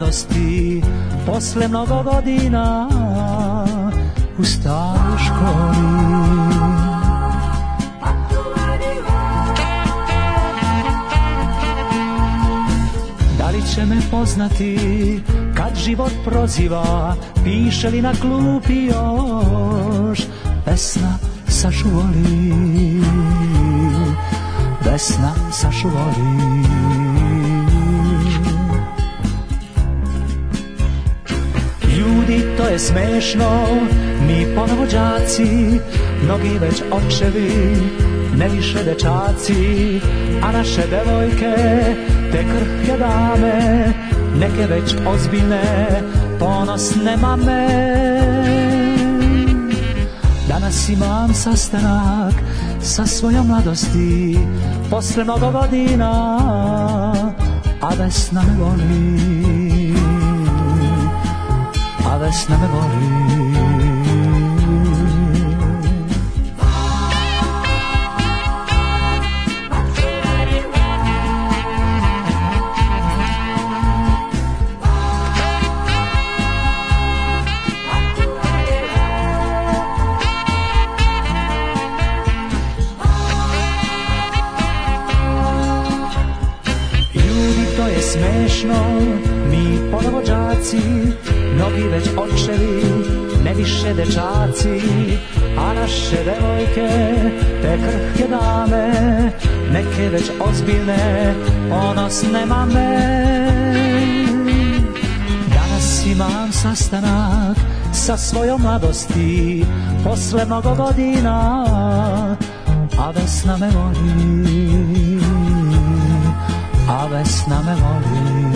mladosti posle mnogo godina u staroj školi Da li će me poznati kad život proziva piše li na klupi još Vesna Pesna sa sačuvali smešno, mi ponovo đaci, mnogi već očevi, ne više dečaci, a naše devojke, te krhke dame, neke već ozbiljne, ponosne mame. Danas imam sastanak sa svojom mladosti, posle mnogo godina, a vesna me voli Vesna me voli smešno, mi ponovo džaci, Mnogi već očevi, ne više dečaci A naše devojke, te krhke dame Neke već ozbiljne, ponosne mame Danas imam sastanak sa svojom mladosti Posle mnogo godina, a Vesna me voli A Vesna me voli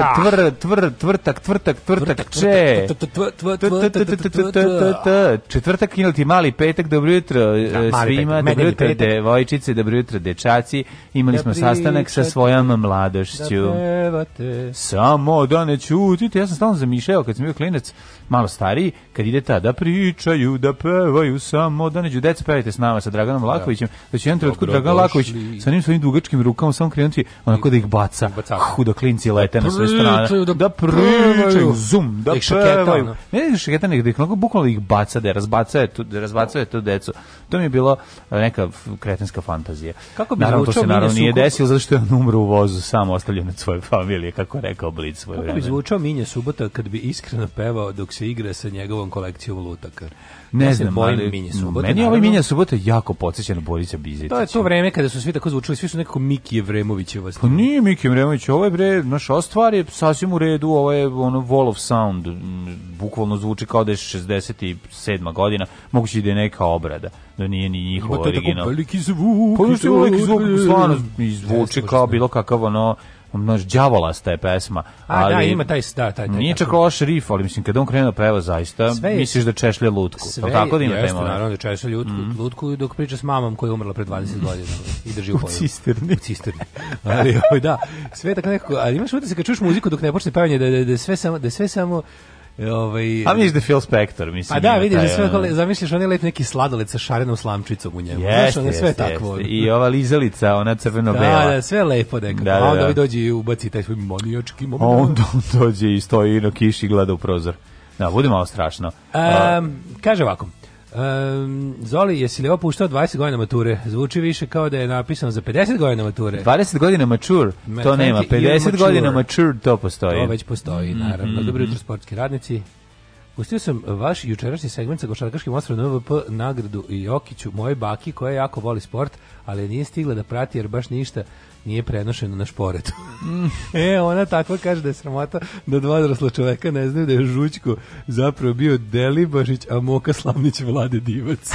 tvr, tvr, tvr, tvrtak, tvrtak, tvrtak, če. Četvrtak ili mali petak, dobro jutro da, e, svima, dobro jutro devojčice, dobro jutro dečaci. Imali da smo sastanak sa svojom mladošću. Da Samo da ne ćutite, ja sam stalno zamišljao kad sam bio klinac, malo stariji, kad ide ta da pričaju, da pevaju samo, da neđu deca pevajte s nama sa Draganom Lakovićem, da će znači, jedan trenutku Dragan Laković sa njim svojim dugačkim rukama samo krenuti onako da ih baca, da hudo da klinci lete na sve strane, da pričaju, da zum, da pevaju. Ne da šaketa, nego da ih bukvalno ih baca, da razbacaju tu, da razbacaju tu decu. To mi je bila e, neka kretenska fantazija. Kako bi naravno, to se naravno nije desilo, zato što je on umro u vozu, samo ostavljen od svoje familije, kako rekao Blic. Kako bi zvučao Minja Subota kad bi iskreno pevao dok se igre sa njegovom kolekcijom lutaka. Ne ja znam, ali ovaj Minja Subota. Meni ovaj Minja Subota jako podsjeća na Borisa Bizetića. To je to vreme kada su svi tako zvučali, svi su nekako Miki Evremovićeva. Pa nije Miki Evremović, ovaj bre, naš ostvar je sasvim u redu, ovo je ono Wall of Sound, bukvalno zvuči kao da je 67. godina, moguće da je neka obrada, da nije ni njihov original. Ima to tako veliki zvuk. Pa što je veliki zvuk, stvarno zvuči kao bilo kakav ono množ đavolasta je pesma, ali A, da, ima taj da, taj, taj Nije čak loš rif, ali mislim kad on krenuo da peva zaista, sve misliš da češlja lutku. Sve, tako da ima jeste, naravno da češlja lutku, mm. lutku dok priča s mamom koja je umrla pre 20 mhm. godina i drži u, u cisterni. U cisterni. ali da, sve tako nekako, ali imaš da se kad čuješ muziku dok ne počne pevanje da, da, da sve samo da sve samo E, ovaj A misliš da Phil Spector, mislim. Pa da, vidiš da sve ono... zamisliš oni leti neki sladoled sa šarenom slamčicom u njemu. Jeste, Znaš, ono sve jeste, takvo. Jeste. I ova lizalica, ona crveno bela. Da, da, sve lepo neka Da, da, da. A onda da. vi dođe i ubaci taj svoj monijački moment. A onda on dođe i stoji na kiši gleda u prozor. Da, bude malo strašno. Um, kaže ovako. Um, Zoli, jesi li opuštao 20 godina mature? Zvuči više kao da je napisano za 50 godina mature. 20 godina mature, Ma, to nema. 50 mature. godina mature, to postoji. To već postoji, mhm. naravno. Mm -hmm. Dobro jutro, sportski radnici. Pustio sam vaš jučerašnji segment sa košarkaškim ostrovom NVP nagradu i Jokiću, moje baki koja jako voli sport, ali nije stigla da prati jer baš ništa nije prenošeno na šporetu. e, ona tako kaže da je sramota da dva odrasla čoveka ne znaju da je Žućko zapravo bio Delibašić, a Moka Slavnić vlade divac.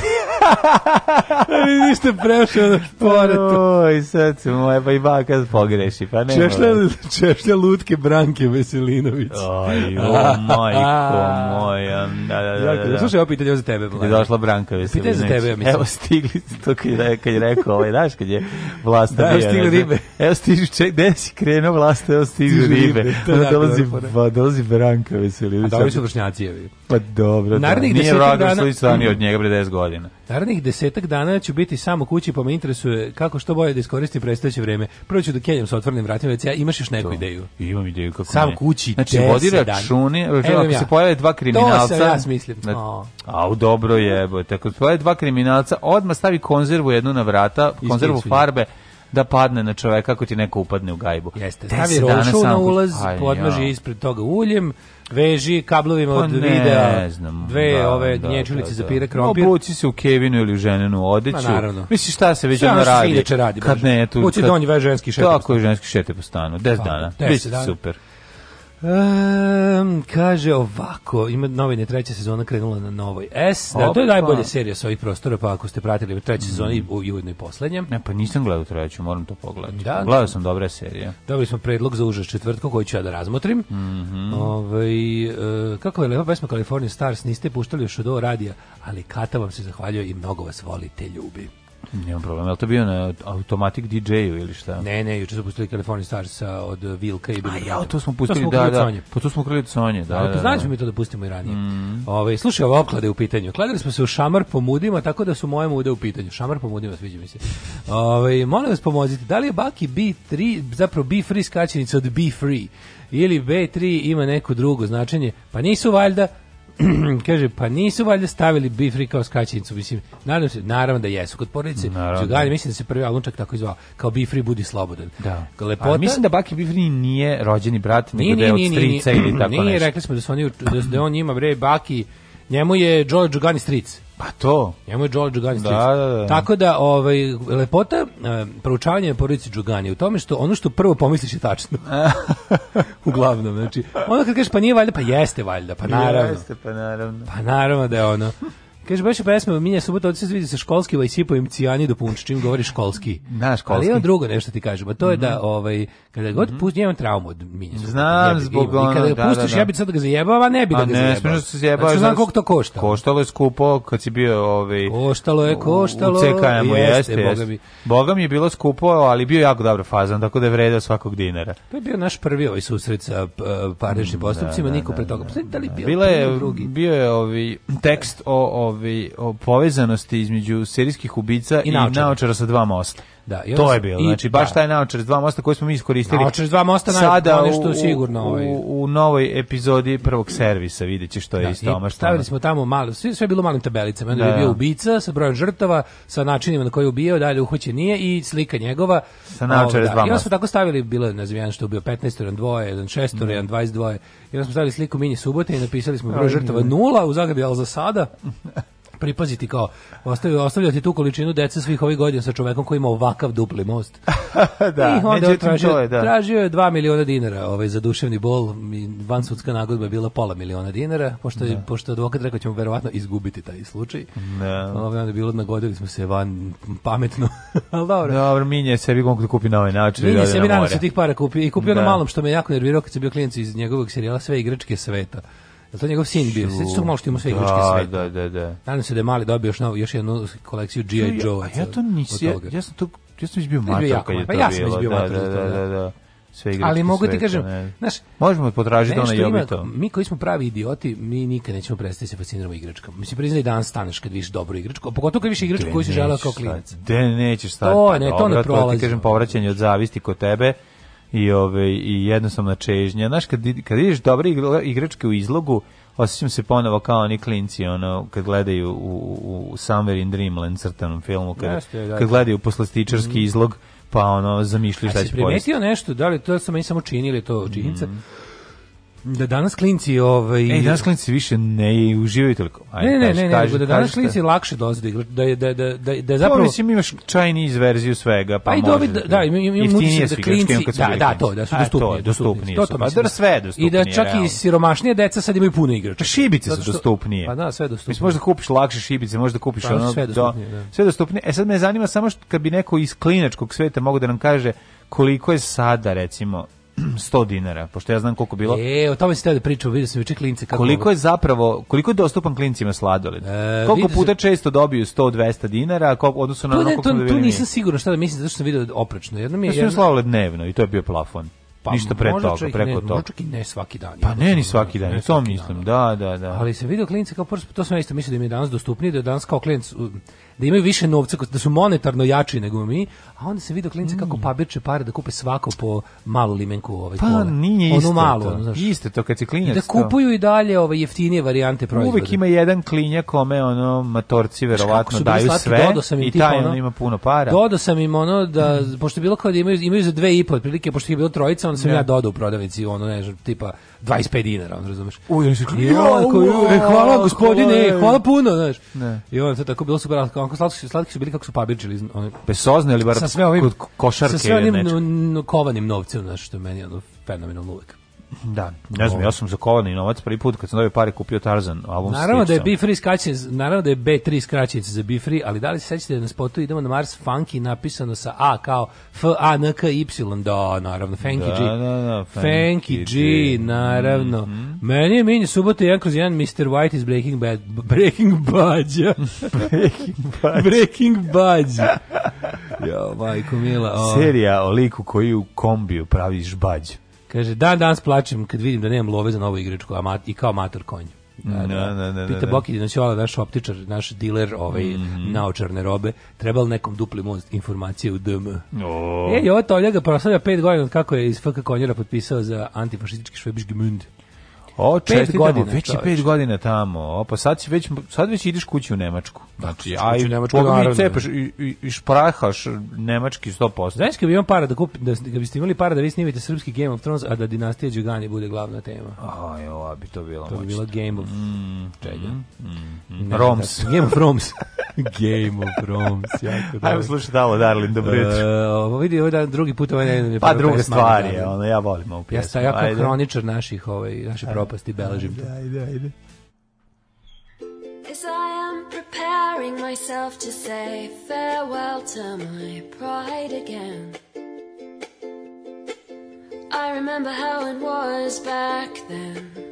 Vidiš da te prešao na šporetu. Oj, srce moje, pa i baka pogreši, pa ne. Češlja, češlja lutke Branke Veselinović. Oj, o, majko moja. Da, da, da, da. Slušaj, opet za tebe. Mlađe. došla Branka Veselinović. Pitanje za tebe, mislim. Evo stigli, to kad je, kad je rekao, ovaj, znaš, kad je vlasta da, bio. stigli ribe. Evo stigli, ček, gde si krenuo vlasta, evo stigli ribe. ribe. Da, da, dolazi, pa dolazi Branka Veselinović. A dobri da, su vršnjaci, Pa dobro, da. Nije Ragnar Slić od njega pre 10 godina. Da, Narednih desetak dana ću biti samo kući, pa me interesuje kako što bolje da iskoristim predstojeće vreme. Prvo ću da keljam sa otvorenim vratima, već ja imaš još neku to. ideju. imam ideju kako Sam ne. kući, znači, vodi račune, znači, ako ja. se pojave dva kriminalca... To sam ja smislim. Znači, oh. Au, dobro je, tako se pojave dva kriminalca, odmah stavi konzervu jednu na vrata, konzervu farbe, da padne na čoveka ako ti neko upadne u gajbu. Jeste, stavi rošu na ulaz, podmaži ispred toga uljem, veži kablovima pa od ne, videa znam, dve da, ove da, gnječilice da, da. za da. pire krompir. Obuci se u kevinu ili u ženenu odeću. Pa naravno. Misliš šta se već ono radi? radi. Kad ne, tu... Buci donji ženski šete Tako je ženski šete po stanu. 10 pa, dana. 10 dana. super. Um, kaže ovako, ima novine, treća sezona krenula na Novoj S. Da, Opa. to je najbolja serija sa ovih prostora, pa ako ste pratili treća mm. sezona i ujedno i poslednja. Ne, pa nisam gledao treću, moram to pogledati. Da, gledao sam dobre serije. Dobili smo predlog za užas četvrtko koji ću ja da razmotrim. Mm -hmm. Ove, ovaj, e, eh, kako je lepa pesma California Stars, niste puštali još od ovo radija, ali Kata vam se zahvaljuje i mnogo vas voli te ljubi. Nemam problem, ali to bio na automatic DJ-u ili šta? Ne, ne, juče su pustili California Starsa od Vilka i Billy. A ja, to smo pustili, to smo da, da. Pa to smo ukrili od Sonje, da. Ali znači mi to da pustimo i ranije. Mm. Ovaj, ove, slušaj, ova je u pitanju. Kladili smo se u šamar po mudima, tako da su moje mude u pitanju. Šamar po mudima, sviđa mi se. Ove, ovaj, molim vas pomozite, da li je Baki B3, zapravo B3 skačenica od B3? Ili B3 ima neko drugo značenje? Pa nisu valjda, kaže, pa nisu valjda stavili bifri kao skaćenicu, mislim, nadam se, naravno da jesu, kod porodice Đugalje, mislim da se prvi alunčak tako izvao, kao bifri budi slobodan. Da. Lepota, A, mislim da Baki Bifri nije rođeni brat, nego da je od strica ili tako nešto. Nije, rekli smo da, su oni, da, da on ima bre, Baki, njemu je George Đugani stric. Pa to. Njemu je Đole Đugani da, da, da. Tako da, ovaj, lepota e, proučavanja porodice Đugani u tome što ono što prvo pomisliš je tačno. Uglavnom, znači, ono kad kažeš pa nije valjda, pa jeste valjda, pa naravno. Jeste, pa naravno. Pa naravno da je ono. Kaže baš mi Minja subota od se vidi sa školski ovaj sipo im cijani do punč čim govori školski. Na školski. Ali on drugo nešto ti kažem, a to je da mhm. ovaj kada god mm -hmm. pusti jedan traumu od Minja. Znam jebi, zbog ono. Kada ga da, pustiš da, da. ja bi sad ga zajebava, ne bi da ga zajebava. Ne, smeš se zajebava. Znači, znam koliko to košta. Koštalo je skupo kad si bio ovaj Koštalo je, koštalo. Čekajmo jeste, jeste. Boga mi. je bilo skupo, ali bio jako dobar fazan, tako da je vredeo svakog dinara. To je bio naš prvi ovaj susret sa uh, parničnim postupcima, niko pre toga. Da li bio? Bila je bio je ovaj tekst o ove, o povezanosti između serijskih ubica i, i naočara sa dva mosta. Da, i to je bilo. znači baš da. taj naočar dva mosta koji smo mi iskoristili. Naočar dva mosta sada nešto sigurno ovaj. U, u, novoj epizodi prvog servisa videće što je da, isto mašta. Stavili smo tamo malo, sve sve bilo malim tabelicama. Onda da, je bio da. ubica sa brojem žrtava, sa načinima na koji je ubio, dalje uhoće nije i slika njegova. Sa naočar ovaj, da, dva mosta. Ja smo tako stavili bilo je znam što je bio 15 jedan dvoje, jedan 6 mm. Da. jedan 22. I onda smo stavili sliku mini subote i napisali smo broj žrtava nula u Zagrebu, al za sada pripaziti kao ostavio ti tu količinu dece svih ovih godina sa čovekom koji ima ovakav dupli most. da, I onda tražio, je, da. tražio je 2 miliona dinara, ovaj za duševni bol, vansudska nagodba je bila pola miliona dinara, pošto je, da. pošto advokat rekao da ćemo verovatno izgubiti taj slučaj. Da. Ovaj onda bilo nagodili smo se van pametno. Al dobro. Dobro, minje sebi on da kupi na ovaj način. Minje sebi na tih para kupi i kupio da. na malom što me jako nervirao kad sam bio klijent iz njegovog serijala sve igračke sveta. Zato da to njegov sin bio. Sećaš to malo što ima sve igračke da, sve. Da, da, da. Nadam se da je mali dobio još novu, još jednu kolekciju G.I. Joe. Ja, ja to nisam, ja, ja sam pa to, ja sam izbio da, mator kad je to bilo. Pa ja sam izbio mator. Da, da, da, da. Sve igračke Ali mogu ti kažem, znaš, možemo potražiti ona Jovito. Mi koji smo pravi idioti, mi nikad nećemo prestati se fasciniramo igračkom. Mislim priznaj dan staneš kad viš dobru igračku, pogotovo kad viš igračku koju si želeo kao klinac. Da, nećeš stati. To pa ne, to ne prolazi. Ti kažem povraćanje od zavisti kod tebe i ove i jednostavna čežnja. Znaš kad kad vidiš dobre igračke u izlogu, osećam se ponovo kao oni klinci ono kad gledaju u, u Somewhere in Dreamland crtanom filmu kad, Jeste, da, kad da. gledaju poslastičarski mm izlog pa ono zamišljaš da će pojesti. primetio nešto, da li to sam meni samo činili to činjenica? Mm da danas klinci ovaj Ej, danas klinci više ne uživaju toliko. Ajde, ne, ne, kaži, ne, ne, kaži, ne da danas klinci lakše dolaze da igra, da je da da da da pa, zapravo to, mislim imaš Chinese verziju svega, pa Aj, može. Da, da, im, im, im utisak da, da, da klinci, da, da, da, to, da su dostupni, to, dostupni, to, to, pa da, da sve dostupnije. I da čak realno. i siromašnije deca sad imaju puno igrača. Pa šibice su dostupnije. Pa da, sve dostupnije. Mislim možda kupiš lakše šibice, možda kupiš pa, ono sve dostupnije. Da. Sve dostupnije. E sad me zanima samo što kad bi neko iz klinačkog sveta mogao da nam kaže koliko je sada recimo 100 dinara, pošto ja znam koliko bilo. E, o tome se tada pričao, vidio sam juče klince kako. Koliko je zapravo, koliko je dostupan klincima sladoled? E, koliko puta sam... često dobiju 100, 200 dinara, koliko odnosno na to, ono koliko to, tu nisam siguran šta da mislim, zato što sam video oprečno. Jedno mi je ja jedno... sladoled dnevno i to je bio plafon. Pa, ništa pre toga, čak preko toga. Možda i ne svaki dan. Pa ne, ni svaki dan, to mislim, dan. da, da, da. Ali se vidio klince kao prvo, to sam ja isto mislio da mi je danas dostupnije, da je danas kao klijent da imaju više novca, da su monetarno jači nego mi, a onda se vidi klinci kako mm. pabirče pare da kupe svako po malu limenku ovaj pa, kole. nije isto. Malu, to. Ono, znaš. Isto to kad si klinac. I da kupuju i dalje ove ovaj, jeftinije varijante proizvoda. Uvek ima jedan klinja kome ono matorci verovatno daju slatki, sve sam im i taj ono, ima puno para. Dodao sam im ono da mm. pošto je bilo kao da imaju imaju za dve i po otprilike pošto je bilo trojica, onda sam yeah. Da. ja dodao u prodavnici ono ne znam tipa 25 dinara, on razumeš. Uj, on se hvala gospodine, hvala puno, znaš. Ne. I on to tako bilo super, kako slatki, slatki su bili kako su pabričili, one besozne ili bar sa sve ovim, kod košarke, sa sve onim kovanim novcem, znaš, što je meni ono fenomenalno uvek. Da, ne znam, ja sam za kovani novac prvi put kad sam dobio pare kupio Tarzan album da Naravno da je b free skraćenica, naravno da je B3 skraćenica za b free ali da li se sećate da na spotu idemo na Mars Funky napisano sa A kao F A N K Y, da, naravno Funky da, G. Da, da, Funky G, naravno. Mm -hmm. Meni je meni subota 1 kroz 1 Mr. White is Breaking Bad Breaking Badja. breaking Badja. breaking Badja. jo, majko mila. O. Serija o liku koji u kombiju pravi žbađ. Kaže, dan danas plačem kad vidim da nemam love za novu igračku a mat, i kao mater konju. Da, da, da, da, Pita Boki, znači ovaj naš optičar, naš diler, ovaj mm. naočarne robe, treba li nekom dupli most informacije u DM? Oh. E, i ovo ovaj to ga proslavlja pet godina kako je iz FK Konjera potpisao za antifašistički švebiški mund. O, pet godina, već je pet godina tamo. O, pa sad, si već, sad već ideš kući u Nemačku. Znači, a i pogledaj cepaš i, i, i šprahaš nemački 100%. Znaš kad bi imam para da kupim, da, da biste imali para da vi snimite srpski Game of Thrones, a da dinastija Đugani bude glavna tema. Aj, jo, bi to bilo To bi bilo Game of... Mm, čega? Mm, mm, mm. Roms. Game of Roms. Game of Roms. Jako Ajmo slušati Dalo Darlin, dobro e, jutro. Uh, ovo vidi, ovo da drugi put ovaj ne... Pa druga stvar je, ono, ja volim ovu pjesmu. Ja sam jako kroničar naših, ovaj, naših propasti, beležim to. Ajde, ajde. As I am preparing myself to say farewell to my pride again I remember how it was back then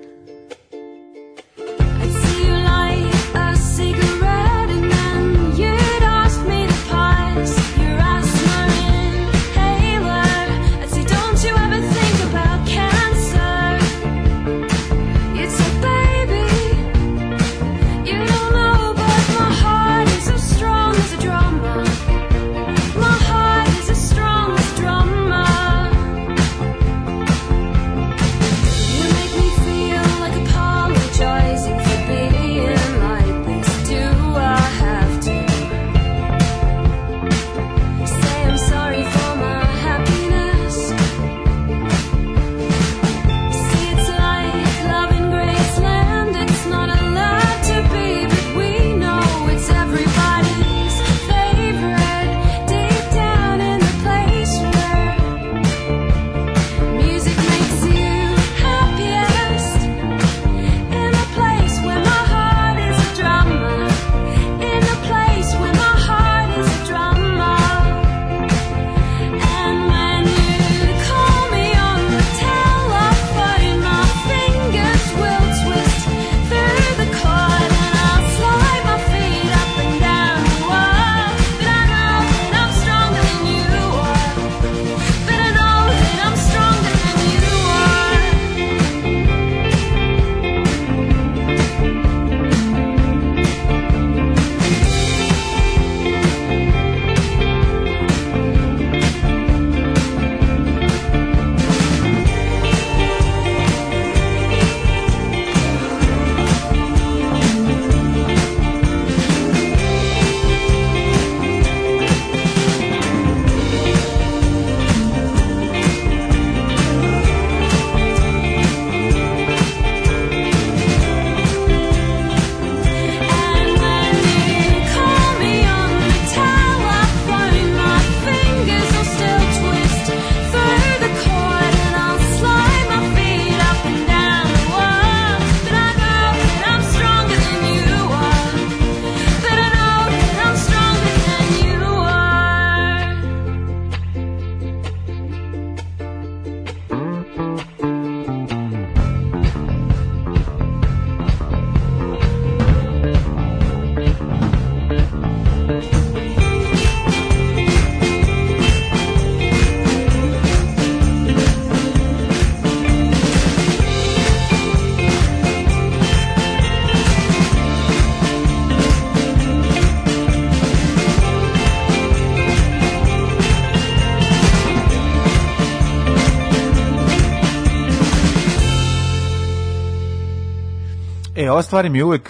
E, ova stvar mi uvek,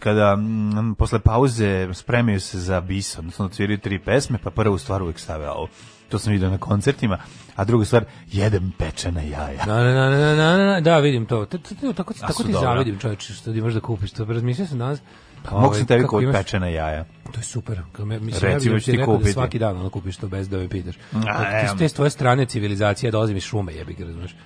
kada m, posle pauze spremaju se za bis, odnosno cviraju tri pesme, pa prvu stvar uvek stave ovo. To sam vidio na koncertima. A druga stvar, jedem pečena jaja. Da, da, da, da, da, da, da vidim to. T, t, t, tako da tako ti dobra. zavidim, čoveče, što ti možeš da kupiš. To razmišljao sam danas. Pa, Mogu ovaj, sam tebi kod imaš... pečena jaja. To je super. Me, mislim, Recimo ja ću ti da kupiti. svaki dan ono kupiš to bez da me pitaš. A, A, te, s tvoje strane civilizacije dolazi mi šume, jebi ga, razumiješ.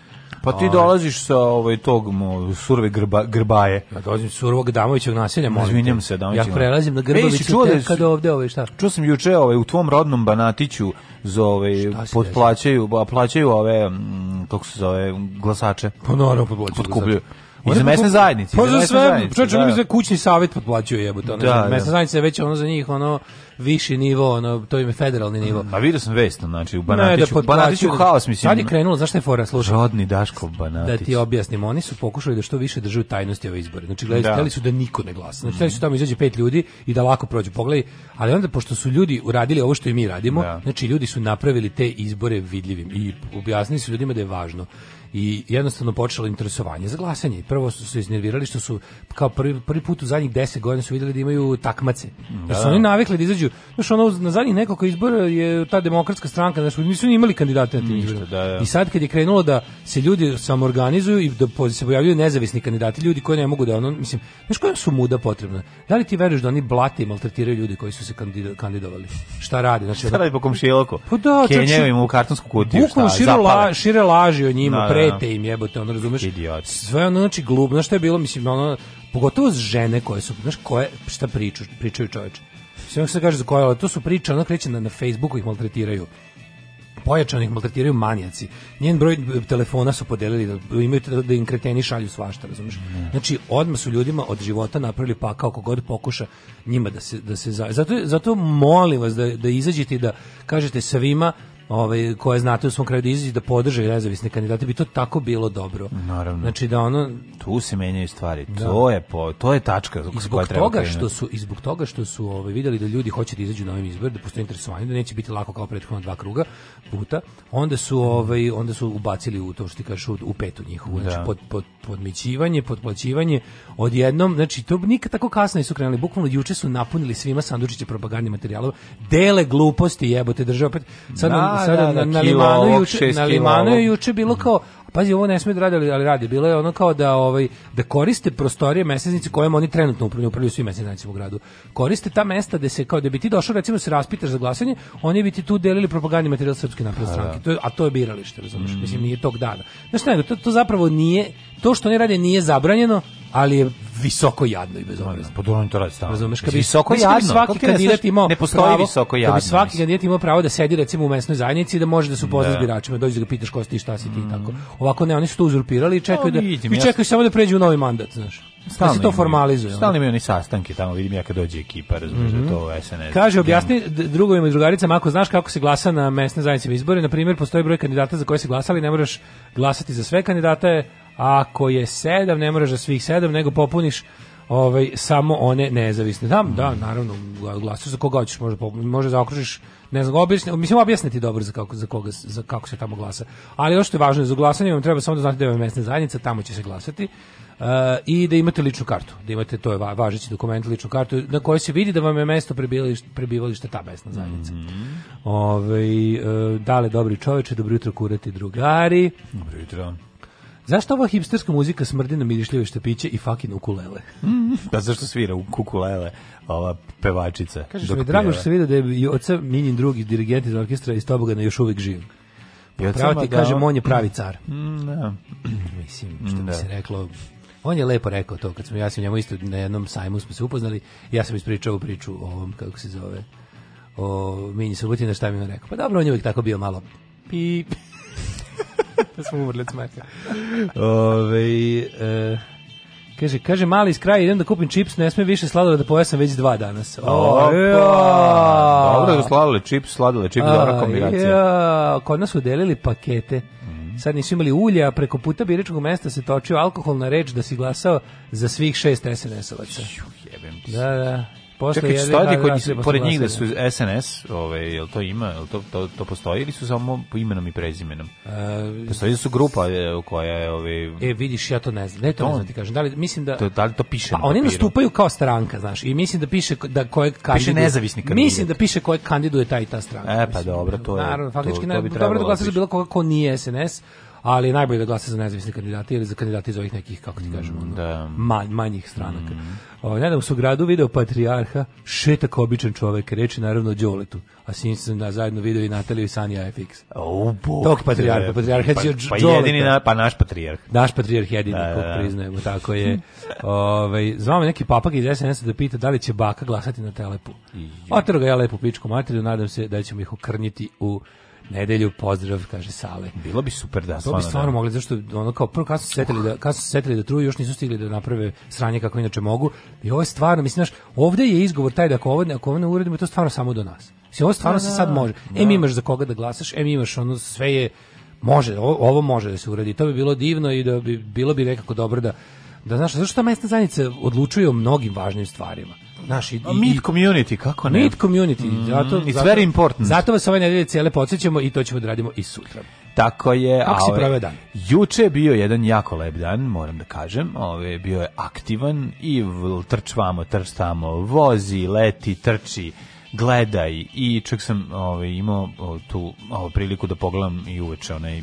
Pa ti ovaj. dolaziš sa ovaj tog mo, surve grba, grbaje. Ja dolazim survog Damovićevog naselja, molim. Izvinjam se, Damovićev. Ja prelazim na Grbavicu da kada ovde ovaj šta. Čuo sam juče ovaj u tvom rodnom Banatiću za ovaj potplaćaju, a plaćaju ove m, mm, kako se zove glasače. Pa naravno podplaćaju. Podkupljuju. I za mesne zajednice. Pa za sve, čovječe, oni mi da. za kućni savjet potplaćuje jebote. Da, za mesne da. zajednice već ono za njih, ono, viši nivo, ono, to im je federalni nivo. A vidio sam vest, znači, u Banatiću, ne, da Banatiću haos, mislim. Sad je krenulo, zašto je fora, služa? Rodni Daško Banatić. Da ti objasnim, oni su pokušali da što više drže u tajnosti ove izbore. Znači, gledali, da. su da niko ne glasa. Znači, hteli su mhm. tamo izađe pet ljudi i da lako prođu pogledaj, ali onda, pošto su ljudi uradili ovo što i mi radimo, da. znači, ljudi su napravili te izbore vidljivim i objasnili su ljudima da je važno i jednostavno počelo interesovanje za glasanje. Prvo su se iznervirali što su kao prvi, prvi put u zadnjih 10 godina su videli da imaju takmace. Da. su da. oni navikli da izađu, znaš, ono, na zadnjih nekoliko izbora je ta demokratska stranka, znaš, nisu ni imali kandidate na tim izborima. Da, da. I sad kad je krenulo da se ljudi samorganizuju i da se pojavljuju nezavisni kandidati, ljudi koji ne mogu da, ono, mislim, znaš, koja su muda potrebna? Da li ti veruješ da oni blate i maltretiraju ljudi koji su se kandido, kandidovali? Šta radi? Znači, šta radi po komšiloku? Pa da, čoče, znači, im u kartonsku kutiju, šta, šire, la, šire laži o njima, da, da prete im jebote, ono razumeš? Idiot. Sve ono znači glubno što je bilo, mislim, ono, pogotovo žene koje su, znaš, koje, šta priču, pričaju čoveče. Sve se kaže za koje, ali to su priče, ono kreće na, na Facebooku ih maltretiraju pojačano ih maltretiraju manijaci. Njen broj telefona su podelili da, da imaju da im kreteni šalju svašta, razumeš? Znači odma su ljudima od života napravili pa kao god pokuša njima da se da se zato zato molim vas da da izađete i da kažete svima ovaj, koje znate u svom kraju da izađu da podrže nezavisne kandidate, bi to tako bilo dobro. Naravno. Znači da ono... Tu se menjaju stvari, da. to, je po, to je tačka I zbog koja treba toga što su I toga što su ovaj, videli da ljudi hoće da izađu na ovim izbor, da postoje interesovanje, da neće biti lako kao prethodna dva kruga puta, onda su, ovaj, onda su ubacili u to što ti kažeš u petu njihovu, znači da. pod, pod podmićivanje, podplaćivanje, odjednom, znači to nikad tako kasno nisu krenuli, bukvalno juče su napunili svima sandučiće propagandnih materijala, dele gluposti jebote država opet, sad, da, sad da, da, na, limanu juče, na limanu je juče bilo kao, pazi ovo ne sme da radi, ali radi, bilo je ono kao da ovaj da koriste prostorije meseznice kojima oni trenutno upravljaju, upravljaju svi meseznicima u gradu. Koriste ta mesta da se kao da bi ti došao recimo da se raspitaš za glasanje, oni bi ti tu delili propagandni materijal srpske napredne da, stranke. Da. To a to je biralište, razumiješ? Mm. Mislim nije tog dana. Znači nego to, to zapravo nije to što oni rade nije zabranjeno, ali je visoko jadno i bezobrazno. Pa dobro oni to rade stalno. Razumeš, kad bi visoko jadno, bi svaki kandidat imao ne postoji pravo, visoko jadno. Da bi svaki kandidat imao pravo da sedi recimo u mesnoj zajednici da može da se upozna s da. biračima, dođe da ga pitaš ko si ti, šta si ti i tako. Ovako ne, oni su to uzurpirali i čekaju pa da vidim, i čekaju samo da pređu u novi mandat, znaš. Da stalno da se to formalizuje. Stalno imaju oni sastanke tamo, vidim ja kad dođe ekipa, razumiješ, da mm -hmm. to e, SNS. Kaže, objasni drugovima i drugaricama, ako znaš kako se glasa na mesne zajednice izbore, na primjer, postoji broj kandidata za koje se glasali, ne moraš glasati za sve kandidate, Ako je sedam, ne moraš da svih sedam, nego popuniš ovaj, samo one nezavisne. Da, da, naravno, glasu za koga hoćeš, može, može da zaokružiš ne znam, objasni, mislim objasniti dobro za kako, za, koga, za kako se tamo glasa. Ali ono što je važno za glasanje, vam treba samo da znate da je mesna zajednica, tamo će se glasati. Uh, i da imate ličnu kartu, da imate to je va, važeći dokument ličnu kartu na kojoj se vidi da vam je mesto prebivalište, prebivalište ta mesna zajednica. Mm -hmm. Ove, ovaj, uh, dale dobri čoveče, dobro jutro kurati drugari. Dobro jutro. Zašto ova hipsterska muzika smrdi na mirišljive štapiće i fucking ukulele? Pa zašto svira ukulele ova pevačica? Kažeš dok mi, drago što se vidio da je i oca Minin drugi dirigent iz orkestra iz toboga na još uvijek živ. Ja pravo ti kažem, on... je pravi car. Mm, da. Mislim, što bi da. se reklo, on je lepo rekao to, kad smo ja sam njemu isto na jednom sajmu smo se upoznali, ja sam ispričao priču o ovom, kako se zove, o Mini Srbutina, šta mi on rekao. Pa dobro, on je uvijek tako bio malo pip pa smo umrli od smaka. Ove, e, Kaže, kaže mali iz kraja, idem da kupim čips, ne smije više sladole da pojasam već dva danas. O, ja. Dobro da sladole čips, sladole čips, a, dobra kombinacija. Ja, kod nas su delili pakete. Mm. Sad nisu imali ulja, a preko puta biračkog mesta se točio alkohol reč da si glasao za svih šest SNS-ovaca. Da, da. Posle Čekaj, stoji kod njih, pored njih da su SNS, ovaj, jel to ima, jel to, to, to postoji ili su samo po imenom i prezimenom? E, postoji da su grupa e, koja je... Ovaj, e, vidiš, ja to ne znam, ne to, to ne znam da ti kažem. Da li, mislim da, to, da li to piše pa, Oni nastupaju kao stranka, znaš, i mislim da piše da kojeg kandiduje... Piše nezavisni kandidat. Mislim da piše kojeg kandiduje taj i ta stranka. E, pa mislim, dobro, to je... Naravno, faktički, to, to bi dobro da glasaš bilo koga ko nije SNS, ali najbolje da glasa za nezavisne kandidate ili za kandidate iz ovih nekih, kako ti mm, kažem, ono, da. manj, manjih stranaka. Mm. O, nedam su u gradu video patrijarha, šetak običan čovek, reči naravno o Đoletu, a sin sam da zajedno video i Nataliju i Sanja FX. O, bok, Tog patrijarha, patrijarha pa, pa, pa jedini, na, pa naš patrijarh. Naš patrijarh jedini, da, da, da, priznajemo, tako je. Ove, ovaj, zvamo neki papak iz SNS da pita da li će baka glasati na telepu. Otero ga ja lepo pičku materiju, nadam se da ćemo ih okrnjiti u nedelju, pozdrav, kaže Sale. Bilo bi super da, stvarno. To bi stvarno da. mogli, zašto ono kao prvo kad su setili da kad su setili da truju, još nisu stigli da naprave sranje kako inače mogu. I ovo je stvarno, mislim znaš, ovdje je izgovor taj da ako ovo, ako ovo ne uradimo, to stvarno samo do nas. Sve ovo stvarno da, se da, sad da. može. Da. Em imaš za koga da glasaš, em imaš ono sve je može, ovo, ovo može da se uradi. To bi bilo divno i da bi bilo bi nekako dobro da da znaš, zašto ta mesna zajednica odlučuje o mnogim važnim stvarima. Naš, i, i, meet community, kako ne? Meet community, mm, zato, it's zato, very important. Zato vas ove nedelje cijele podsjećamo i to ćemo da radimo i sutra. Tako je. Kako si ove, dan? Juče je bio jedan jako lep dan, moram da kažem. Ove, bio je aktivan i trčvamo, trstamo, vozi, leti, trči gledaj i čak sam ovaj imao tu ovu priliku da pogledam i uveče onaj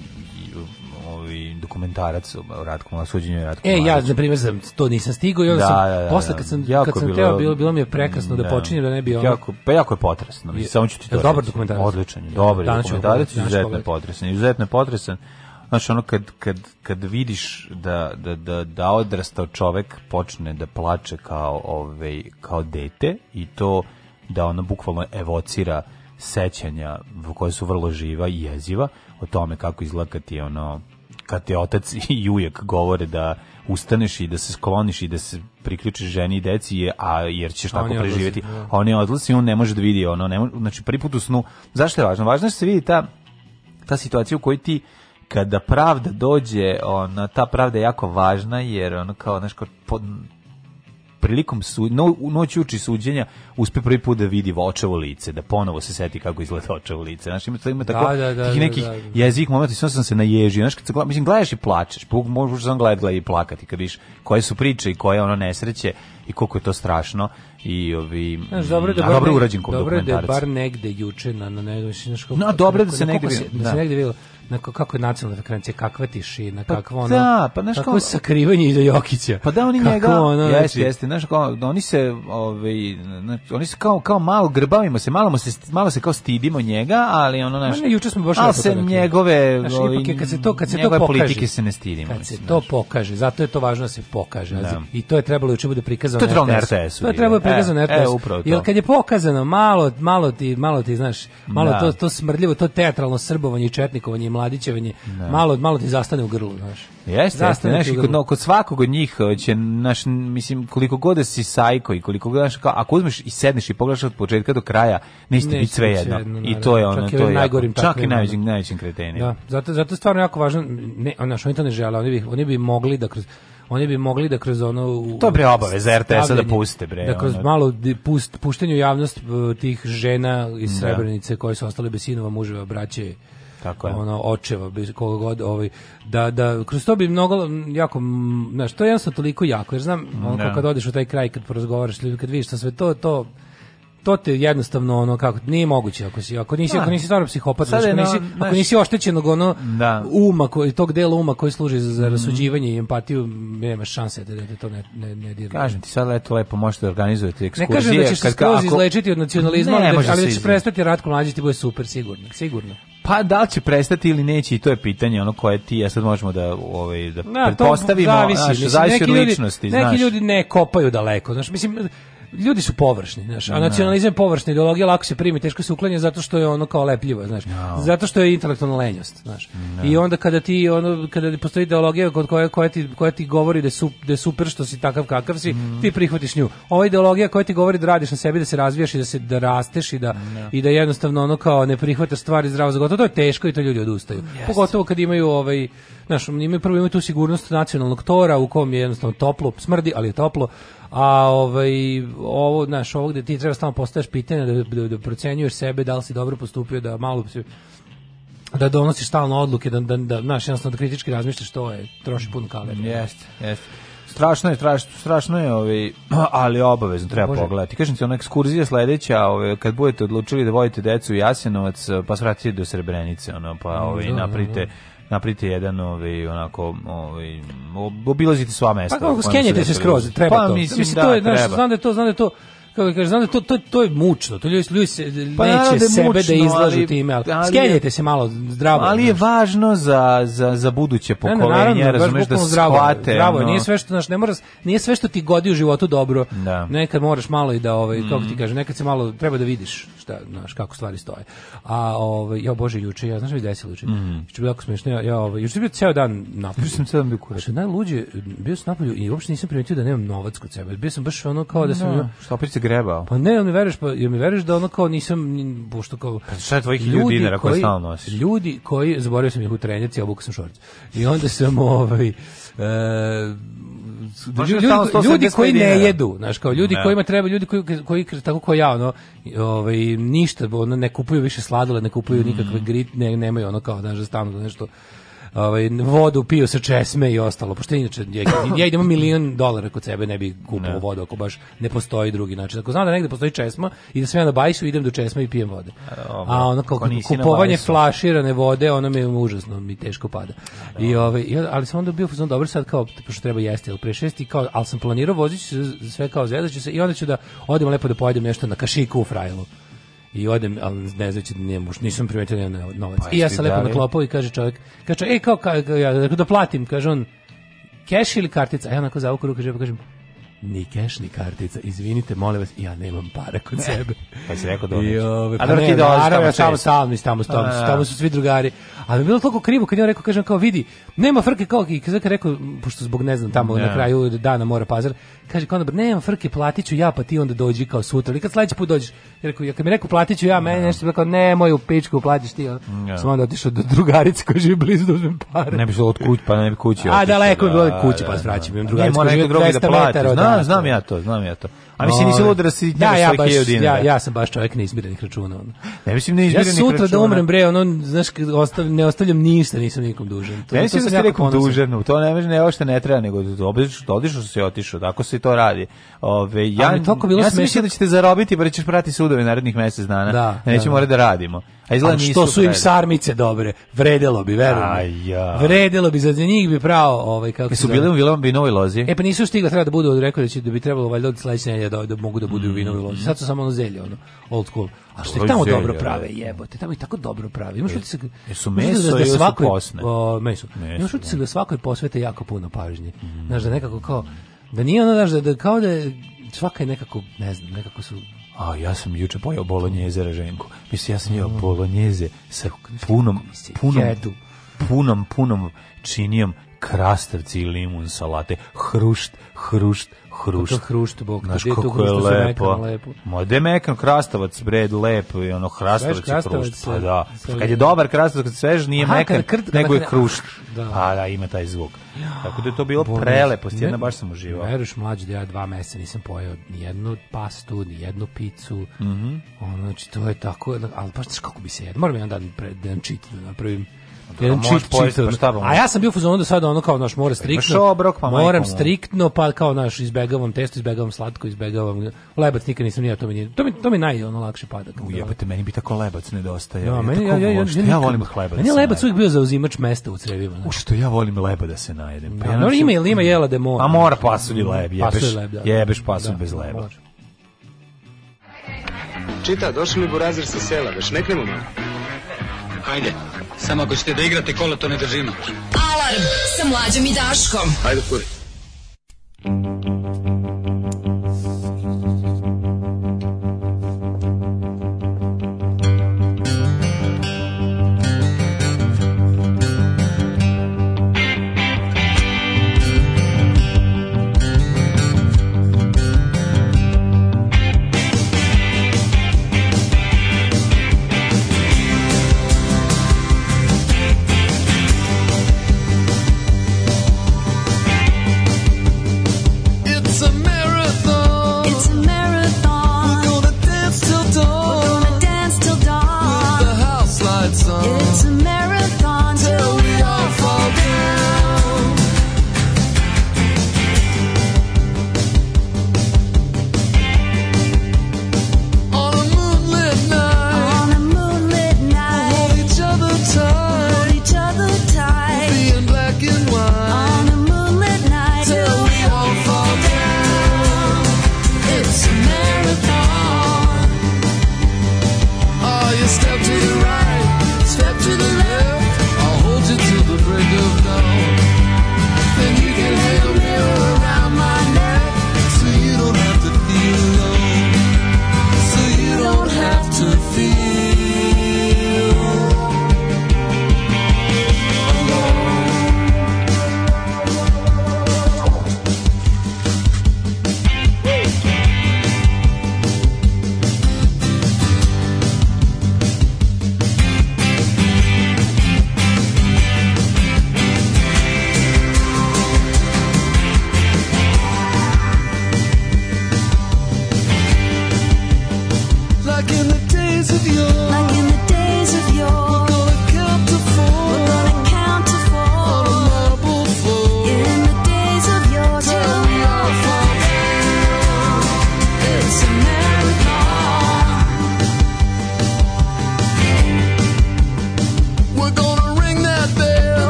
ovaj dokumentarac o um, Ratku Mladiću, suđenju Ratku E, ja na primjer sam to nisam stigao i onda da, sam da, da, da, da posle da. kad sam kad sam bilo, teo bilo bilo mi je prekasno da počinjem da ne bi ono. Jako, pa jako je potresno. Mislim samo ću ti to. Dobar dokumentarac. Odličan, dobar dokumentarac, izuzetno potresan, izuzetno potresan. Znaš, ono kad, kad, kad vidiš da, da, da, da odrastao čovek počne da plače kao, ovaj, kao dete i to da ono bukvalno evocira sećanja koje su vrlo živa i jeziva o tome kako izlakati ono kad te otac i ujak govore da ustaneš i da se skloniš i da se priključiš ženi i deci je a jer ćeš tako on preživeti da. odlazi, a on je odlazi on ne može da vidi ono ne može, znači prvi put u snu zašto je važno važno je da se vidi ta ta situacija u kojoj ti kada pravda dođe ona ta pravda je jako važna jer ono kao znači kao prilikom su, no, noć uči suđenja uspe prvi put da vidi vočevo lice, da ponovo se seti kako izgleda očevo lice. Znaš, ima, ima tako da, da, da, tih nekih da, da, da. jezik momenta, sve sam se naježio. Znaš, kad se, mislim, gledaš i plačeš, Bog možeš samo gledati gledaj i plakati, kad viš koje su priče i koje ono nesreće i koliko je to strašno i ovi znaš, dobro da dobro urađen kao dokumentarac. Dobro da je bar negde juče na na negde, znaš, no, dobro da se negde, da. se negde bilo na kako je nacionalna frekvencija, kakva tišina, pa kakvo ono, da, pa, znaš, kako sakrivanje iza Jokića. Pa da oni njega, ono, znači- jeste, jeste, znaš, kao, oni se, ovaj, znači, oni se kao, kao malo grbavimo se, malo, se, malo se kao stidimo njega, ali ono, znaš, ne, juče smo baš ali se njegove, znaš, ovi, ipak je, ovaj, kad se to, kad se to pokaže, politike se ne stidimo. Kad mislim, se to pokaže, zato je to važno da se pokaže. Da. I to je trebalo juče bude prikazano to na RTS. RTS to je trebalo prikazano na RTS. E, e Jer kad je pokazano, malo, malo ti, malo ti, znaš, malo da. to, to smrdljivo, to teatralno srbovanje i četnikovanje mladićevanje, ne. Da. malo, malo ti zastane u grlu, znaš. Jeste, jeste, znaš, kod, no, kod svakog od njih uh, će, naš, mislim, koliko god da si sajko i koliko god, znaš, ako uzmeš i sedneš i pogledaš od početka do kraja, nećete biti sve jedno. jedno I to je ono, čak to je jako, čak i najvećim, najvećim kretenima. Da, zato, zato je stvarno jako važno, ne, znaš, oni to ne žele, oni bi, oni bi mogli da kroz, oni bi mogli da kroz ono to bre obaveza RTS-a da puste bre da kroz ono. malo pust, puštenju javnost uh, tih žena iz da. Srebrenice da. koje su ostale bez sinova, muževa, braće Tako je. Ono očeva blizu koga god ovaj da da kroz to bi mnogo jako znaš to je jednostavno toliko jako jer znam onako da. kad odeš u taj kraj kad porazgovaraš ljudi kad vidiš da sve to to to te jednostavno ono kako nije moguće ako si ako nisi da. ako nisi stvarno psihopat, ako nisi no, ako nisi oštećenog ono da. uma koji tog dela uma koji služi za, za mhm. rasuđivanje mm. i empatiju, nemaš šanse da, da to ne ne ne dirne. Kažem ti sad eto lepo možete da organizujete ekskurzije. Ne kažem da ćeš kad, skroz ako... izlečiti od nacionalizma, ne, ali da ćeš da prestati ratko mlađi ti bude super sigurno, sigurno. Pa da li će prestati ili neće i to je pitanje ono koje ti ja e, sad možemo da ovaj da Na, pretpostavimo, to zavisi, znaš, zavisi, zavisi od ličnosti, ljudi, znaš. Neki ljudi ne kopaju daleko, znaš, mislim ljudi su površni, znaš, a da. nacionalizam je površna ideologija, lako se primi, teško se uklanja zato što je ono kao lepljivo, znaš, no. zato što je intelektualna lenjost, znaš. No. Da. I onda kada ti, ono, kada postoji ideologija kod koja, koja, ti, koja ti govori da, su, da je super što si takav kakav si, mm. ti prihvatiš nju. Ova ideologija koja ti govori da radiš na sebi, da se razvijaš i da se da rasteš i da, no. Da. i da jednostavno ono kao ne prihvataš stvari zdravo za gotovo, to je teško i to ljudi odustaju. Yes. Pogotovo kad imaju ovaj, znaš, imaju prvo imaju tu sigurnost nacionalnog tora u kom je jednostavno toplo, smrdi, ali je toplo, a ovaj ovo znaš ovog gde ti treba stalno postaviš pitanje da, da, da procenjuješ sebe da li si dobro postupio da malo da donosiš stalno odluke da da da znaš jednostavno da kritički razmišljaš to je troši puno kalorija jeste jeste strašno je, strašno je, ovaj, ali obavezno treba Bože. pogledati. Kažem ti, ona ekskurzija sledeća, ovaj, kad budete odlučili da vodite decu u Jasenovac, pa svratite do Srebrenice, ono, pa ovaj, da, da, da. napravite napravite jedan ovaj onako ovaj obilazite sva mesta. Pa kako skenjete se skroz, treba pa, to. Mislim, mislim da, to je, da, znaš, znam da je to, znam da je to kako kaže, znam da to, to, to je mučno, to ljudi, ljudi se, pa, neće da sebe da mučno, da izlažu ali, time, ali, ali skenjajte se malo zdravo. Ali je važno za, za, za buduće pokolenje, ne, ne, razumeš da shvate. Zdravo, no. nije sve što, znaš, ne moraš, nije sve što ti godi u životu dobro, da. nekad moraš malo i da, ovaj, mm. ti kaže, nekad se malo, treba da vidiš šta, znaš, kako stvari stoje. A, ovaj, ja, Bože, juče, ja, znaš mi desilo juče, mm. juče bilo jako smiješno, ja, ja ovaj, juče bio ceo dan napolju. Juče sam ceo dan bio kurac. najluđe, bio sam napolju i uopšte nisam primetio da nemam novac kod sebe, bio sam baš ono kao da sam... Da, šta zgrebao? Pa ne, on mi veruješ, pa jel mi veruješ da ono kao nisam pušto kao pa šta je tvojih ljudi dinara koje stalno nosiš? Ljudi koji zaboravio sam ih u trenjaci, obukao sam šorce. I onda sam ovaj e, ljudi, ljudi, ljudi koji ne jedu, znaš, kao ljudi ne. Da. kojima treba, ljudi koji, koji tako kao ja, ono, ovaj, ništa, ono, ne kupuju više sladole, ne kupuju mm. nikakve grit, ne, nemaju ono kao, znaš, stalno nešto ovaj, vodu pio sa česme i ostalo. Pošto inače, ja, ja idem milion dolara kod sebe, ne bih kupao da. vodu ako baš ne postoji drugi način. Ako znam da negde postoji česma i da sam ja na bajsu, idem do česme i pijem vode. A ono kao kupovanje flaširane vode, ono mi je užasno mi teško pada. Da. I ovaj, ali sam onda bio fuzon dobro sad kao pošto treba jesti, al pre šest i kao al sam planirao vozić sve kao zezaću se i onda ću da odem lepo da pojedem nešto na kašiku u Frajlu i odem, ali ne znajući da nije muš, nisam primetio da je novac. Pa I ja sam lepo naklopao i kaže čovjek, kaže, e, kao, kao, ja, da platim, kaže on, keš ili kartica? A ja onako zavuku ruku, kaže, pa kažem, ni keš, ni kartica. Izvinite, molim vas, ja nemam para kod sebe. Pa si rekao da I, ove, A da ti dolaziš tamo stalno, tamo, tamo, tamo su svi drugari. Ali mi bilo toliko krivo kad ja rekao, kažem kao, vidi, nema frke kao, i kad rekao, pošto zbog ne znam tamo na kraju dana mora pazar, kaže kao, nema frke, platiću ja, pa ti onda dođi kao sutra. Ili kad sledeći put dođeš, rekao, ja kad mi rekao, platiću ja, meni nešto, rekao, ne, moju pičku, platiš ti. Ja. Sam onda otišao do drugarice koja živi blizu da uzmem pare. Ne bi od kuć, pa ne bi kući. A daleko je da, bilo kući, da, pa da, svraćam. Drugarica znam, znam ja to, znam ja to. A mislim nisi lud da si da, ja, baš, ja, da. ja sam baš čovjek neizbiranih računa. Ono. Ne mislim neizbiranih da računa. Ja sutra računa. da umrem bre, ono, znaš, ostav, ne ostavljam ništa, nisam nikom dužan. To, ne mislim da si nekom dužan, to ne može, ne, hošta ne treba, nego da obično što odišao se otišao, tako se to radi. Ove, ja, Ali toliko bilo ja sam mislio da ćete zarobiti, bre pa ćeš prati sudove narednih mjesec dana. Da, Neće da, morati da radimo. A izgleda nisu što su im sarmice dobre, vredelo bi, verujem. Ja. Vredelo bi, za njih bi pravo, ovaj, kako su bili u Vilovom vinovoj lozi. E pa nisu stigli, treba da budu, rekao da, će, da bi trebalo valjda od sledeće nedelje da, da mogu da budu u vinovoj lozi. Mhm. Sad su samo ono zelje, ono, old school. A što ih tamo zelje, dobro da. prave, jebote, tamo i tako dobro prave. Imaš e, utisak se da su meso da, da svakoj, posne. O, meso. meso Imaš utisak da, da svakoj posvete jako puno pažnje. Mm. Znaš, da nekako kao, da nije ono, znaš, da, da kao da svaka je nekako, ne znam, nekako su A ja sam juče pojao bolonjeze Raženko. Mislim ja sam jeo bolonjeze sa punom punom jedu. punom punom činijom krastavci i limun salate. Hrušt, hrušt, hrušt. To hrušt, bog, Znaš, kako tu je lepo. lepo. Moj da je mekan krastavac, bred, lepo i ono, hrastavac svež i hrušt. Pa da. Kad je dobar krastavac, kad svež, nije Aha, mekan, krt, nego je hrušt. Da. A pa da, ima taj zvuk. Tako da je to bilo Bože, prelepo, stjedna baš sam uživao. Veruješ mlađe da ja dva meseca nisam pojeo ni jednu pastu, ni jednu picu. Mm -hmm. Ono, znači, to je tako, ali baš kako bi se jedno. Moram jedan dan pre, da čitati, da napravim jedan čip pa čip. A ja sam bio fuzon onda sada ono kao naš more pa striktno. Obrok, pa moram striktno pa kao naš izbegavam testo, izbegavam slatko, izbegavam lebac nikad nisam ni to meni. To mi to mi naj ono lakše pada. Ujebate da- meni bi tako lebac nedostaje. Ja, meni, ja, ja, ja, ja, volim lebac. Meni lebac uvijek bio za zauzimač mesta u crevima. U što ja volim leba da se najedem. Da, pa ja, ima ili ima jela da mora. A mora pasulj leb, jebeš. Da. Jebeš pasulj bez leba. Čita, došli mi burazir sa sela, već neknemo malo. Hajde. Samo ako ćete da igrate kola, to ne držimo. Alarm sa mlađom i Daškom. Hajde, kuri.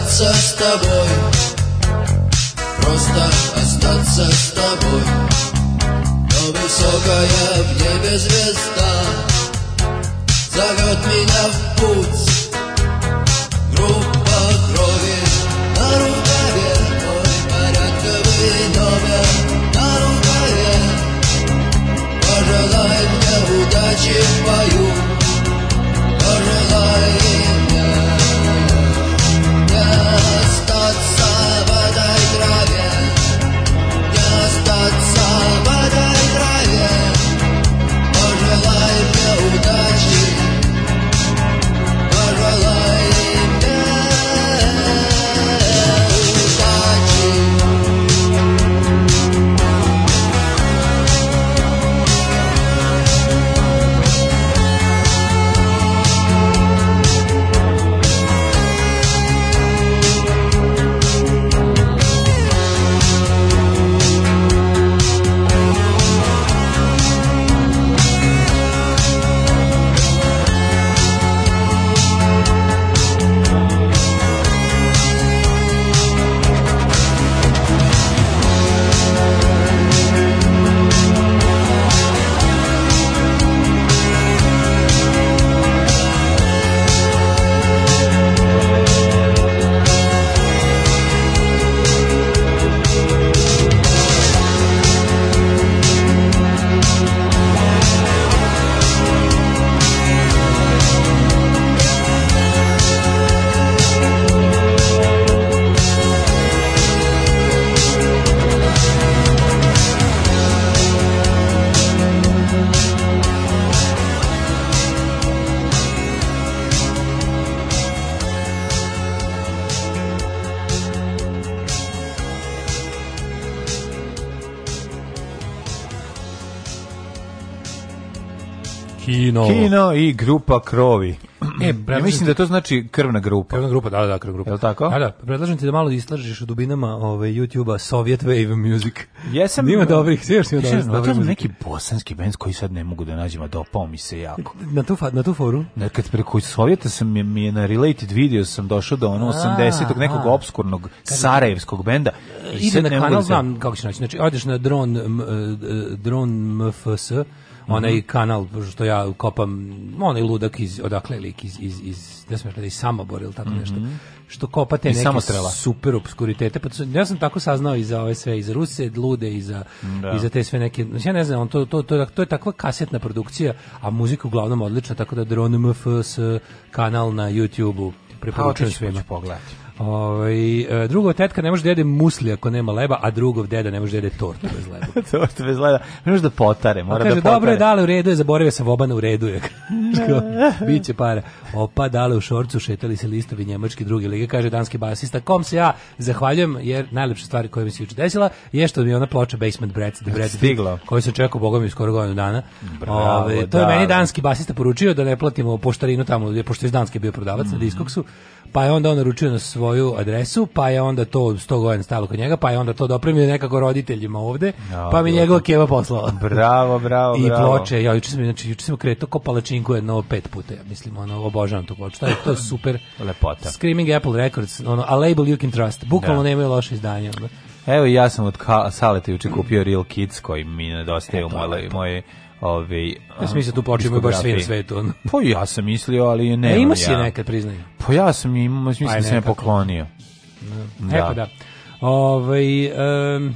остаться с тобой Просто остаться с тобой Но высокая в небе звезда Зовет меня в путь Группа крови на рукаве Мой порядковый номер на рукаве Пожелай мне удачи в бою i Kino i grupa krovi. E, ja e, mislim da to znači krvna grupa. Krvna grupa, da, da, krvna grupa. Je li tako? Da, da, predlažem ti da malo istražiš u dubinama ove, ovaj, YouTube-a Soviet Wave Music. Jesam... Nima dobrih, sviš nima dobrih. Dobro, dobro neki bosanski band koji sad ne mogu da nađem, a dopao mi se jako. Na tu, na tu foru? Nekad kad preko Sovjeta sam, mi je na related video sam došao do ono 80-og nekog obskurnog sarajevskog benda. Ide na kanal, da znam kako će naći. Znači, odeš na drone, e, drone MFS, onaj mhm. kanal što ja kopam, onaj ludak iz odakle lik iz iz iz ne znam da iz Samobor ili tako nešto. Mm -hmm. Što kopate te neke samostrela. super obskuritete. Pa ja sam tako saznao i za ove sve iz Ruse, lude i za da. i za te sve neke. Znači ja ne znam, on to to to to je takva kasetna produkcija, a muzika uglavnom odlična, tako da Drone MFS kanal na YouTubeu pa, preporučujem svima. Pogledati. Ovaj e, drugo tetka ne može da jede musli ako nema leba, a drugog deda ne može da jede tortu bez leba. tortu bez leba. Ne može da potare, mora kaže, da potare. dobro je dale u redu, je zaboravio sam vobana u redu je. Biće para. Opa, dale u šorcu šetali se listovi njemački drugi lige, kaže danski basista. Kom se ja zahvaljujem jer najlepša stvari koja mi se juče desila je što mi je ona ploča Basement Brats, The Brats stigla, koju sam čekao bogom skoro godinu dana. Bravo, Ove, to je dale. meni danski basista poručio da ne platimo poštarinu tamo, pošto je danski bio prodavac mm. na mhm. Diskoksu pa je onda on naručio na svoju adresu, pa je onda to 100 godina stalo kod njega, pa je onda to dopremio nekako roditeljima ovde, no, da, pa mi njegova keva poslala. Bravo, bravo, I bravo. I ploče, ja juče sam, znači, juče sam kretao ko palačinku jedno pet puta, ja mislim, ono, obožavam to ploče, je, to super. Lepota. Screaming Apple Records, ono, a label you can trust, bukvalno da. nemaju loše izdanje. Onda. Evo ja sam od Saleta juče kupio Real Kids koji mi nedostaje e, u moje, moje ovaj ja sam mislio da tu počinu baš svi na svetu. Pa ja sam mislio, ali ne. E, ima si ja. nekad priznaj. Pa ja sam imao, mislim da e, pa da sam je poklonio. Da. E da. Ove, ovaj, um,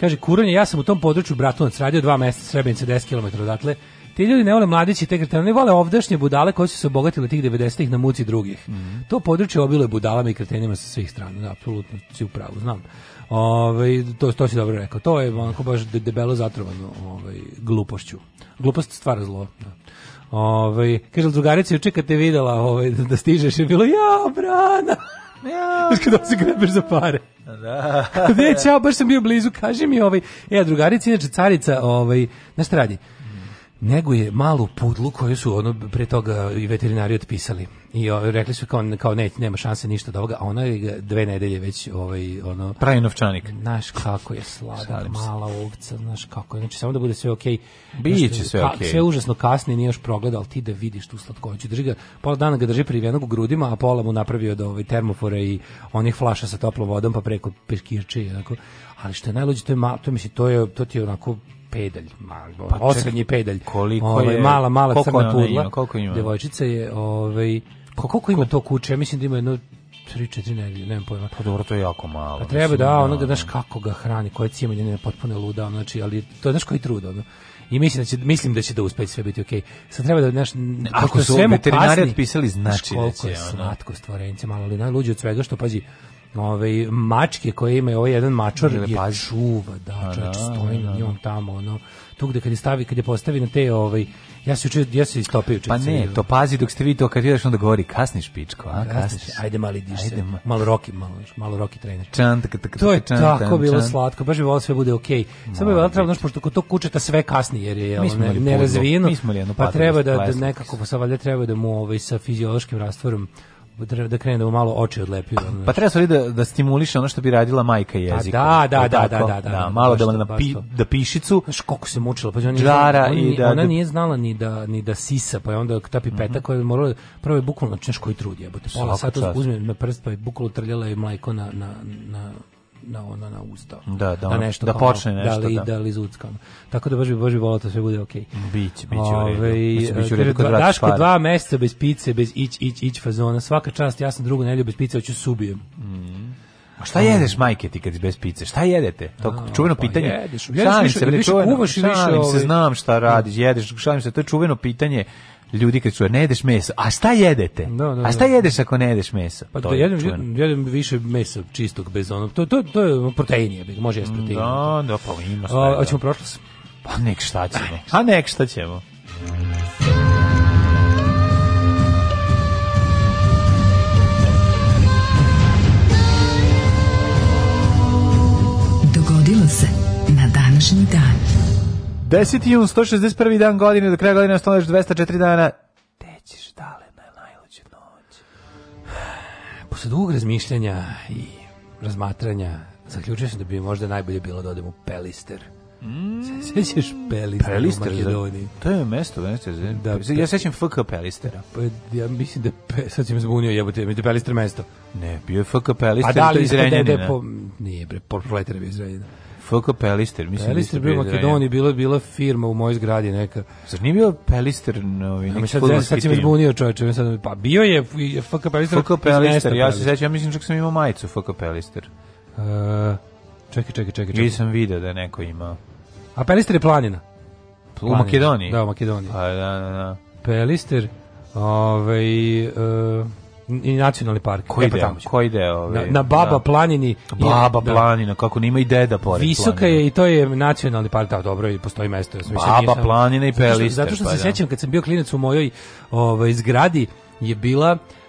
kaže, kuranje, ja sam u tom području Bratunac radio 2 mjeseca, Srebrenice, 10 km odatle. Ti ljudi ne vole mladići te kretene, ne vole ovdašnje budale koji su se obogatili tih 90-ih na muci drugih. Mm -hmm. To područje obilo je budalama i kretenima sa svih strana, da, apsolutno si u pravu, znam. Ovaj to to si dobro rekao. To je onako baš debelo zatrovano ovaj glupošću. Glupost stvara zlo. Da. Ovaj kaže drugarica juče kad te videla ovaj da, da stižeš je bilo ja brana. Ja. Kada se grebeš za pare. Da. Već, čao, baš sam bio blizu, kaži mi ovaj, e, drugarica, inače carica, ovaj, znaš šta radi? nego je malu pudlu koju su ono pre toga i veterinari otpisali. I o, rekli su kao kao ne, nema šanse ništa od ovoga, a ona je dve nedelje već ovaj ono pravi novčanik. Znaš kako je sladak mala ovca, znaš kako je. Znači samo da bude sve okej. Okay. Biće sve okej. Okay. Sve užasno kasni, nije još progledao, ali ti da vidiš tu slatkoću. Drži ga pola dana ga drži privenog u grudima, a pola mu napravio od ovaj termofora i onih flaša sa toplom vodom pa preko peškirče i Ali što je najluđe to je ma, to mislim to je to ti je onako pedalj, mali, pa, pa osrednji pedalj. Koliko ovaj, je? Mala, mala koliko crna pudla. Ima, koliko ima? Devojčica je, ovaj, pa koliko ima to kuće? Ja mislim da ima jedno 3 4 nedelje, nemam pojma. Pa dobro, to je jako malo. Pa treba da, da, ono da znaš kako ga hrani, koje cimanje, ne, potpuno luda, znači, ali to je znaš koji trud, ono. I mislim da će mislim da će da uspe sve biti okej. Okay. Sad treba da naš ako su veterinari pisali znači da će je slatko stvorenje malo, ali najluđe od svega što pazi, ove, mačke koje imaju ovaj jedan mačor je čuva, da, pa čovječ, da, stoji da, na da. njom tamo, ono, tu gde kad je stavi, kad je postavi na te, ovaj, ja se učio, ja se istopio Pa ne, to pazi dok ste vi to kad ideš onda govori kasniš pičko, a kasniš. Ajde mali diš se. Malo roki, malo, malo roki trener. Čant, to je tako bilo slatko, baš bi volio sve bude okej. Samo je valjda znaš pošto kod tog kučeta sve kasni jer je ne, nerazvijeno. Mi smo li pa treba da, da nekako sa valjda treba da mu ovaj sa fiziološkim rastvorom Da, da krene da mu malo oči odlepljuju. Pa, pa treba stvari da, da stimuliše ono što bi radila majka pa jezika. Da, da da, da, da, da, da, da, Malo da, na, da pišicu. Znaš koliko se mučila. Pa ona, Džara i da, ona nije znala ni da, ni da sisa, pa je onda ta pipeta mhm. koja je morala, prvo je bukvalno, znaš koji trud je, pola sata uzme na prst, pa je bukvalno trljala i mlajko na, na, na na ono na usta. Da, da, da, da nešto da počne nešto da. Li, da, da li zuckam. Tako da baš bi baš bi volao to da sve bude okej. Okay. Biće, biće u redu. Ovaj, biće Dva, Daško dva meseca bez pice, bez ić ić ić fazona. Svaka čast, ja sam drugu nedelju bez pice hoću da subijem. Mhm. A šta jedeš majke ti kad bez pice? Šta jedete? To je čuveno pa pitanje. Jedeš, jedeš, jedeš, jedeš, jedeš, jedeš, jedeš, jedeš, jedeš, jedeš, se, jedeš, jedeš, jedeš, jedeš, jedeš, jedeš, jedeš, jedeš, jedeš, jedeš, jedeš, ljudi kad su, ne jedeš meso, a šta jedete? Da, da, a šta da. jedeš ako ne jedeš meso? Pa da, jedem, jedem više mesa čistog bez onog. To, to, to je protein je, da može jesti protein. Da, da, pa ima sve. A, hoćemo prošlost? Pa nek šta ćemo. A nek šta, a nek šta ćemo. Dogodilo se na današnji dan. 10. jun, 161. dan godine, do kraja godine ostaneš 204 dana. Te ćeš dale na najluđu noć. Posle dugog razmišljanja i razmatranja, zaključio sam da bi možda najbolje bilo da odem u Pelister. Mm. Sećaš Pelister, Pelister u Makedoniji? To je mesto, mesto. Da, pe... ja sećam FK Pelistera. Pa, ja mislim da, pe, sad si me zbunio, jebote, mi je Pelister mesto. Ne, bio je FK Pelister, pa da li, to je iz da Renjanina. Po, nije, bre, Proletar je bio iz Renjanina. FK Pelister, mislim. Da Pelister bio u Makedoniji, bila bila firma u mojoj zgradi neka. Zar nije bio Pelister novi? Ovaj, ja mi sad zem, sad se mi zbunio čoveče, mislim sad pa bio je FK Pelister. FK Pelister, ja se sećam, ja mislim čak sam imao majicu FK Pelister. Uh, čekaj, čekaj, čekaj. čekaj. Nisam video da je neko ima. A Pelister je planina. planina. U Makedoniji? Da, u Makedoniji. Pa da, da, da. Pelister, ovaj... Uh, i nacionalni park. Koji Epa, deo? Koji deo ovaj, na, na, Baba da. planini. Baba je, da. planina, kako nema i deda pored Visoka planina. je i to je nacionalni park, da, dobro, i postoji mesto. Ja sam Baba planina i Pelister. Zato što, zato što pa, se da. sjećam kad sam bio klinac u mojoj ovaj, zgradi je bila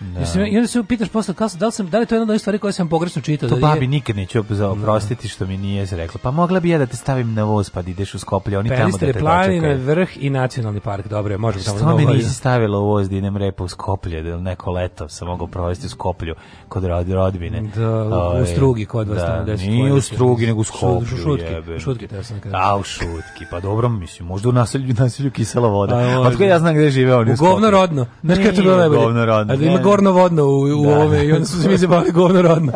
Da. Mislim, I onda se pitaš posle, kao, da, li sam, da li to je jedna od stvari koje sam pogrešno čitao? To da babi je... nikad neću oprostiti što mi nije rekla. Pa mogla bi ja da te stavim na voz pa da ideš u Skoplje, oni Pelistere, tamo da te dočekaju. planine, vrh i nacionalni park, dobro je, možemo tamo da Što mi nisi stavila u voz da idem repa u Skoplje, da neko leto sam mogao provesti u Skoplju kod rodbine. Da, u ovaj, Strugi kod vas da, tamo deset. Nije u Strugi, nego u Skoplju. U šutki, šutki, te sam kada. Da, u Šutki, pa dobro, mislim, možda u naselju, naselju kisela voda. A, pa, pa ja ovaj, znam gde žive oni u Skoplju. Govno rodno. Znaš kada to bilo najbolje? Govno rodno porno vodno u, u da. da. ovome i onda smo se mi zabavili govno rodno.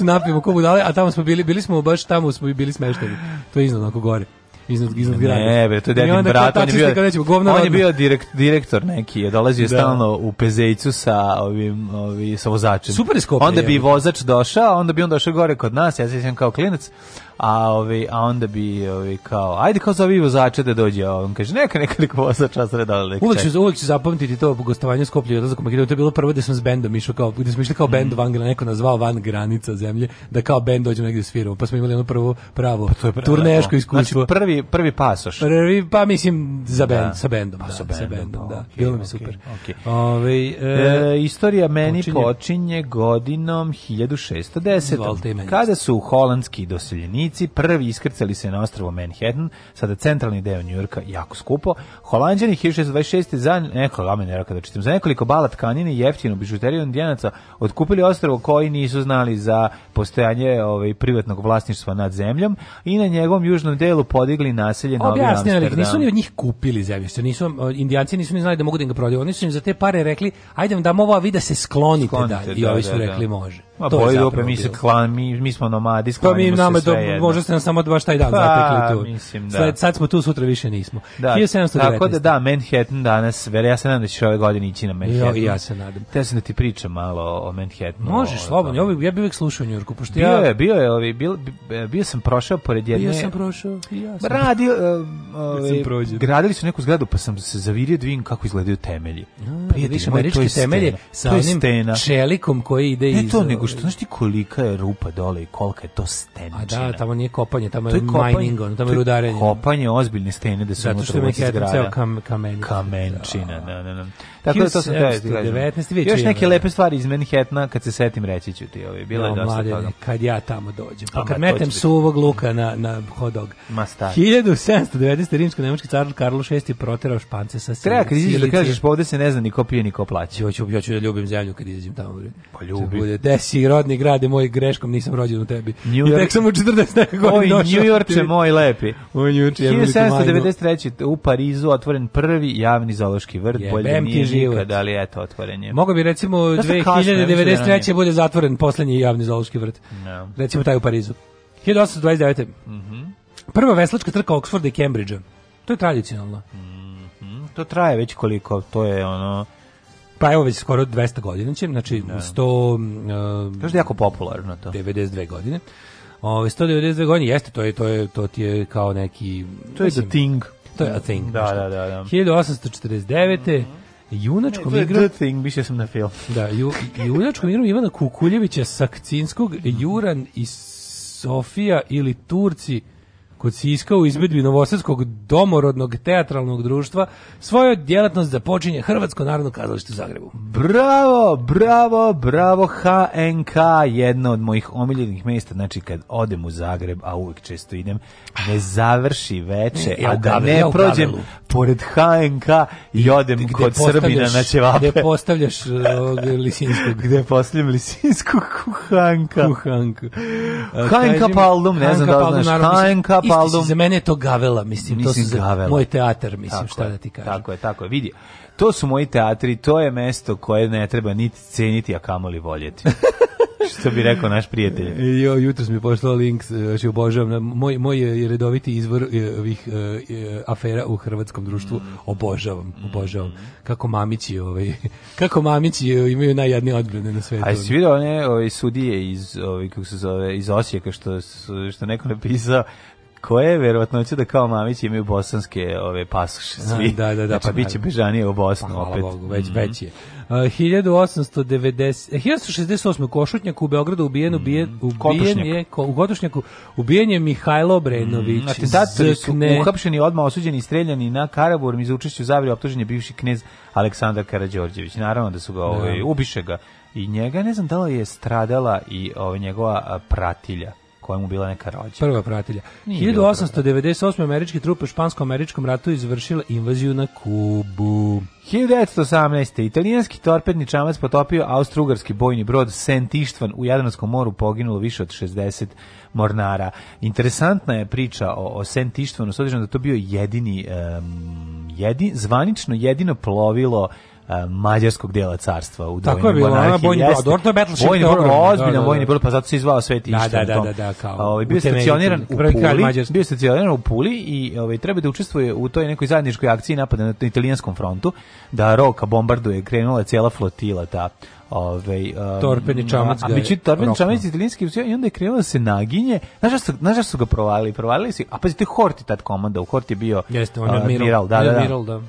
Napijemo ko budale, a tamo smo bili, bili smo baš tamo smo bili smešteni. To je iznad onako gore iznad iznad grada. Ne, bre, to je dedin brat, on je bio. Rećemo, on je bio direkt, direktor neki, je dolazio da. stalno u Pezejcu sa ovim, ovim, sa vozačem. Super skopi. Onda bi je, vozač došao, onda bi on došao gore kod nas, ja se sjećam kao klinac a, ovi, a onda bi ovi, kao, ajde kao zove vozača da dođe, a on kaže, neka nekoliko vozača sreda ali Uvek ću, uvek ću zapamtiti to gostovanje Skoplje i odlazak u Makedoniju, to je bilo prvo gde sam s bendom išao, kao, gde smo išli kao bend mm. van, gra neko nazvao van granica zemlje, da kao bend dođemo negde da sviramo, pa smo imali ono prvo pravo, pa to je pravo turneško da, da. iskustvo. Znači prvi, prvi pasoš. Prvi, pa mislim, za bend, da. sa bendom, pa, da, sa bendom, sa bendom pa, da. Okay, bilo mi okay, super. Okay. Ove, e, e, istorija meni počinje, počinje godinom 1610. Kada su holandski doseljenici Amerikanci prvi iskrcali se na ostrvo Manhattan, sada centralni deo Njujorka, jako skupo. Holanđani 1626. za neko lamene raka da čitam, za nekoliko bala tkanine i jeftinu bižuteriju indijanaca otkupili ostrvo koji nisu znali za postojanje ovaj, privatnog vlasništva nad zemljom i na njegovom južnom delu podigli naselje Novi Amsterdam. nisu ni od njih kupili zemljište, nisu, indijanci nisu ni znali da mogu da im ga prodaju, oni su im za te pare rekli, ajde vam dam ovo, a da se sklonite, sklonite dalje. I da, ovi su da, rekli, da. može. Ma to bolje dupe, mi se klan, mi, mi smo nomadi, sklanimo pa mi, nama, se sve do, jedno. Možda ste nam samo baš taj dan pa, zatekli tu. Mislim, da. Sad, sad smo tu, sutra više nismo. Da. 1719. Tako da da, Manhattan danas, ver, ja se nadam da ćeš ove godine ići na Manhattan. Jo, ja se nadam. Te sam da ti pričam malo o Manhattanu. Možeš, slobodno, ovaj, ja bih uvijek slušao u Njurku, pošto bio ja... Je, bio je, ovaj, bio, e, bio sam prošao pored jedne... Bio sam prošao, i ja sam. Radio, ovaj, gradili su neku zgradu, pa sam se zavirio dvim da kako izgledaju temelji. Da Prijatelj, to je stena. Sa onim čelikom koji ide iz što, znaš ti kolika je rupa dole i kolika je to steničina. A da, tamo nije kopanje, tamo to je, mining, ono, tamo je rudarenje. kopanje ozbiljne stene da se Zato što je Manhattan ceo kam, kamen, kamenčina. Da. da, da, da. Tako da to sam da, Još neke lepe stvari iz Manhattana, kad se setim reći ću ti. Ovaj. Bila je da, dosta toga. Kad ja tamo dođem, pa kad metem suvog luka na, na hot dog. Ma 1790. rimsko-nemočki car Karlo VI proterao špance sa Treba kad iziš da kažeš, pa ovde se ne zna ni ko pije, ni ko plaća. Ja ću, ja ću da ljubim zemlju kad izađem tamo. Pa ljubi. Bude desi kući, rodni grade, moj greškom nisam rođen u tebi. New I tek sam u 14 nekog godina došao. New York je moj lepi. U New Yorkče. 1793. u Parizu otvoren prvi javni zoološki vrt, yeah, bolje nije nikad, ali eto, otvoren je. Mogu bi recimo 2093. Da da bude zatvoren poslednji javni zoološki vrt. No. Da. Recimo taj u Parizu. 1829. Mm -hmm. Prva veslačka trka Oxforda i Cambridgea. To je tradicionalno. Mm -hmm. To traje već koliko, to je ono Pa evo već skoro 200 godina će, znači da. 100... Uh, Kažu je jako popularno to. 92 godine. Ove, 192 godine jeste, to je, to je, to ti je kao neki... To je mislim, the thing. To je a thing. Da, da, da, da, da. 1849. Mm -hmm. Junačkom igrom... The thing, više sam na film. Da, ju, junačkom igrom Ivana Kukuljevića, Sakcinskog, Juran i Sofija ili Turci kod Siska u izvedbi Novosadskog domorodnog teatralnog društva svoju djelatnost započinje Hrvatsko narodno kazalište u Zagrebu. Bravo, bravo, bravo HNK, jedno od mojih omiljenih mjesta, znači kad odem u Zagreb, a uvijek često idem, ne završi veče, a da ne prođem pored HNK i odem kod Srbina na ćevape. Gde postavljaš e, ovog Lisinskog? Gde postavljam Lisinskog u Kuhanku. U HNK. HNK Paldum, ne znam da pa znaš, HNK Kapaldu. Isti si, za mene je to gavela, mislim, mislim to su gavela. moj teatar, mislim, tako šta je, da ti kažem. Tako je, tako je, vidi. To su moji teatri, to je mesto koje ne treba niti ceniti, a kamoli voljeti. što bi rekao naš prijatelj. E, jo, jutros mi je poslao link, što e, znači obožavam, moj, moj redoviti izvor e, ovih afera u hrvatskom društvu, mm. obožavam, mm. obožavam. Kako mamići, ovaj, kako mamići imaju najjadnije odbrane na svetu. A jesi vidio one ovaj, sudije iz, ovaj, kako se zove, iz Osijeka, što, što neko napisao, koje je verovatnoća da kao mamići imaju bosanske ove pasoše da, svi. Da, da, da, znači, pa biće bežanije u pa Bosnu pa, opet. Bogu, već, mm -hmm. već je. 1890, 1868. u Košutnjaku u Beogradu ubijen, mm. ubijen, ubijen je, ko, u Gotušnjaku ubijen je Mihajlo Brenović. Mm. Atentatori su uhapšeni, odmah osuđeni i streljani na Karaburm iz učešću zavrije optužen je bivši knez Aleksandar Karađorđević. Naravno da su ga, ovaj, da. ubiše ga. I njega, ne znam da li je stradala i ove, ovaj, njegova pratilja kojemu bila neka rođa. Prva pratilja. Nije 1898. američke trupe u špansko-američkom ratu izvršila invaziju na Kubu. 1918. italijanski torpedni čamac potopio austrugarski bojni brod Sent Ištvan u Jadranskom moru poginulo više od 60 mornara. Interesantna je priča o, o Sent Ištvanu, s obzirom da to bio jedini, um, jedin, zvanično jedino plovilo mađarskog dela carstva u Tako je bilo, ona bojni brod, to je Battleship Vojni brod, da, ozbiljan da, vojni da. brod, pa zato se izvao Sveti da, Ištan. Da, da, da, da, kao. Ovaj bio stacioniran u Puli, bio stacioniran u Puli i ovaj treba da učestvuje u toj nekoj zajedničkoj akciji napada na italijanskom frontu, da Roka bombarduje, krenula je cela flotila ta ovaj um, torpedni čamac a biće torpedni čamac italijanski i onda je krenuo se naginje znaš su, znaš su ga provalili provalili su a pa te Horti tad komanda u Horti bio jeste on je admiral, admiral da da, da. Admiral, da.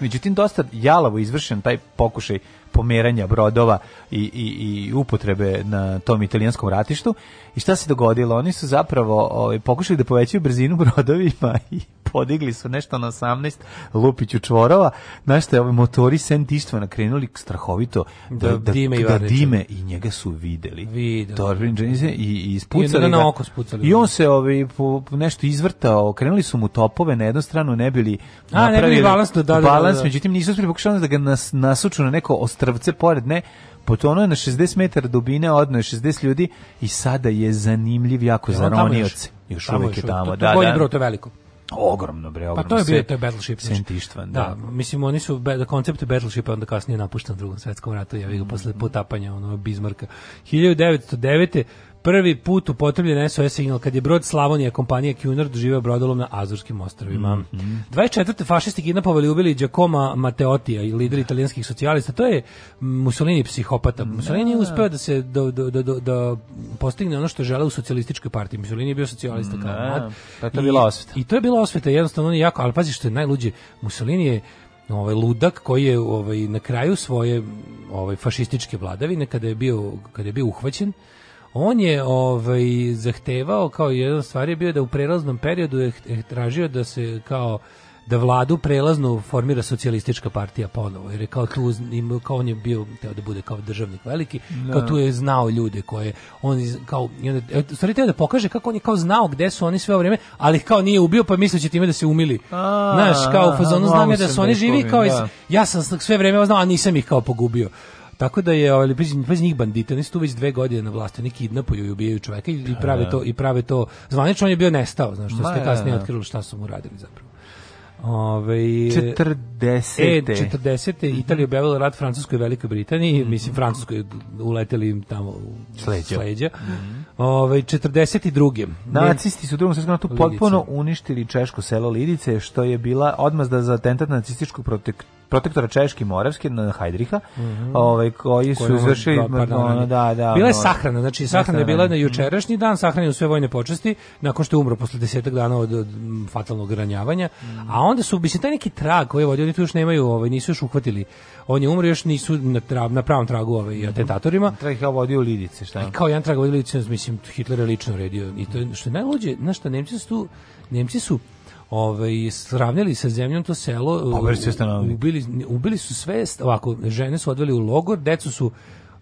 Međutim, dosta jalavo izvršen taj pokušaj pomeranja brodova i, i, i upotrebe na tom italijanskom ratištu I šta se dogodilo? Oni su zapravo ovaj, pokušali da povećaju brzinu brodovima i podigli su nešto na 18 lupiću čvorova, znaš što je ovaj motori sentištva nakrenuli strahovito da, da, da dime, da, i da dime i njega su videli. Videli. Torben i, i ispucali I, na oko spucali I on se ovaj, po, nešto izvrtao, krenuli su mu topove na jednu stranu, ne bili A, ne bili balans, da, da, da balans, da. međutim nisu uspjeli pokušali da ga nas, nasuču na neko ostravce pored, ne, potonuo je na 60 metara dubine, odno je 60 ljudi i sada je zanimljiv jako za ronioce. Još, još uvijek je tamo. To, to da, da. Broj, to je veliko. Ogromno bre, ogromno. Pa to je bio to je Battleship. Znači. Sent da. da. Mislim oni su be, koncept Battleshipa onda kasnije napušten u Drugom svetskom ratu, ja ga mm -hmm. posle potapanja onog Bismarka. 1909 prvi put upotrebljen SOS signal kad je brod Slavonija kompanija Cunard živeo brodolom na Azorskim ostrovima. Mm -hmm. 24. fašisti kidnapovali i ubili Giacomo Matteottija, lider da. italijanskih socijalista. To je Mussolini psihopata. Da. Mussolini je uspeo da se da, da, da, da postigne ono što žele u socijalističkoj partiji. Mussolini je bio socijalista da, kao mlad. Da, to je bila osveta. I to je bila osveta, jednostavno on je jako, ali pazi što je najluđe, Mussolini je ovaj ludak koji je ovaj na kraju svoje ovaj fašističke vladavine kada je bio kada je bio uhvaćen on je ovaj zahtevao kao jedna stvar je bio da u prelaznom periodu je tražio da se kao da vladu prelaznu formira socijalistička partija ponovo jer je kao tu kao on je bio teo da bude kao državnik veliki no. Da. kao tu je znao ljude koje on kao i e, stvari teo da pokaže kako on je kao znao gde su oni sve vreme ali kao nije ubio pa misleći da time da se umili znaš kao u fazonu znam ja da su oni da živi kao iz, ja sam sve vrijeme znao a nisam ih kao pogubio Tako da je ovaj pazi njih bandita, nisu tu već dve godine na vlasti, neki kidnapuju i ubijaju čoveka i pa da. prave to i prave to. Zvanično on je bio nestao, znači što ste da, kasnije da. otkrili šta su mu radili zapravo. Ove, 40. E, 40. Mm -hmm. Italija objavila rat Francuskoj i Velikoj Britaniji. Mm -hmm. Mislim, Francuskoj uleteli im tamo u sleđa. sleđa. Mm -hmm. Ove, 42. Nacisti su u drugom svjetskom ratu potpuno uništili češko selo Lidice, što je bila odmazda za atentat nacističkog protektora protektora Češki Moravski na Hajdriha, mm -hmm. ovaj koji su izvršili pa da, da, da, da. Bila je sahrana, znači sahrana je da, bila da. na mhm. jučerašnji dan, sahranjeno sve vojne počasti nakon što je umro posle 10 dana od, od fatalnog ranjavanja, mm -hmm. a onda su bi se taj neki trag koji vodi, oni tu još nemaju, ovaj nisu još uhvatili. On je umro još nisu na, tra, na pravom tragu ovaj mhm. atentatorima. Trag ih vodio lidice, šta? I kao jedan trag vodio lidice, mislim Hitler je lično redio. I to je, što je najluđe, na šta Nemci su tu, Nemci su ovaj sravnjali sa zemljom to selo pa, ubili ubili su sve ovako žene su odveli u logor decu su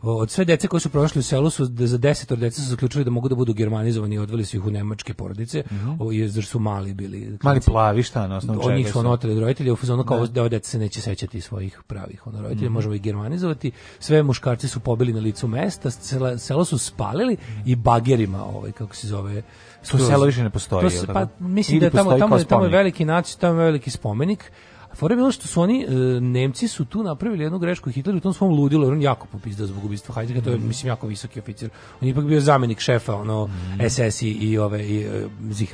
od sve dece koje su prošli u selu su za 10 od dece su zaključili da mogu da budu germanizovani i odveli su ih u nemačke porodice mm -hmm. jer su mali bili mali plavi šta na osnovu od njih su ono oteli roditelje u fazonu kao da dece se neće sećati svojih pravih ono roditelja mm -hmm. možemo ih germanizovati sve muškarci su pobili na licu mesta selo su spalili i bagerima ovaj kako se zove To selo više ne postoji. To se, pa, mislim da tamo, tamo, je, tamo je veliki nacij, tamo je veliki spomenik, Fora je bilo što su oni, e, Nemci su tu napravili jednu grešku Hitleru u tom svom ludilu, jer on jako popizda zbog ubistva Heidegga, to je, mhm. mislim, jako visoki oficir. On je ipak bio zamjenik šefa, ono, SS mhm. i, i, ove, i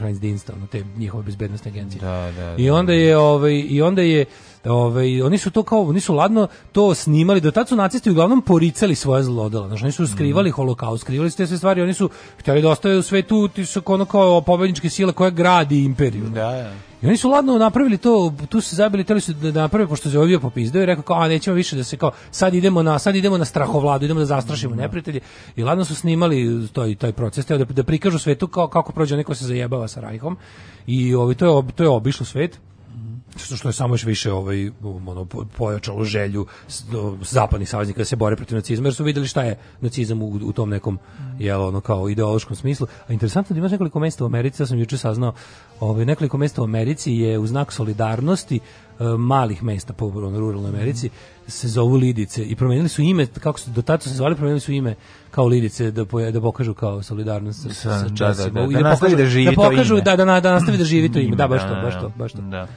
e, Dienst, ono, te njihove bezbednostne agencije. Da, da, da, da. Ovaj, I onda je, ove, i onda je, Ove, oni su to kao, oni su ladno to snimali, do tad su nacisti uglavnom poricali svoje zlodela, znači oni su skrivali mm. holokaust, skrivali su te sve stvari, oni su htjeli da ostave u svetu, ti su ono kao pobedničke sile koja gradi imperiju. Da, da. I oni su ladno napravili to, tu se zabili, teli su da, da naprave, pošto se ovio popizdeo i rekao kao, a nećemo više da se kao, sad idemo na, sad idemo na strahovladu, idemo da zastrašimo mhm. neprijatelje. I ladno su snimali taj, taj proces, da, da prikažu svetu kao, kako prođe neko se zajebava sa Rajhom. I ovi, ovaj, to, je, to je obišlo svet što je samo još više ovaj um, ono pojačalo želju zapadnih saveznika da se bore protiv nacizma jer su videli šta je nacizam u, u tom nekom jelo ono kao ideološkom smislu a interesantno da ima nekoliko mesta u Americi ja sam juče saznao ovaj nekoliko mesta u Americi je u znak solidarnosti eh, malih mesta po ruralnoj Americi se zovu Lidice i promenili su ime kako su do tada su se zvali promenili su ime kao Lidice da poje, da pokažu kao solidarnost sa, sa, sa da, da, da, da, da, pokažu, da, da, da, da, da nastavi da živi to ime da, da, da baš to baš to baš to da.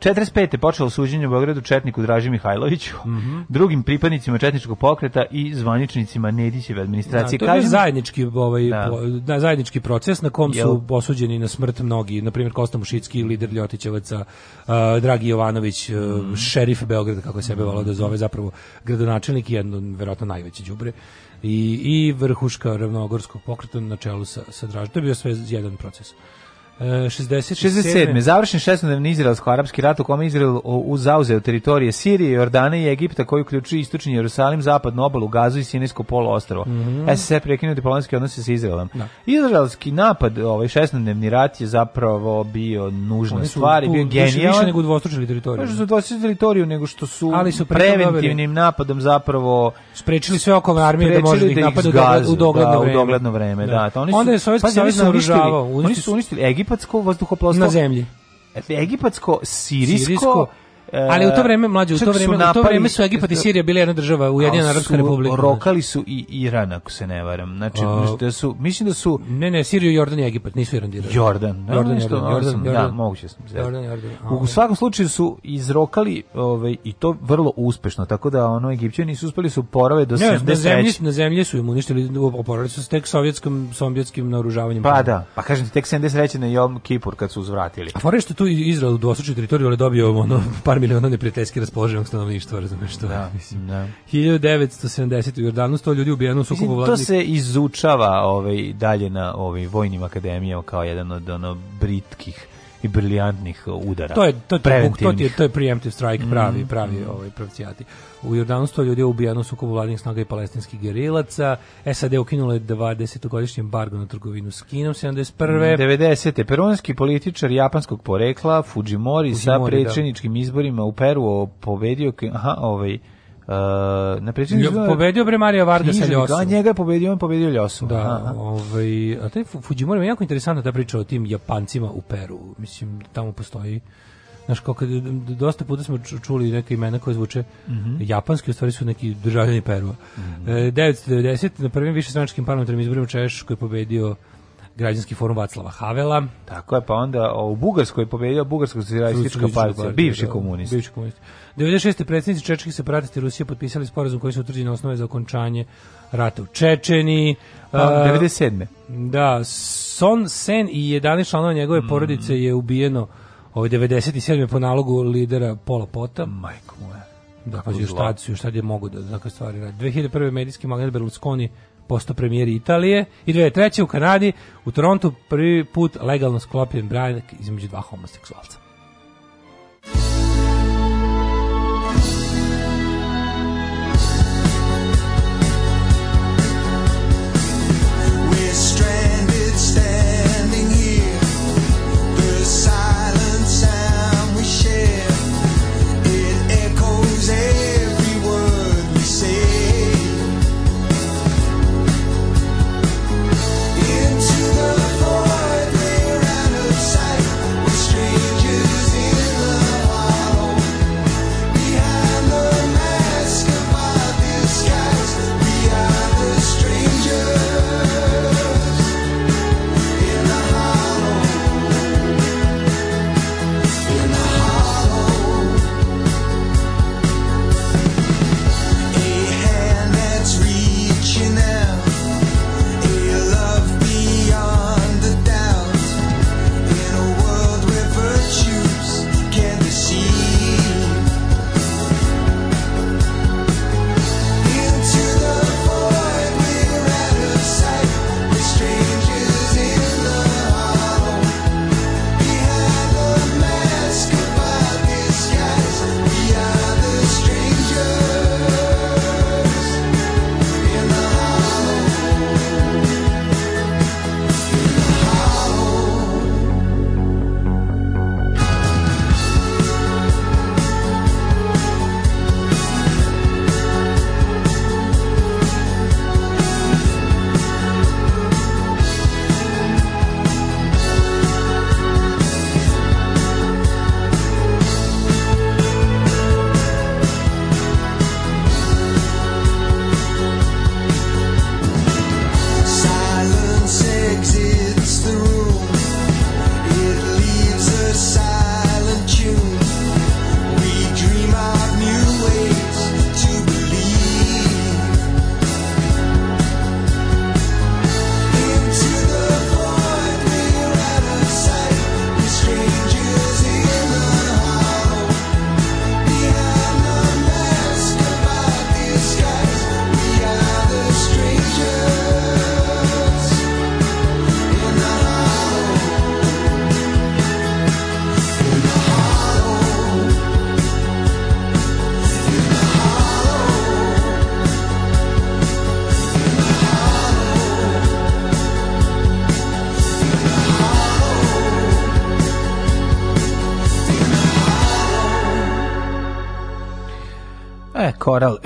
45. počelo suđenje u Beogradu Četniku Draži Mihajloviću, mm -hmm. drugim pripadnicima Četničkog pokreta i zvaničnicima Nedićeve administracije. Da, to je zajednički, ovaj, da. da. zajednički proces na kom Jel? su osuđeni na smrt mnogi, na primjer Kosta Mušicki, lider Ljotićevaca, uh, Dragi Jovanović, mm -hmm. šerif Beograda, kako sebe volao da zove, zapravo gradonačelnik i jedno, verovatno, najveće đubre i, i vrhuška ravnogorskog pokreta na čelu sa, sa Draži. To je bio sve jedan proces. 60, 67. Završen šestnodnevni izraelsko-arapski rat u kome Izrael zauzeo teritorije Sirije, Jordane i Egipta koji uključuje istočni Jerusalim, zapadnu obalu Gazu i Sinijsko poluostrvo. Mm -hmm. SSR prekinuo diplomatske odnose sa Izraelom. Da. Izraelski napad, ovaj šestnodnevni rat je zapravo bio nužna stvar i bio genijalan. Više, nego dvostručili teritoriju. Više su dvostručili teritoriju nego što su, Ali su preventivnim napadom zapravo sprečili sve okolne armije da može da ih da napade u dogledno vreme. Da, u dogledno vreme, da. da. Oni su, Onda je Sovjetski savez naoružavao. Oni su uništili Egipat egipatsko vazduhoplovstvo na zemlji egipatsko sirijsko, sirijsko E, ali u to vreme mlađe, u to vreme, napali, u to vreme su Egipat i da Sirija bile jedna država, Ujedinjena Arapska republika. Rokali su i Iran, ako se ne varam. Znači, uh, da su, mislim da su Ne, ne, Siriju, Jordan i Egipat nisu irandirali. Jordan, da, Jordan, nešto, Jordan, Jordan, Jordan, da, moguće sam. Jordan, Jordan. A, u svakom slučaju su izrokali, ovaj i to vrlo uspešno, tako da ono Egipćani su uspeli da su porave do 73. Na zemlji, na zemlji su im uništili, oporavili su se tek sovjetskim, sovjetskim naoružavanjem. Pa da, pa kažem ti tek 73 na Jom Kipur kad su uzvratili. A fore što tu Izrael u dvostručoj teritoriji, ali dobio ono par miliona neprijateljski raspoloženog stanovništva, razumeš što? Da, mislim, da. 1970 u Jordanu 100 ljudi ubijeno u sukobu vladnih. To se izučava ovaj dalje na ovim vojnim akademijama kao jedan od ono britkih i briljantnih uh, udara. To je to, je, to, je, to je preemptive strike mm-hmm. pravi, pravi mm-hmm. ovaj pravcijati. U Jordanu sto ljudi je ubijeno sukobu vladnih snaga i palestinskih gerilaca. SAD ukinula je 20-godišnji embargo na trgovinu s Kinom 71. 90. Peronski političar japanskog porekla Fujimori, Fujimori sa da. predsjedničkim da. izborima u Peru pobedio aha, ovaj Uh, na predsjedničkim pobedio bre Mario Vargas sa Ljosom. Da, njega je pobedio, on pobedio Ljosu. Da, ovaj, a taj Fujimori je jako interesantna ta priča o tim Japancima u Peru. Mislim, tamo postoji Znaš, kao kad, dosta puta smo čuli neke imena koje zvuče mm -hmm. japanski, u stvari su neki državljani Perua. Mm -hmm. e, 990, na prvim višestranačkim parlamentarnim izborima Češko je pobedio građanski forum Vaclava Havela. Tako je, pa onda u Bugarskoj je pobedio Bugarska socijalistička partija, da, bivši da, da, komunist. Bivši komunist. 96. predsjednici se separatisti Rusije potpisali sporazum koji su utvrđene osnove za okončanje rata u Čečeni. Pa, 97. Da, Son Sen i 11 članova njegove mm. porodice je ubijeno ovaj 97. po nalogu lidera Pola Pota. Majko moja. Da, pa još tad su, još tad je mogu da takve stvari radi. 2001. medijski magnet Berlusconi postao premijer Italije i 2003. u Kanadi u Torontu prvi put legalno sklopljen branak između dva homoseksualca. koral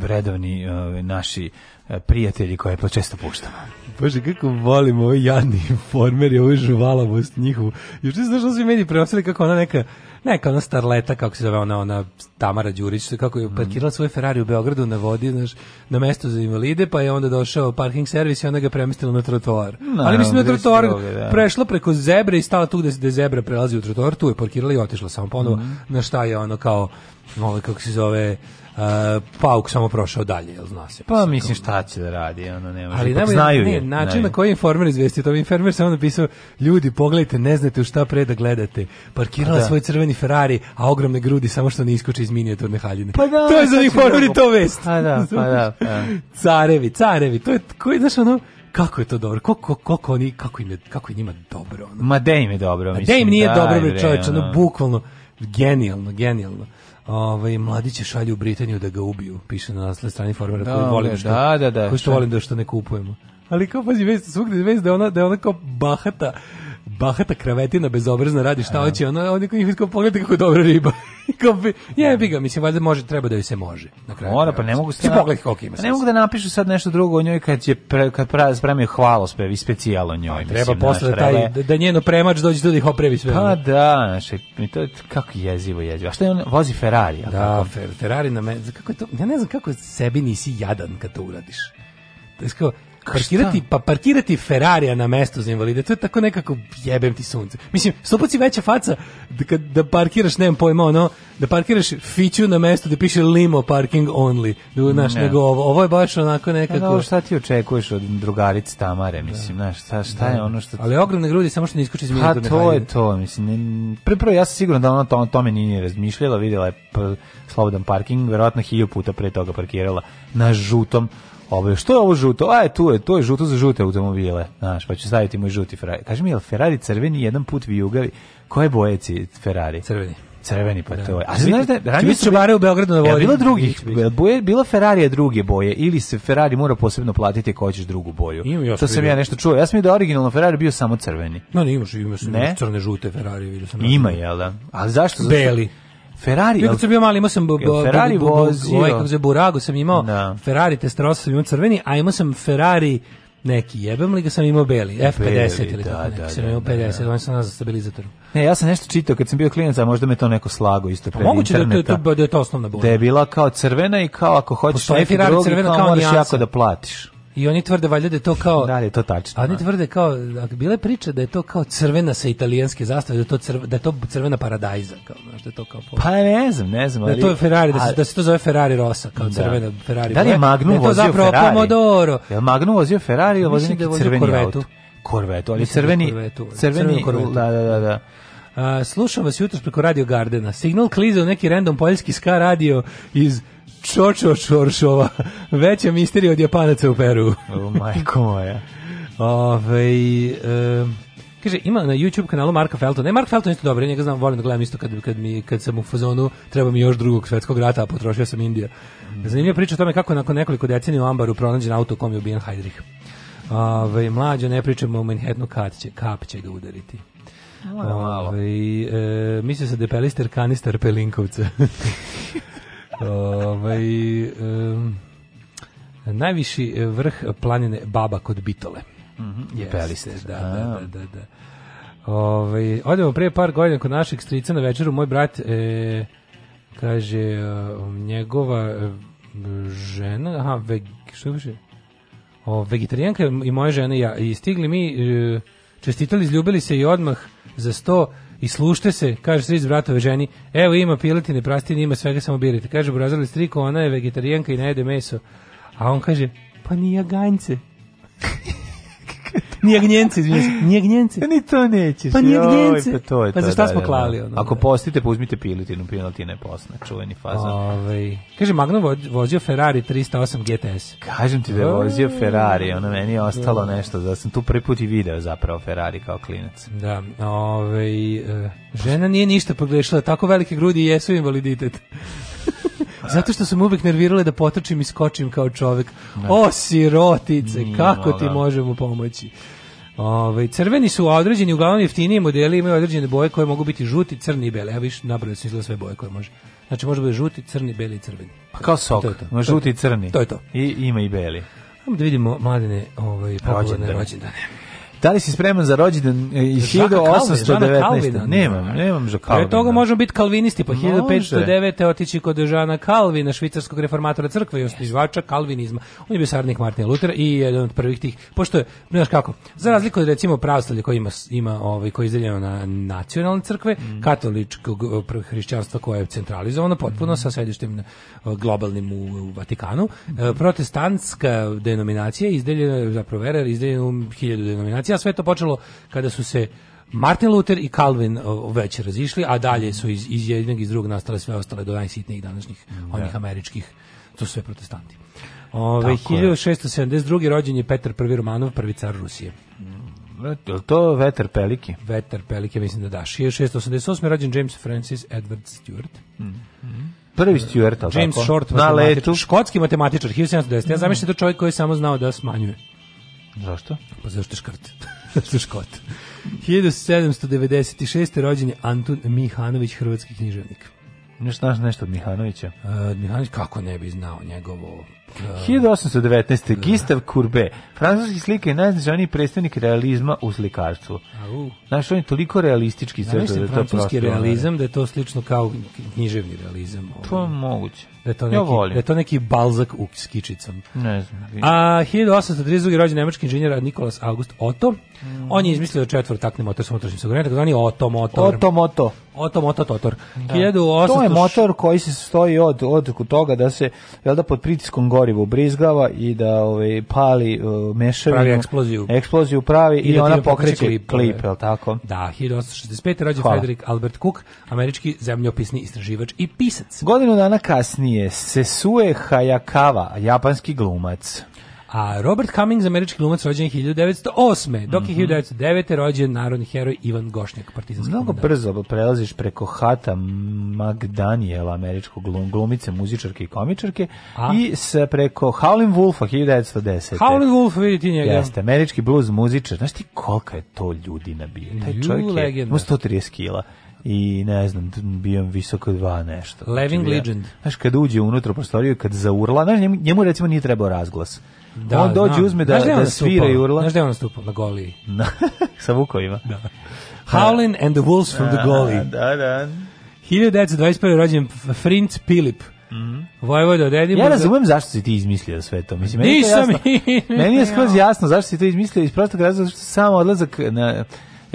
redovni ovaj, naši eh, prijatelji koje često puštamo. Bože, kako volim ove ovaj jadni informeri, ovu žuvalavost njihovu. Još ti znaš što su meni preostali kako ona neka, neka ona starleta, kako se zove ona, ona Tamara Đurić, kako je mhm. parkirala svoj Ferrari u Beogradu na vodi, znaš, na mesto za invalide, pa je onda došao parking servis i onda ga premestila na trotoar. No, Ali mislim na da trotoar da. prešla preko zebre i stala tu gde, se zebra prelazi u trotoar, tu je parkirala i otišla samo ponovo. Mm -hmm. Na šta je ono kao, ono kako se zove, Uh, Pauk samo prošao dalje, jel zna se. Pa mislim šta će da radi, ono ne može. Ali ne, znaju ne, je. Način na koji informer izvestio, to mi informer samo napisao, ljudi pogledajte, ne znate u šta pre da gledate. Parkirala da. svoj crveni Ferrari, a ogromne grudi samo što ne iskoči iz minijaturne haljine. Pa da, to je za informer da to vest. Pa da, pa da. Pa. Da. carevi, carevi, to je koji znaš ono kako je to dobro, kako, kako, oni, kako, im je, kako im njima dobro. Ono. Ma da im je dobro, da mislim. Da im nije da, dobro, čoveče, ono, bukvalno, genijalno, genijalno ovaj mladić šalje u Britaniju da ga ubiju, piše na naslovnoj strani Formera da, koji volim što, da, da, da, koji što volim da što ne kupujemo. Ali kao pazi vez, svugde vest da ona da ona kao bahata bahata kravetina bezobrazna radi šta hoće, ona oni koji ih pogleda kako je dobra riba. Kopi, da. jebi ga, mislim valjda može treba da joj se može. Na kraju. Mora pa ne mogu se pogled koliko ima. Pa ne mogu da napišu sad nešto drugo o njoj kad je pre, kad pravi spremio hvalospev i specijal o njoj. Pa, treba posle da taj da njeno premač dođe tu da ih oprevi sve. Pa da, znači mi to kako jezivo jezivo. A šta je on vozi Ferrari? Da, kako? Ferrari na me, kako je to? Ja ne znam kako sebi nisi jadan kad to uradiš. To je kao, Pa parkirati, pa parkirati Ferrarija na mesto za invalide, to je tako nekako jebem ti sunce. Mislim, sto veća faca da, da parkiraš, nemam pojma, ono, da parkiraš fiću na mesto da piše limo parking only. Da, znaš, ne. nego ovo, ovo je baš onako pa nekako... Ovo šta ti očekuješ od drugarice Tamare, mislim, znaš, šta, šta je da. ono što... Ali ogromne grudi, samo što ne iskoči iz Ha, pa to je to, mislim. Prvo, prvo, ja sam siguran da ona to, o tome nije razmišljala, vidjela je slobodan parking, verovatno hilju puta pre toga parkirala na žutom ovo što je ovo žuto? A, je, tu je, to je žuto za žute automobile. Znaš, pa ću staviti moj žuti Ferrari. Kaži mi, je Ferrari crveni jedan put vijugavi? Koje boje Ferrari? Crveni. Crveni, pa da. to je. A znaš da ranije su čubare u Beogradu na e, vodi. Bilo drugih, boje, bila Ferrarija druge boje ili se Ferrari mora posebno platiti ako hoćeš drugu boju. To sam ja nešto čuo. Ja sam i da originalno Ferrari bio samo crveni. No, ne imaš, ima su crne, žute Ferrari, vidio sam. Ima, je, da? Ali zašto? Beli. Ferrari. Ja kad sam bio mali, imao sam Ferrari vozio. Ovaj kako se Burago sam imao. Da. Ferrari Testarossa sam imao crveni, a imao sam Ferrari neki jebem li ga sam imao beli, F50 beli, da, ili da, tako neki, da, sam da, 50, da, da. on sam nazvao stabilizatoru. Ne, ja sam nešto čitao kad sam bio klijent, a možda me to neko slago isto pred moguće da interneta. Moguće da, to, da je to osnovna boja. Da je bila kao crvena i kao ako hoćeš Postoji neki drugi, crvena kao, kao moraš jako da platiš. I oni tvrde valjda da je to kao Da li da je to tačno? Oni da. tvrde kao bile priče da je to kao crvena sa italijanske zastave, da je to crvena, da je to crvena paradajza kao, znaš, da je to kao Pa ne znam, ne znam, ali da je to Ferrari, da se, da se to zove Ferrari Rosa, kao da. crvena da. Ferrari. Da li je Magnum vozio Ferrari? Da je to zapravo Pomodoro. Je Magnum vozio Ferrari ili vozio neki crveni Corvette? Korvetu, ali crveni, korvetu, crveni, korvetu. da, da, da, da. A, slušam vas jutros preko Radio Gardena. Signal klize u neki random poljski ska radio iz Čočo Čoršova. Veća misterija od Japanaca u Peru. o, majko moja. Ove, um, Kaže, ima na YouTube kanalu Marka Feltona. Ne, Mark Felton isto dobro, ja njega znam, volim da gledam isto kad, kad, mi, kad sam u fazonu, treba mi još drugog svetskog rata, a potrošio sam Indija. Mhm. Zanimljiva priča o tome kako nakon nekoliko decenija u Ambaru pronađen auto kom je ubijen Heidrich. Ove, mlađo, ne pričamo o Manhattanu, kad će, kap će ga udariti. Ove, e, mislio se da je Pelister kanister Pelinkovca. ovaj, um, najviši vrh planine Baba kod Bitole. Mm -hmm, yes, Da, da, da, da, da, Ovaj, Ove, odemo pre par godina kod našeg strica na večeru, moj brat e, kaže, e, njegova žena, aha, veg, što više? O, vegetarijanka i moja žena i ja, i stigli mi, e, čestitali, izljubili se i odmah za sto I slušte se, kaže stric bratove ženi, evo ima piletine, prastine, ima svega, samo birajte. Kaže, brazali striko, ona je vegetarijanka i ne jede meso. A on kaže, pa ni jaganjce. Nije gnjence, izvinjam Nije gnjence. Pa ni to nećeš. Pa nije gnjence. pa to je to, pa za šta da, smo da, klali? Da. Ono, Ako postite, pa uzmite pilotinu, pilotine posne, čuveni fazan. Ove. Ovaj. Kaže, Magno vozio Ferrari 308 GTS. Kažem ti da je vozio Ferrari, ono meni je ostalo da. nešto, da sam tu prvi put i video zapravo Ferrari kao klinac. Da, ove, ovaj, žena nije ništa pogrešila, tako velike grudi jesu invaliditet. Zato što sam uvek nervirale da potrčim i skočim kao čovek. Ne. Da. O sirotice, kako ti možemo pomoći? Ove, ovaj, crveni su određeni, uglavnom jeftiniji modeli imaju određene boje koje mogu biti žuti, crni i beli. Ja viš napravio sam sve boje koje može. Znači može biti žuti, crni, beli i crveni. Pa kao sok, to je to. žuti i crni. To je to. I ima i beli. Ajmo da vidimo mladine ovaj, popularne rođendane. rođendane. Da li si spreman za rođendan e, iz 1819? Nemam, nemam za Kalvina. Pre toga možemo biti kalvinisti, pa 1509. otići kod Žana Kalvina, švicarskog reformatora crkve i osnivača kalvinizma. On je bio sarnik Martina Lutera i jedan od prvih tih, pošto je, ne znaš kako, za razliku od recimo pravoslavlja koji ima, ima ovaj, koji je izdeljeno na nacionalne crkve, mm. katoličkog hrišćanstva koje je centralizovano potpuno mm. sa sedištem globalnim u, u Vatikanu, mm. protestantska denominacija izdeljena, zapravo vera, izdeljena u hiljadu denominacija, a sve to počelo kada su se Martin Luther i Calvin već razišli, a dalje su iz, iz jednog iz drugog nastale sve ostale do najsitnijih današnjih mm, onih da. američkih, to su sve protestanti. Ove, 1672. rođen je Petar I. Romanov, prvi car Rusije. Mm, je to Veter Pelike? Veter Pelike, mislim da da. 1688. rođen James Francis Edward Stewart. Mm. Mm. Prvi Stewart, ali James tako? Short, na matematič, letu. škotski matematičar, 1710. Ja mm. zamišljam da to čovjek koji je samo znao da smanjuje. Zašto? Pa zašto škrt? zašto škot? 1796. rođen je Anton Mihanović, hrvatski književnik. Ne znaš nešto od Mihanovića? Uh, Mihanović, kako ne bi znao njegovo 1819. Gistav Kurbe, francuski slika je najznačajniji predstavnik realizma u slikarstvu. Znaš, on je toliko realistički crta da, da je to francuski realizam, da je to slično kao književni realizam. To je ovaj. moguće. Da je to neki, ja Da je to neki balzak u skičicom. Ne znam. A 1832. rođen nemački inženjer Nikolas August Otto. Mm. On je izmislio četvorotakni motor sa unutrašnjim sagorenjem, tako zvani da Otto motor. Otto motor. Otto motor totor. Da. 1800... To je motor koji se stoji od, od toga da se, jel da pod pritiskom gori gorivo ubrizgava i da ovaj pali uh, mešavinu, pravi eksploziju, eksploziju pravi i, i da ona pokreće klip, klip ovaj. je tako? Da, 1865. rođen Frederick Albert Cook, američki zemljopisni istraživač i pisac. Godinu dana kasnije Sesue Hayakawa, japanski glumac. A Robert Cummings, američki glumac rođen 1908. Dok je mm -hmm. 1909. rođen narodni heroj Ivan Gošnjak, partizanski Mnogo komandant. brzo prelaziš preko Hata McDaniela, američkog glum, glumice, muzičarke i komičarke, A? i s, preko Howlin' Wolfa 1910. Howlin' Wolf, vidite njega. Jeste, američki blues muzičar. Znaš ti kolika je to ljudi nabio? Taj čovjek je legenda. 130 kila i ne znam, bio visoko dva nešto. Living znači, legend. Znaš, kad uđe unutra prostoriju, kad zaurla, znaš, njemu, njemu recimo nije trebao razglas Da, on dođe znam. uzme da, da, da svira i urla. Znaš gde on nastupao? Na Goliji. Sa vukovima. Da. Howlin' da. and the Wolves from the da, Goli. Da, da. 1921. rođen Frinc Pilip. Mhm. Vojvoda od Edinburgha. Ja razumem zašto si ti izmislio sve to. Mislim, meni Nisam je to jasno. meni je skroz jasno zašto si to izmislio iz prostog razloga što sam odlazak na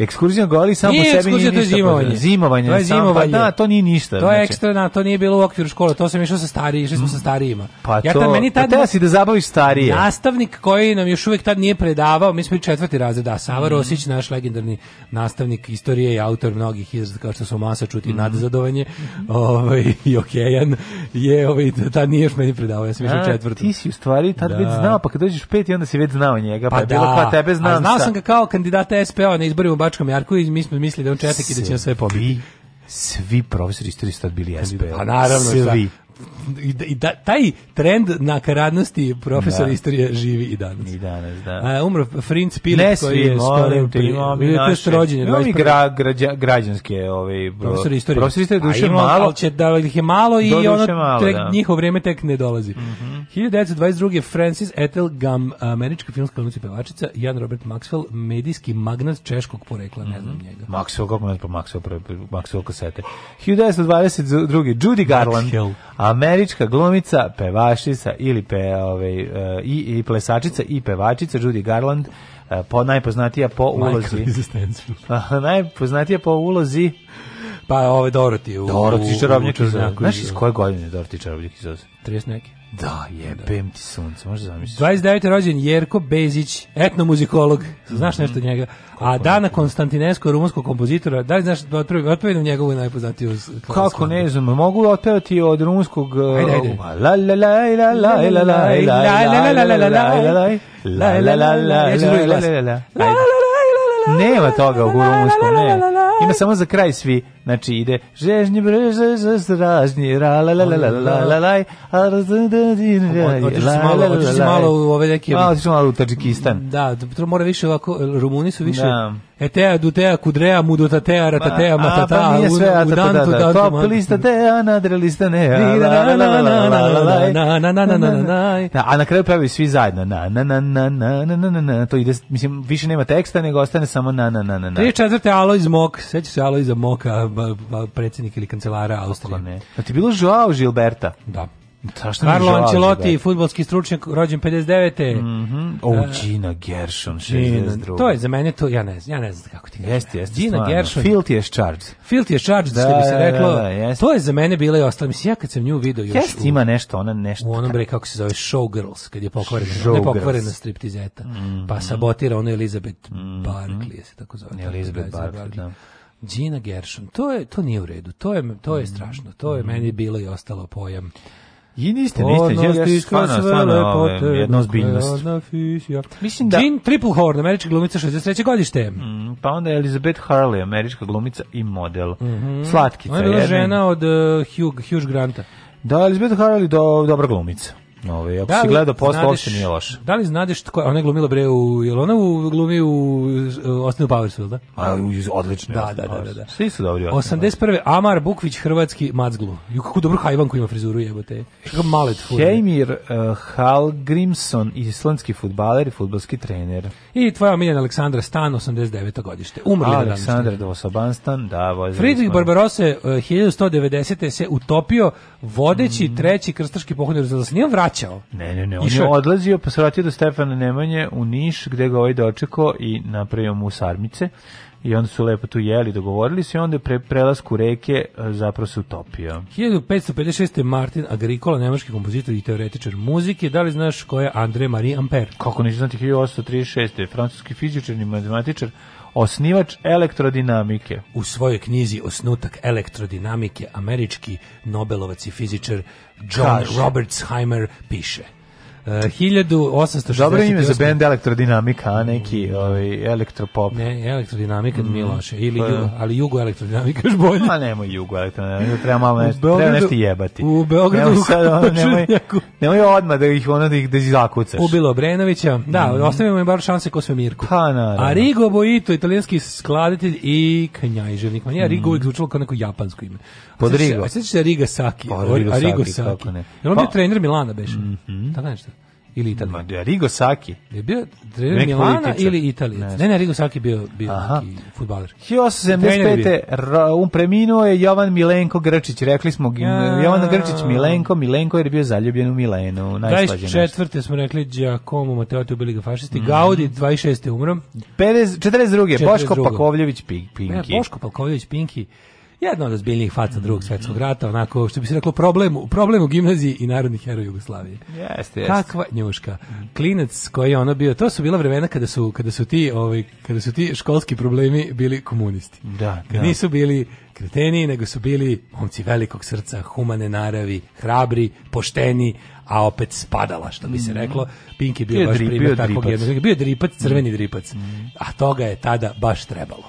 Ekskurzija goli samo po sebi nije ništa. Zimovanje. zimovanje. To je pa zimovanje. Pa, da, to nije ništa. To je znači. ekstra, na, da, to nije bilo u okviru škole, to sam išao sa starijim, išli smo mm. sa starijima. Pa ja to, tam, meni tad, pa si da zabaviš starije. Nastavnik koji nam još uvek tad nije predavao, mi smo i četvrti razred, da, Sava mm. Rosić, naš legendarni nastavnik istorije i autor mnogih izraza, kao što su Masa čuti mm. nadzadovanje, ovaj, i Okejan, je, ovaj, tad nije još meni predavao, ja sam išao četvrti. Ti si u stvari tad da. već znao, pa kad dođeš pet i onda si već znao njega, pa, pa je bilo kao da. tebe znam. A znao sam ga kao kandidata SPO na izborima Slovačkom Marko i mi smo mislili da on četak i da će nas sve pobiti svi profesori istorije su bili SP. Pa naravno, svi. Šta? i, da, i da, taj trend nakaradnosti profesora da. istorije živi i danas. I danas, da. A, umro Frinc Pilip ne koji je molim te, imamo mi naše, rođenje, imamo mi gra, građa, građanske ovaj, profesor istorije. Profesor istorije duše ima, malo. Ali će da ih je malo i ono, malo, tek, da. njihovo vrijeme tek ne dolazi. Mm -hmm. 1922. Francis Ethel Gum, američka filmska glumica pevačica, Jan Robert Maxwell, medijski magnat češkog porekla, ne znam mhm. njega. Maxwell, kako ne znam, pa Maxwell, Maxwell kasete. 1922. Judy Garland, a Američka glumica, pevašica ili pe, ovaj, e, i, i plesačica i pevačica Judy Garland e, po najpoznatija po ulozi. najpoznatija po ulozi pa ove ovaj Dorothy u Dorothy Čarobnjak iz Znaš iz koje godine Dorothy Čarobnjak iz 30 neke. Da, jebem ti sunce, možeš zamisliti. 29. rođen Jerko Bezić, etnomuzikolog, znaš nešto od njega. A Dana Konstantinesko, rumunskog kompozitora, da li znaš, otpevim njegovu najpoznatiju. Kako ne znam, mogu otpevati od rumunskog... Ajde, ajde. La la la la la la la la la la la la la la Nema toga u rumunskom, ne. Ima samo za kraj svi. Znači ide žežnje brže zražnje ra la la la la la la la a Otišli si malo u ove neke... Malo otišli malo u Tadžikistan. Da, to mora više ovako, Rumuni su više... Etea, dutea, kudrea, mudotatea ratatea, matata, a, pa nije sve, udantu, da, top lista tea, nadrelista ne, a na kraju pevaju svi zajedno, na, na, na, na, na, na, na, na, na, to ide, mislim, više nema teksta, nego ostane samo na, na, na, na, na. Tri četvrte Alojz Mok, seća se Alojza Moka, predsjednik ili kancelara Austrije. ne? A pa ti bilo žao Gilberta? Da. Strašno Carlo Ancelotti, futbolski stručnjak, rođen 59. Mhm. Mm o, oh, Gina Gershon, 62. To je za mene to, ja ne znam, ja ne znam kako ti Jeste, jeste. Gina stvarno. Gershon. Filthy je charged. Filthy je charged, da, bi se da, reklo. Da, da, to je za mene bila i ostala. Mislim, ja kad sam nju video još... Jeste, ima nešto, ona nešto... U onom bre, kako se zove, Showgirls, kad je pokvarena, showgirls. ne pokvarena striptizeta. Mm -hmm. Pa mhm. sabotira ona Elizabeth mm -hmm. Barkley, se tako zove. Elizabeth da Barkley, da. Gina Gershon, to je to nije u redu. To je to je mm. strašno. To je mm. meni bilo i ostalo pojam. I niste, niste, jeste i stvarno, stvarno, jedna ozbiljnost. Mislim da... Jean da- Triplehorn, američka glumica 63. godište. Mm, pa onda je Elizabeth Harley, američka glumica i model. Mm -hmm. Slatkica. Ona je bila žena od uh, Hugh, Hugh Granta. Da, Elizabeth Harley do, dobra glumica. Ove, ako da si gledao posle, uopšte nije loše. Da li znadeš tko je, ona je glumila bre u, je ona u, glumi u uh, Austin Powers, da? A, odlično. Da, da, da, da, da. Svi su dobri. 81. Amar Bukvić, hrvatski macglu. Ju, kako dobro hajvan koji ima frizuru jebote. Kako malet furi. Heimir uh, Halgrimson, islandski futbaler i futbalski trener. I tvoja omiljena Aleksandra Stan, 89. godište. Umrli Aleksandra na današnje. Aleksandra da, vozili Friedrich Barbarose, uh, 1190. se utopio vodeći mm. treći krstaški pohod za Jeruzalimu vraćao. Ne, ne, ne, on je odlazio, pa se vratio do Stefana Nemanje u Niš, gde ga ovaj dočekao i napravio mu sarmice i onda su lepo tu jeli, dogovorili se i onda pre prelasku reke e, zapravo se utopio. 1556. Martin Agricola, nemački kompozitor i teoretičar muzike. Da li znaš ko je André Marie Ampère? Kako neću znati, 1836. Francuski fizičar i matematičar osnivač elektrodinamike. U svojoj knjizi Osnutak elektrodinamike američki Nobelovac i fizičar John Robert Robert Robert 1860. Dobro ime za bend elektrodinamika, a neki ovaj, elektropop. Ne, elektrodinamika mm. Miloše. Ili pa- jugo, ali jugo elektrodinamika još bolje. A nemoj jugo elektrodinamika, treba malo nešto, Beogradu, treba nešto jebati. U Beogradu nemoj, sad, ono, nemoj, nemoj odmah da ih, ono, da ih da zakucaš. Ubilo Brenovića, da, mm. ostavimo im bar šanse ko sve Mirku. Pa, naravno. A Rigo Boito, italijanski skladatelj i knjajževnik. Manje, mm. Rigo uvijek mm. zvučalo kao neko japansko ime. Podrigo. Sećaš se Riga Saki? Rigo Saki. On bio pa- trener Milana beš. Mhm. Da, Tako nešto ili Italija. Ma, Rigo Saki. Je bio trener Milana ili Italije. Ne, ne, Rigo Saki bio, bio Aha. neki futbaler. 1875. Um preminuo je Jovan Milenko Grčić. Rekli smo ja. Jovan Grčić Milenko, Milenko je bio zaljubljen u Milenu. 24. smo rekli Giacomo Matteotti bili ga fašisti. Mm. Gaudi 26. umrom. 52. Boško Pakovljević Pinki. Ja, Boško Pakovljević Pinki jedna od ozbiljnijih faca drugog svjetskog rata, onako što bi se reklo problem, problem u gimnaziji i narodnih heroja Jugoslavije. Jeste, jeste. Kakva njuška. Klinac koji je ono bio, to su bila vremena kada su kada su ti, ovaj, kada su ti školski problemi bili komunisti. Da, da. Kad da. nisu bili kreteni, nego su bili momci velikog srca, humane naravi, hrabri, pošteni, a opet spadala, što bi se mhm. reklo. Pink je bio, bio baš primjer takvog jednog. Bio dripac, crveni mm. dripac. Mm. A toga je tada baš trebalo.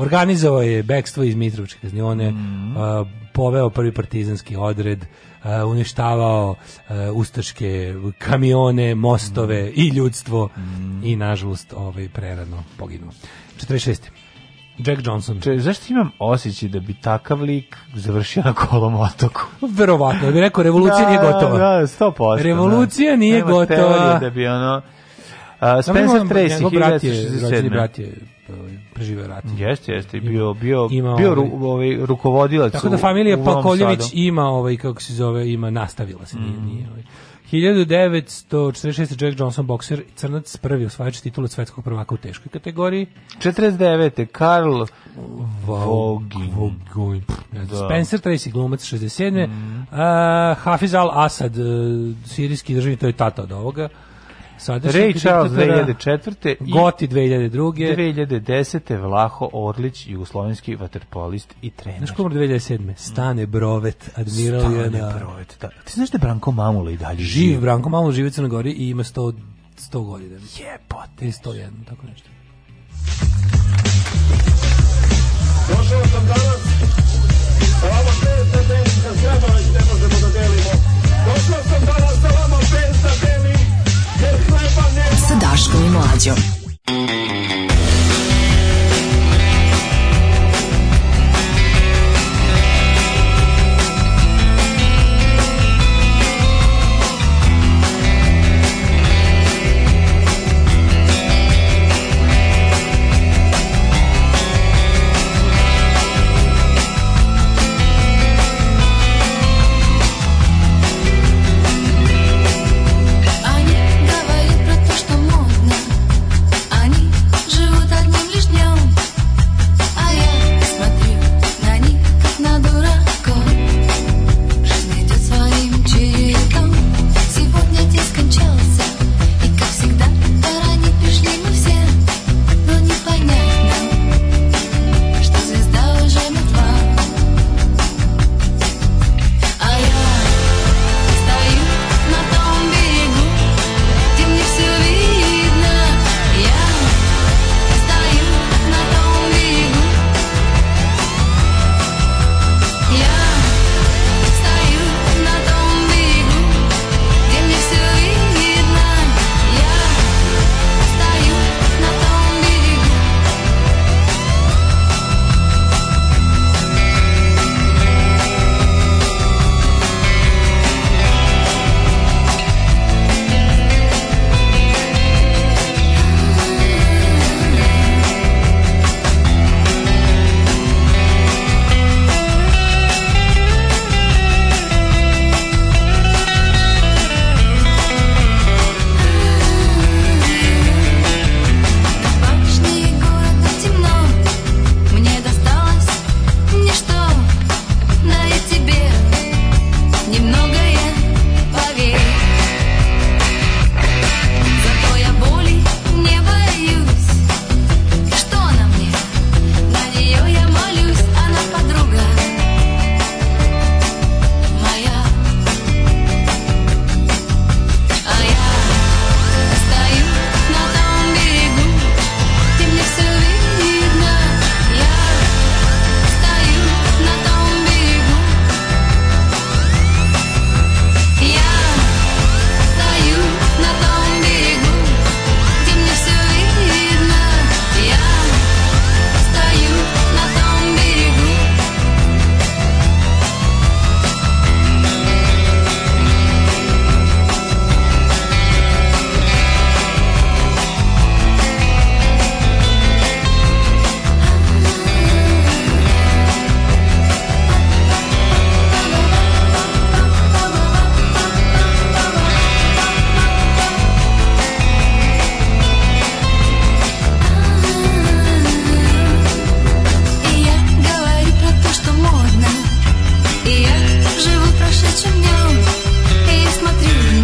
Organizovao je bekstvo iz Mitrovičke kaznione, mm. uh, poveo prvi partizanski odred, uh, uništavao uh, ustaške kamione, mostove mm. i ljudstvo mm. i nažalost ovaj prerano poginuo. 46. Jack Johnson. Če, zašto imam osjećaj da bi takav lik završio na kolom otoku? Verovatno, da bi rekao, revolucija da, nije gotova. Da, 100%. Revolucija da. nije Nemaš gotova. da bi ono... Uh, Spencer Tracy, 1967. Brat je, preživio rat. Jeste, jeste, bio bio ima, bio ovaj- ru, ovaj rukovodilac. Tako da familija Pakoljević ima ovaj kako se zove, ima nastavila se mm. nije, nije ovaj. 1946. Jack Johnson bokser i crnac prvi osvajač titula svetskog prvaka u teškoj kategoriji. 49. Karl Vogin. Vogin. Da. Spencer Tracy glumac 67. Mm. Uh, Hafiz Al Asad, e, sirijski državnik, to je tata od ovoga. Sadašnji Ray Charles 2004. I Goti 2002. 2010. Vlaho Orlić, jugoslovenski vaterpolist i trener. Znaš komor 2007. Stane Brovet, admiral Stane Jana. Brovet, da. Ti znaš da je Branko Mamula i dalje živ? Živ, Branko Mamula živi u Crnoj i ima 100, 100 godina. Jebote. Ili 101, tako nešto. Došao sam danas, sa vama pet da delim, kad zgrabali ne možemo da delimo. Došao sam danas sa vama pet delim, sa Daškom i Mlađom.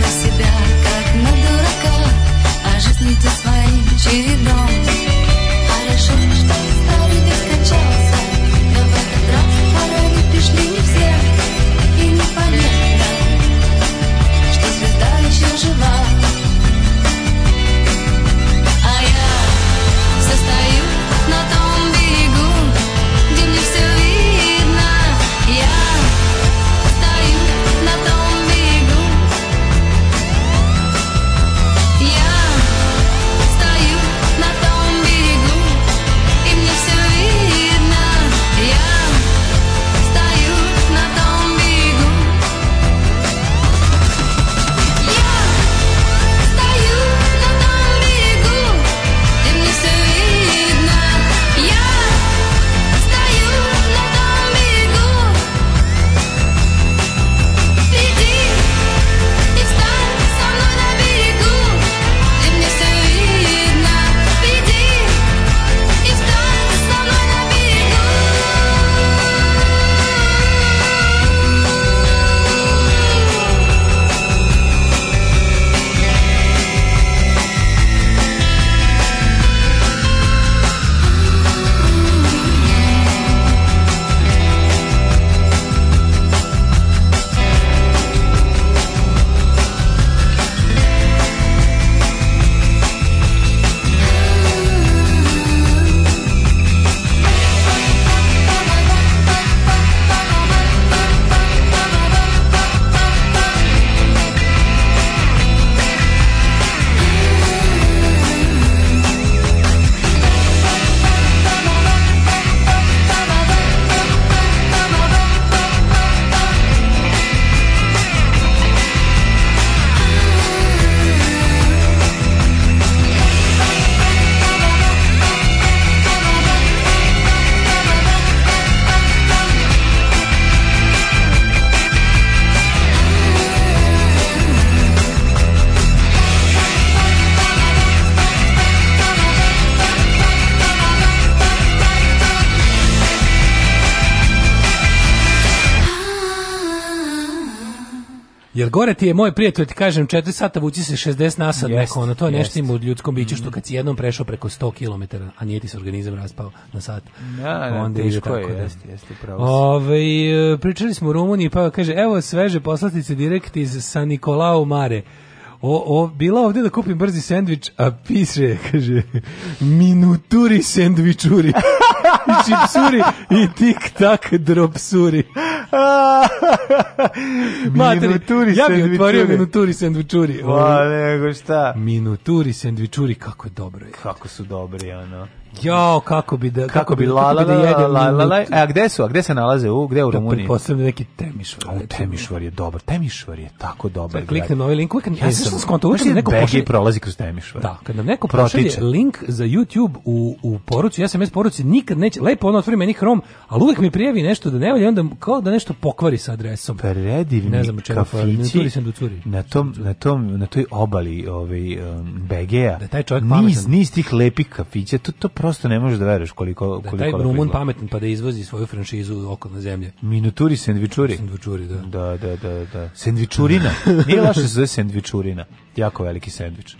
te Jer gore ti je moj prijatelj, ti kažem, 4 sata vuci se 60 nasad yes, neko, ono to je yes. nešto im u ljudskom biću što mm. kad si jednom prešao preko 100 km, a nije ti se organizam raspao na sat. Ja, da, ne, da, onda teško tako, je, da. jeste, jeste, pravo Ove, e, pričali smo u Rumuniji, pa kaže, evo sveže poslatice direkt iz San Nikolao Mare. O, o, bila ovde da kupim brzi sendvič, a piše, kaže, minuturi sendvičuri, i čipsuri, i tik-tak dropsuri. Materi, minuturi ja bi otvorio minuturi sendvičuri. O, nego šta? Minuturi sendvičuri, kako dobro je. Kako su dobri, ono. Jo, kako bi da kako, kako bi da la la la la e, A gde su? A gde se nalaze? U gde u Rumuniji? Pretpostavljam da neki Temišvar. U Temišvar je dobar. Temišvar je tako dobar. Sad klikne na ovaj link, uvek ja e, se skonto uvek neko pošalje prolazi kroz Temišvar. Da, kad nam neko pošalje link za YouTube u u poruci, ja sam mes poruci nikad neće lepo ono otvori meni Chrome, al uvek mi prijavi nešto da ne valja, onda kao da nešto pokvari sa adresom. Predivni ne znam čemu pa kafići, sam do curi. Na tom na tom na toj obali ovaj um, BG-a. Da taj čovjek niz, niz tih lepih kafića, to to prosto ne možeš da veruješ koliko da, koliko taj Rumun pametan pa da izvozi svoju franšizu oko na zemlje. Minuturi sendvičuri. Sendvičuri, da. Da, da, da, da. Sendvičurina. Nije loše se zove sendvičurina. Jako veliki sendvič. E,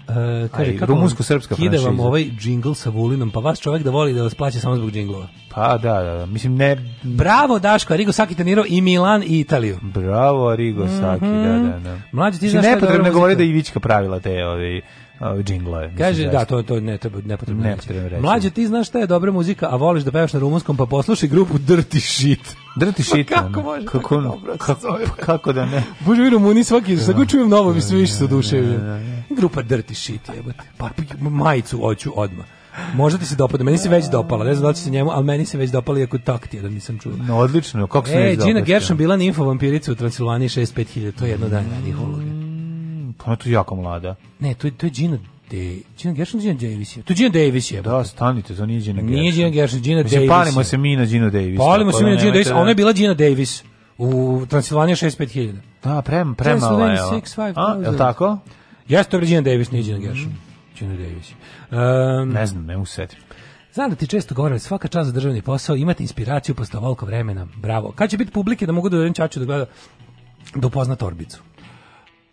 kaže kako rumunsko-srpska franšiza. Ide vam ovaj džingl sa Vulinom, pa vas čovjek da voli da vas plaća samo zbog džinglova. Pa da, da, da. Mislim ne Bravo Daško, Arigo Saki trenirao i Milan i Italiju. Bravo Arigo Saki, mm -hmm. da, da, da. Mlađi ti znaš ne potrebno govori da Ivićka pravila te ove ovaj, uh, Kaže, da, da to, to ne treba, ne potrebno ne potrebno reći. Mlađe, ti znaš šta je dobra muzika, a voliš da pevaš na rumunskom, pa poslušaj grupu Dirty Shit. Drti pa shit. Pa kako može? Kako, dobro, kako, pa kako, da ne? Bože, vi Rumuni svaki, da. sad ga čujem novo, mi sve da, više se oduševio. Grupa Dirty Shit, jebote. Pa majicu hoću odmah. Možda ti se dopada, meni se već dopala, ne znam da li se njemu, ali meni se već dopala iako tak ti jedan nisam čuo. No, odlično, kako se e, već dopala. E, Gina Gershon bila ninfa vampirica u Transilvaniji 65.000, to je jedno danje radnih uloga. Ona je tu jako mlada. Ne, to je, to je Gina De, Gina Gershon, Gina Davis je. To je Gina Davis je. Da, stanite, to nije Gina Gershon. Nije Gina Gershon, Gina Davis je. palimo se mi na Gina Davis. Palimo se mi da na Gina Davis, da- ona je bila Gina Davis u Transilvanija 65.000. Da, prema, prema, evo. Je li tako? Jeste to Gina Davis, nije Gina Gershon. Mm. Gina Davis. Um, ne znam, ne usetim. Znam da ti često govorim, svaka čast za državni posao, imate inspiraciju posle ovoliko vremena, bravo. Kad će biti publike da mogu da dođem Čaču da gleda da upozna torbicu?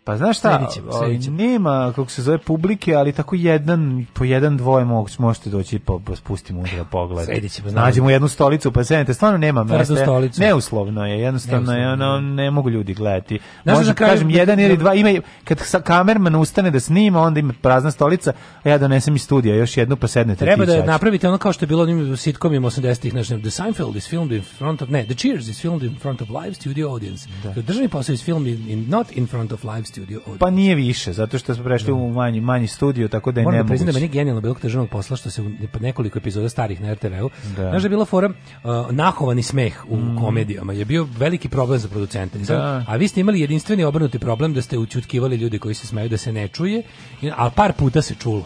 Pa znaš šta, sljedeće, sljedeće. nema, kako se zove, publike, ali tako jedan, po jedan, dvoje mogu, možete doći pa, pa spustimo unutra da pogled. Sljedećemo, Nađemo jednu stolicu pa sedite, stvarno nema mesta. Neuslovno je, jednostavno Neuslovno. je, ono, da. ne mogu ljudi gledati. Znaš, Možda kraju, kažem, jedan ili dva, ima, kad sa kamerman ustane da snima, onda ima prazna stolica, a ja donesem iz studija još jednu pa sednete. Treba da napravite ono kao što je bilo onim sitcomima 80-ih, znači, The Seinfeld is filmed in front of, ne, The Cheers is filmed in front of live studio audience. Da. The državni posao is filmed in, in, not in front of live studio audio. Pa nije više, zato što smo prešli da. u manji, manji studio, tako da je Moram da nemoguće. Moram da priznam da meni genijalno bilo teženog posla, što se u nekoliko epizoda starih na RTV-u, da. znaš da je bila fora uh, nahovani smeh u mm. komedijama, je bio veliki problem za producente. Da. A vi ste imali jedinstveni obrnuti problem da ste učutkivali ljudi koji se smeju da se ne čuje, ali par puta se čulo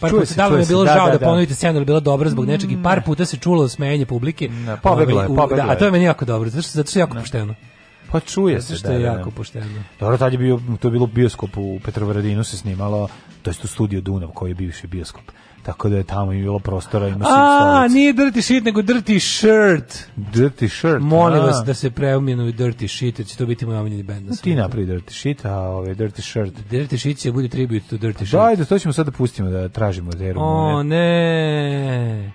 par čuje puta se, da li je bilo da, žao da, da, da ponovite scenu, ali da bila dobra zbog nečeg i par mm. puta se čulo smejanje publike. Ne, pobeglo ovaj, je, pobeglo je. Da, a to je meni jako dobro, zato što, zato što je jako ne. pošteno. Pa čuje se, što je da, da, da. jako pošteno. Dobro, tad je bio, to je bilo bioskop u Petrovaradinu se snimalo, to jest u studio Dunav koji je bivši bioskop. Tako da je tamo i bilo prostora, ima A, nije dirty shit, nego dirty shirt. Dirty shirt. Molim vas da se preumjenu dirty shit, jer će to biti moj omiljeni bend. ti napravi dirty shit, a ove ovaj, dirty shirt. Dirty shit će bude tribute to dirty shirt. Da, to ćemo sad da pustimo, da tražimo. O, ne.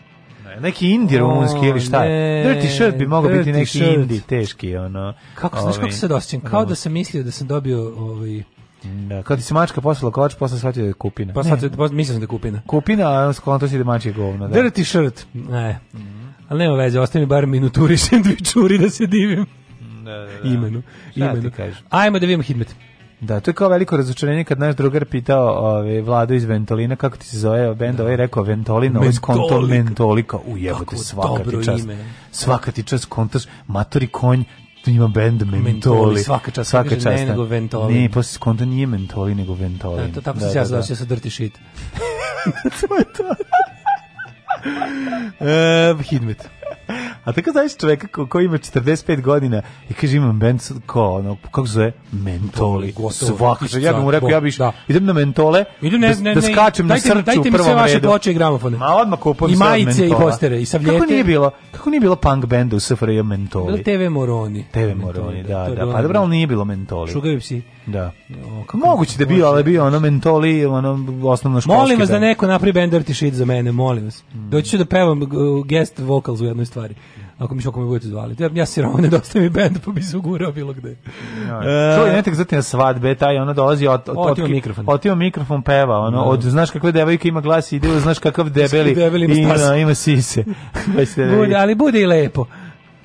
Neki indi rumunski ili šta je? Dirty Shirt bi mogao biti neki shirt. indi teški, ono. Kako, ovaj, znaš kako se dostijem? Kao da sam mislio da sam dobio ovaj, da, kad ti se mačka poslala kovač, posle shvatio da je kupina. Pa shvatio, pa mislim da je kupina. Kupina, a skonto si da mačje govno. Da. Dirty shirt. Ne. Mm -hmm. Ali nema veze, ostaje bar minuturi sandvičuri da se divim. Da, da, da. Imenu. Šta imenu. ti kažeš? Ajmo da vidimo hitmet. Da, to je kao veliko razočarenje kad naš drugar pitao ove, ovaj, Vlado iz Ventolina kako ti se zove ovaj bend, da. ovaj rekao Ventolina, ovaj skonto Mentolika, u jebote svaka ti čast. Ime. Svaka ti čast kontaš, matori konj, tu ima bend mentoli. mentoli. Svaka čast, svaka čast. Ne, nego da. Ventolin. Ne, posle skonto nije Mentoli, nego Ventolin. Da, to tako da, se ja da, da. sa Dirty Shit. to je to. uh, hidmet. A tako znaš čoveka ko ima 45 godina i kaže imam bend ko ono kako zove mentoli. Svaka ja bih mu rekao ja bih da. idem na mentole. Idem ne, ne, da ne, da, skačem dajte, na srcu dajte u prvom redu. Dajte mi sve vaše ploče i gramofone. Ma odmah kupujem I majice i postere i savljete. Kako nije bilo? Kako nije bilo punk benda u SFRJ mentoli? Bilo TV Moroni. TV Moroni, da, da. da pa dobro, nije bilo mentoli. Šugavi psi. Da. O, kako Moguće da bio, ali bio ono mentoli, ono osnovno školski. Molim vas da, neko napravi band Dirty Shit za mene, molim vas. Mm. Doći ću da pevam guest vocals u jednoj stvari. Ako mi što me budete zvali. Ja, ja sirovo nedostaje mi bend, pa bi se ugurao bilo gde. Ja, e, čuo je netek zatim na svadbe, taj ona dolazi od, od, otio od, mikrofon. Otio mikrofon peva, ono, no. Da. od, znaš kakve devojke ima glas i ide, znaš kakav debeli, debeli ima, ima, ima sise. Da bude, ali bude i lepo.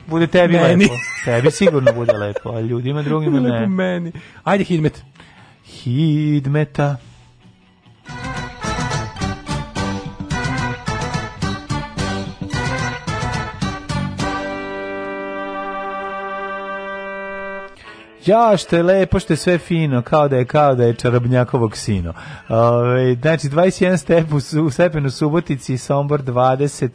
Bude tebi meni. lepo. Tebi sigurno bude lepo, a ljudima drugima ne. Lepo meni. Ajde, Hidmet. Hidmeta. Ja, što je lepo, što je sve fino, kao da je, kao da je čarobnjakovog sino. Ove, znači, 21 step u, u Stepenu Subotici, Sombor 20,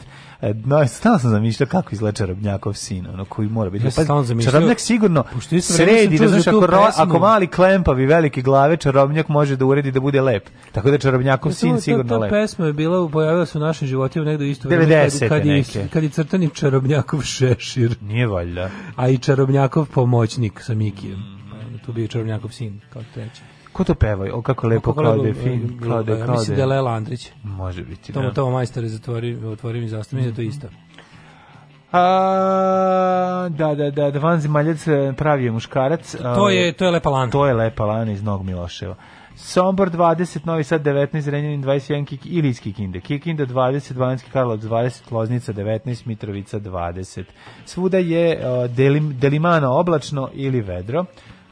E, no, stalno sam zamišljao kako izgleda Čarobnjakov sin, ono koji mora biti. Ja pa, Čarobnjak sigurno sredi, da znaš, ako, ro, ako mali klempavi velike glave, Čarobnjak može da uredi da bude lep. Tako da Čarobnjakov sin to, sigurno ta, ta Ta pesma je bila, pojavila se u našim životima negde isto vreme, kad, kad, je, kad je crtani Čarobnjakov šešir. Nije valjda. A i Čarobnjakov pomoćnik sa Mikijem. Mm. Tu bio Čarobnjakov sin, kao treći. Ko to peva? O kako lepo kako pa Klaude, fin, Klaude, Klaude. Mislim da je Lela Andrić. Može biti, Tomo, da. Tomo majstore, zatvori, otvori mi zastav, mislim da to isto. A, da, da, da, da vanzimaljac e, pravi je muškarac. To je, to je Lepa Lana. To je Lepa Lana iz Nog Miloševa. Sombor 20, Novi Sad 19, Renjanin 21, Kik, Ilijski Kinde, Kikinda 20, Banjski Karlovac 20, Loznica 19, Mitrovica 20. Svuda je uh, delim, delimano oblačno ili vedro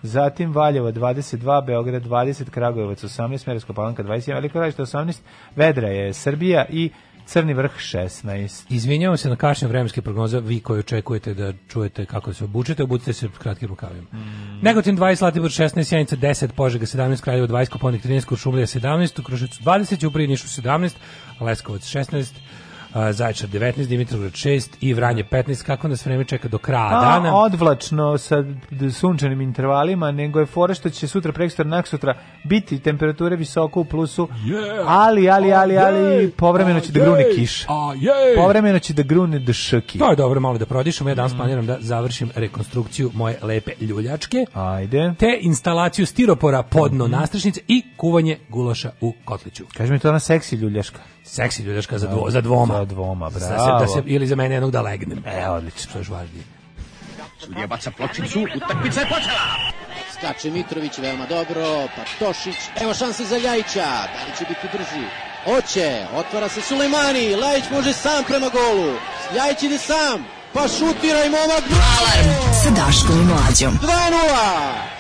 zatim Valjevo 22, Beograd 20, Kragujevac 18, Merska Palanka 21, Veliko Gradište 18, Vedra je Srbija i Crni vrh 16. Izvinjavam se na kašnje vremenske prognoze, vi koji očekujete da čujete kako se obučete, obucite se kratkim rukavima. Mm. Negotin 20, Latibor 16, Sjenica 10, Požega 17, Kraljevo 20, Koponik 13, Kuršumlija 17, u Krušicu 20, u Nišu 17, Leskovac 16, Zaječar 19, Dimitrovgrad 6 i Vranje 15. Kako nas vreme čeka do kraja A, dana? Odvlačno sa sunčanim intervalima, nego je fora što će sutra, prekstor, sutra biti temperature visoko u plusu, yeah. ali, ali, ali, A, ali, povremeno će da A, da grune yeah. kiš. Povremeno će da grune dški. To je dobro, malo da prodišem. Ja danas mm. planiram da završim rekonstrukciju moje lepe ljuljačke. Ajde. Te instalaciju stiropora podno mm. nastrašnice i kuvanje gulaša u kotliću. Kaži mi to na seksi ljuljačka. Seksi ljudeška za, dvo, za dvoma. Za dvoma, bravo. Da se, da se, ili za mene jednog da legnem. E, odlično. Što je važnije. Sudija baca pločicu, utakmica je počela! Skače Mitrović veoma dobro, pa Tošić, evo šanse za Ljajića, da li će biti brži? Oće, otvara se Sulejmani, Ljajić može sam prema golu, Ljajić ide sam, pa šutira i momak! Alarm sa Daškom i Mlađom. 2 -0.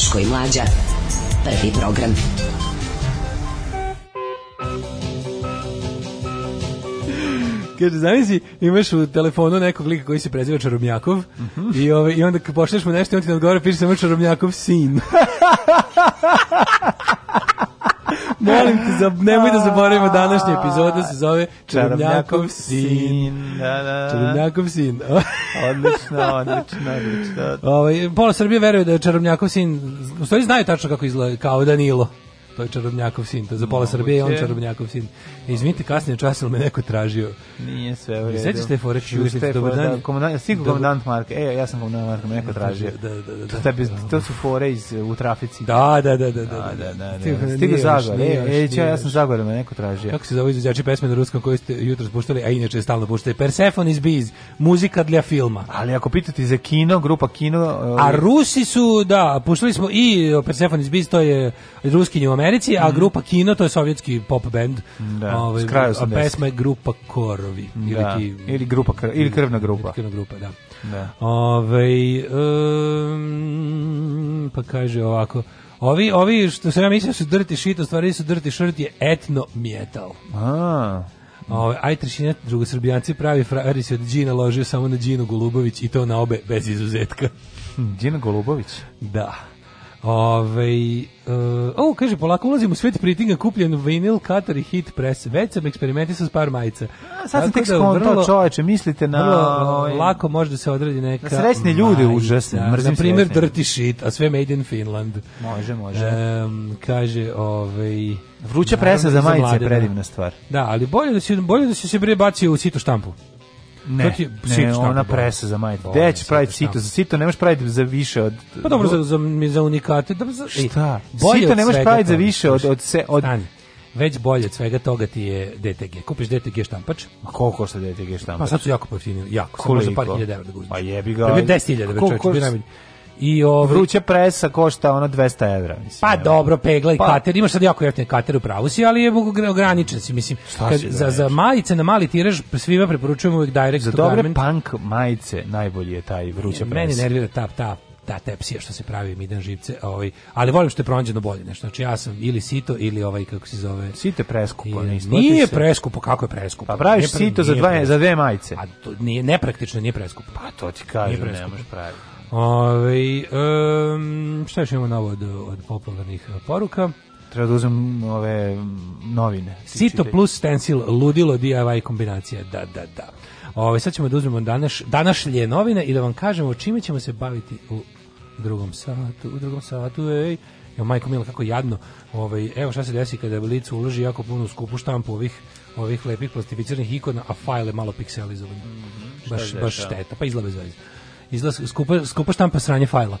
Daško i Mlađa. Prvi program. Kaže, zamisli, imaš u telefonu nekog lika koji se preziva Čarobnjakov mm -hmm. i, ove, ovaj, i onda kad pošleš mu nešto i on ti ne odgovara, piše samo Čarobnjakov sin. Molim te, nemoj da zaboravimo današnji epizod se zove Čarobnjakov sin. Da, da, da. Čarobnjakov sin. odlično, odlično, odlično. Ovaj, pola Srbije veruje da je Čarobnjakov sin, u stvari znaju tačno kako izgleda, kao Danilo to je čarobnjakov sin, to je za pola Moguće. Srbije on čarobnjakov sin. Izvinite, kasnije čas me neko tražio. Nije sve u redu. Sećaš te fore Čustić, dobar dan. komandant, sigurno da, komandant Marka. E, ja sam komandant Marka, me neko da, da, tražio. Da, da, da. To, tebi, to su fore iz e, u trafici. Da, da, da, da, da. da, da, da. Stigo Zagor. E, e ja, ja sam Zagor, me neko tražio. Kako se zove izvođači pesme na ruskom koji ste jutros puštali, a inače stalno puštate? Persephone iz Biz, muzika dla filma. Ali ako pitate za kino, grupa kino... E, a Rusi su, da, puštali smo i Persephone iz Biz, to je ruskinje u Americi, a mhm. grupa Kino, to je sovjetski pop band. Da, ovaj, A pesma je grupa Korovi. Da. Ili, ki, ili, grupa, ili krvna grupa. Ili krvna grupa, da. da. Ove, ovaj, um, pa kaže ovako, Ovi, ovi što sam ja mislio da su dirty shit, u stvari su drti šrt je etno metal. A. Ovaj aj trećina drugosrbijanci pravi frajeri se od Đina ložio samo na Đinu Golubović i to na obe bez izuzetka. Đina hm, Golubović? Da. Ove, uh, e, o, kaže, polako ulazim u svet pritinga, kupljen vinil, katar i hit press. Već sam eksperimentisao s par majica. A, sad sam tek da čoveče, mislite na... Vrlo, uh, lako može da se odredi neka... Na srećne ljude, užasne. Da, na primjer, Dirty Shit, a sve Made in Finland. Može, može. Um, kaže, ovaj... Vruća presa za majice je predivna stvar. Da, ali bolje da se, bolje da se se bre bacio u situ štampu. Ne, to je ne, ona presa za majicu. Gde će praviti sito? Za sito ne možeš praviti za više od... Pa dobro, za, za, za unikate. Da, za, Šta? Bolje sito ne možeš praviti za više od... od, se, od Stani već bolje od svega toga ti je DTG. Kupiš DTG štampač. Ma koliko košta DTG štampač? Pa sad su jako pojeftinili, jako. Koliko? Možda par hiljada evra da ga Pa jebi ga. Da bi 10 hiljada, bi čovječ, bi I ovaj vruća presa košta ona 200 evra, mislim. Pa evo. dobro, pegla i pa. kater, imaš sad jako jeftine kater u pravu si, ali je ograničen si, mislim. Kad, za, za majice na mali tiraž svima preporučujem uvijek direct za to dobre punk majice najbolji je taj vruća presa. Meni nervira ta, ta ta tepsija što se pravi midan živce, ovaj, ali volim što je pronađeno bolje, nešto. Znači ja sam ili sito ili ovaj kako se zove. Sito preskupo, I, Nije se. preskupo, kako je preskupo? Pa praviš pre, sito za dva za dve majice. A to nije nepraktično, nije preskupo. Pa to ti kažem, ne možeš praviti. Ove, um, šta još imamo novo od, od popularnih poruka? Treba da uzem ove novine. Sito plus stencil, ludilo DIY kombinacija, da, da, da. Ove, sad ćemo da uzmemo danas, današnje novine i da vam kažemo čime ćemo se baviti u drugom satu, u drugom satu, ej. Evo, majko Milo, kako jadno. Ove, evo šta se desi kada lice uloži jako puno u skupu štampu ovih, ovih lepih plastificiranih ikona, a je malo pikselizovan. Mm -hmm. baš, baš šteta, pa izgleda bez izlaz, skupa, skupa štampa sranje fajla.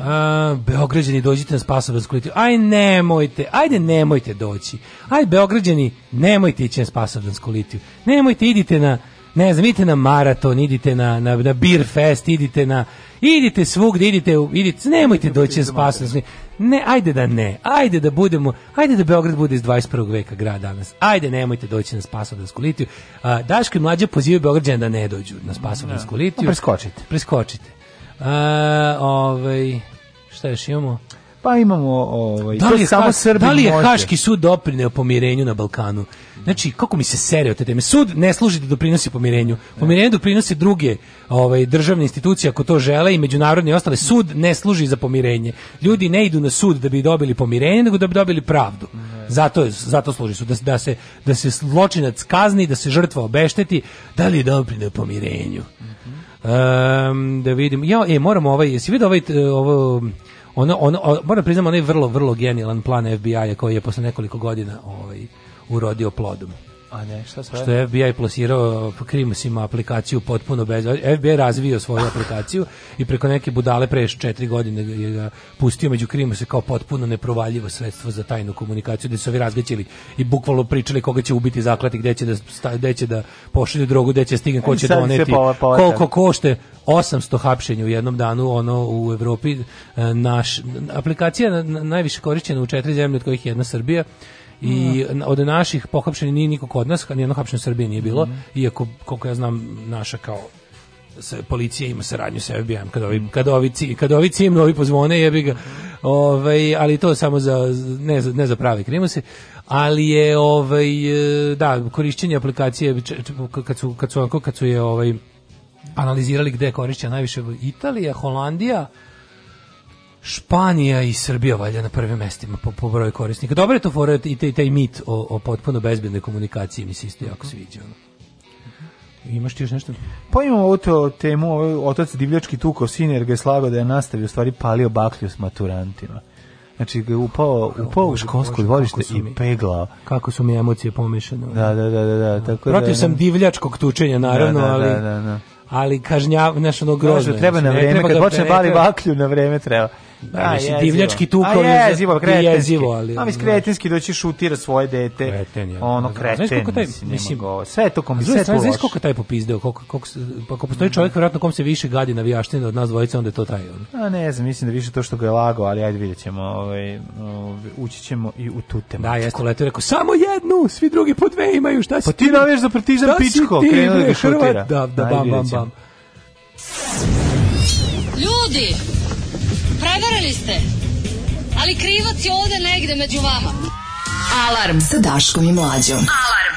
A, Beograđani, dođite na Spasovarsku litiju. Aj nemojte, ajde nemojte doći. Aj Beograđani, nemojte ići na Spasovarsku litiju. Nemojte, idite na ne znam, idite na maraton, idite na, na, na beer fest, idite na, idite svugde, idite, idite, nemojte doći na spasnost. Ne, ajde da ne. Ajde da budemo, ajde da Beograd bude iz 21. veka grad danas. Ajde, nemojte doći na Spasodansku litiju. A, Daško i mlađe pozivaju Beograđane da ne dođu na Spasodansku da. litiju. No, pa preskočite. Preskočite. A, ovaj, šta još imamo? Pa imamo ovaj, da li je, samo Srbi Da li je Haški sud doprineo pomirenju na Balkanu? Znači, kako mi se sere od te teme? Sud ne služi da doprinosi pomirenju. Pomirenje doprinosi druge ovaj, državne institucije ako to žele i međunarodne i ostale. Sud ne služi za pomirenje. Ljudi ne idu na sud da bi dobili pomirenje, nego da bi dobili pravdu. Zato, je, zato služi sud. Da, da, se, da se zločinac kazni, da se žrtva obešteti. Da li je dobri na pomirenju? Um, da vidim. Ja, e, moramo ovaj, jesi vidio ovaj, ovo, ono, ono, moram priznam, onaj vrlo, vrlo genijalan plan FBI-a koji je posle nekoliko godina ovaj, urodio plodom. A ne, šta sve? Što je FBI plasirao Krimsima aplikaciju potpuno bez... FBI je razvio svoju aplikaciju i preko neke budale pre četiri godine je ga pustio među Krimse kao potpuno neprovaljivo sredstvo za tajnu komunikaciju gde su ovi razgaćili i bukvalno pričali koga će ubiti zaklati, gde će da, sta, gde će da pošalju drogu, gde će stigne, ko će pa- doneti, pa- pa- koliko košte 800 hapšenja u jednom danu ono u Evropi e, naš aplikacija najviše korišćena u četiri zemlje od kojih je jedna Srbija i da, da. od naših pohapšenih nije nikog kod nas, nijedno hapšenje u Srbiji nije bilo, mm. iako, koliko ja znam, naša kao sa policija ima saradnju sa FBI-em kad ovi kad ovi kad ovi cimno novi pozvone jebi ga ovaj ali to samo za ne za ne za pravi krimose ali je ovaj da korišćenje aplikacije kad su kad su kad su je ovaj analizirali gde je korišćena najviše Italija, Holandija, Španija i Srbija valja na prvim mestima po, po broju korisnika. Dobro je to fora i taj, taj mit o, o potpuno bezbednoj komunikaciji mi se isto jako sviđa. Imaš ti još nešto? Pa imamo ovu to temu, ovaj otac divljački tuko sin jer ga je slago da je nastavio, u stvari palio baklju s maturantima. Znači ga je upao, upao u školsko dvorište i peglao. Kako su mi emocije pomešane. Da, da, da. da, da. Tako da Protiv da, sam divljačkog tučenja, naravno, da, da, ali... Da, da, da ali kažnjav, nešto ono grozno. Znači, treba na vreme, kad da počne bali baklju, na vreme treba. Da, znači, je divljački tukao je, je jezivo, kretenski. zivo, ali, a da mi kretenski doći šutira svoje dete. Kreten je. Ono kreten. Znaš koliko taj, mislim, mislim sve to kom sve to. Znaš koliko taj popizdeo, koliko koliko pa ako postoji čovjek verovatno kom se više gadi na vijaštine od nas dvojice, onda je to taj. A ne znam, mislim da više to što ga je lago, ali ajde videćemo, ovaj, ovaj ući ćemo i u tu temu. Da, jesu leto rekao samo jednu, svi drugi po dve imaju, šta si? Pa ti navijaš za Partizan pičko, krenuo da šutira. Da, da, bam, bam, bam. Ljudi, prevarili ste. Ali krivac je ovde negde među vama. Alarm sa Daškom i Mlađom. Alarm.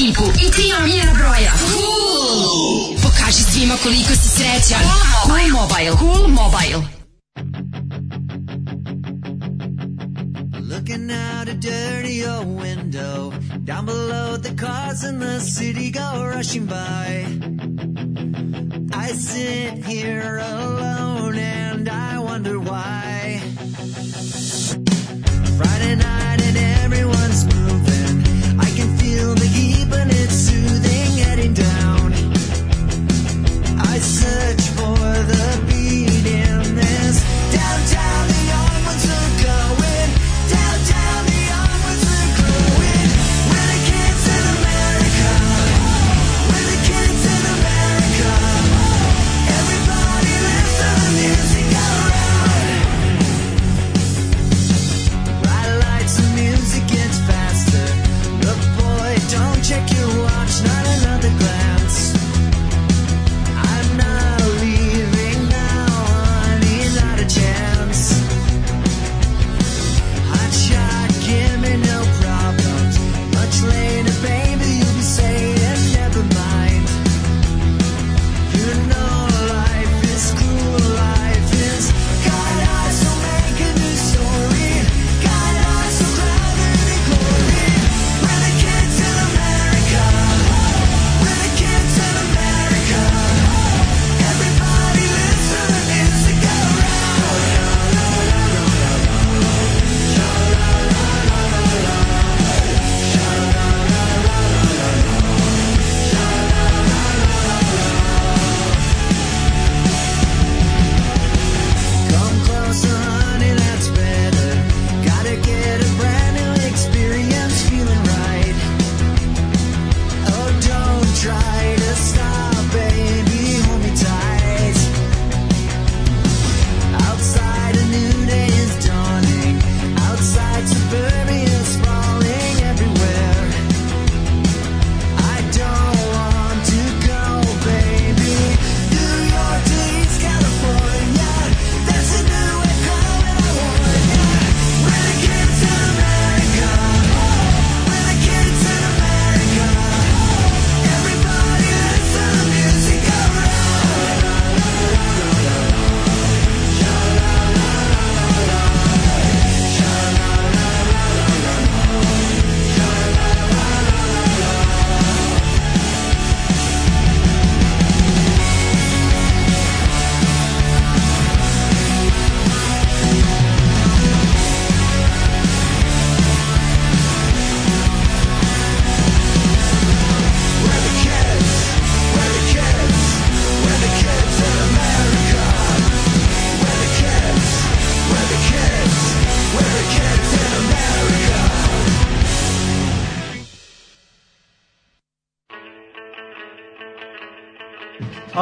people. ETRM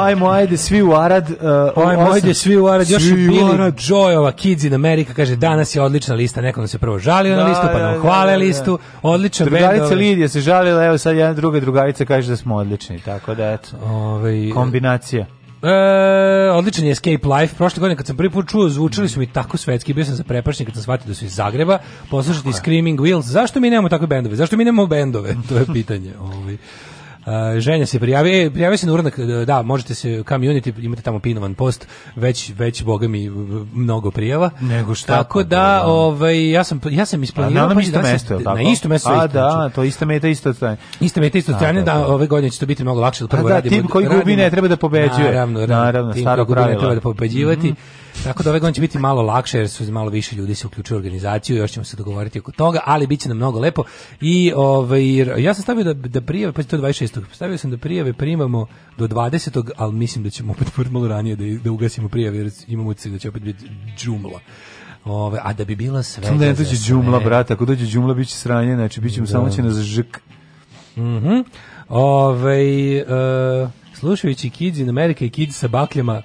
ajmo, ajde, svi u Arad. Uh, ajmo, ajde, svi u Arad. Još je bili Joyova Kids in America, kaže, danas je odlična lista, neko se prvo žalio da, na listu, pa da, nam da, hvale da, da. listu, odličan Drugarica ovaj. Lidija se žalila, evo sad jedna druga drugarica kaže da smo odlični, tako da, eto, Ove, ovaj, kombinacija. E, odličan je Escape Life. Prošle godine kad sam prvi put čuo, zvučali su mi tako svetski, bio sam zaprepašten kad sam shvatio da su iz Zagreba. Poslušati Screaming Wheels. Zašto mi nemamo takve bendove? Zašto mi nemamo bendove? To je pitanje. Ovaj. Uh, ženja se prijavi, e, prijavi se na uranak, e, da, možete se, community, imate tamo pinovan post, već, već, boga mi, mnogo prijava. Nego šta? Tako pa da, da, ovaj, ja sam, ja sam isplanirao. Pa na, na isto mesto, je Na isto mesto. A, da, to isto meta, isto strane. Isto meta, isto strane, da, da, da, ove godine će to biti mnogo lakše. Da, Prvo a, da, radimo, tim koji gubi ne treba da pobeđuje. Naravno, naravno, naravno tim koji gubi ne treba da pobeđivati. Mm -hmm. Tako da ove godine će biti malo lakše jer su malo više ljudi se uključuju u organizaciju, još ćemo se dogovoriti oko toga, ali biće nam mnogo lepo. I ovaj, ja sam stavio da, da prijave, pa je to 26. Stavio sam da prijave primamo do 20. ali mislim da ćemo opet malo ranije da, da ugasimo prijave jer imamo utjecaj da će opet biti džumla. Ove, a da bi bila sve... Samo da ne dođe džumla, brate, ako dođe džumla bit će sranje, znači bit ćemo da. samo će nas žk. Mm -hmm. Ove, uh, slušajući Kids in America i Kids sa bakljama,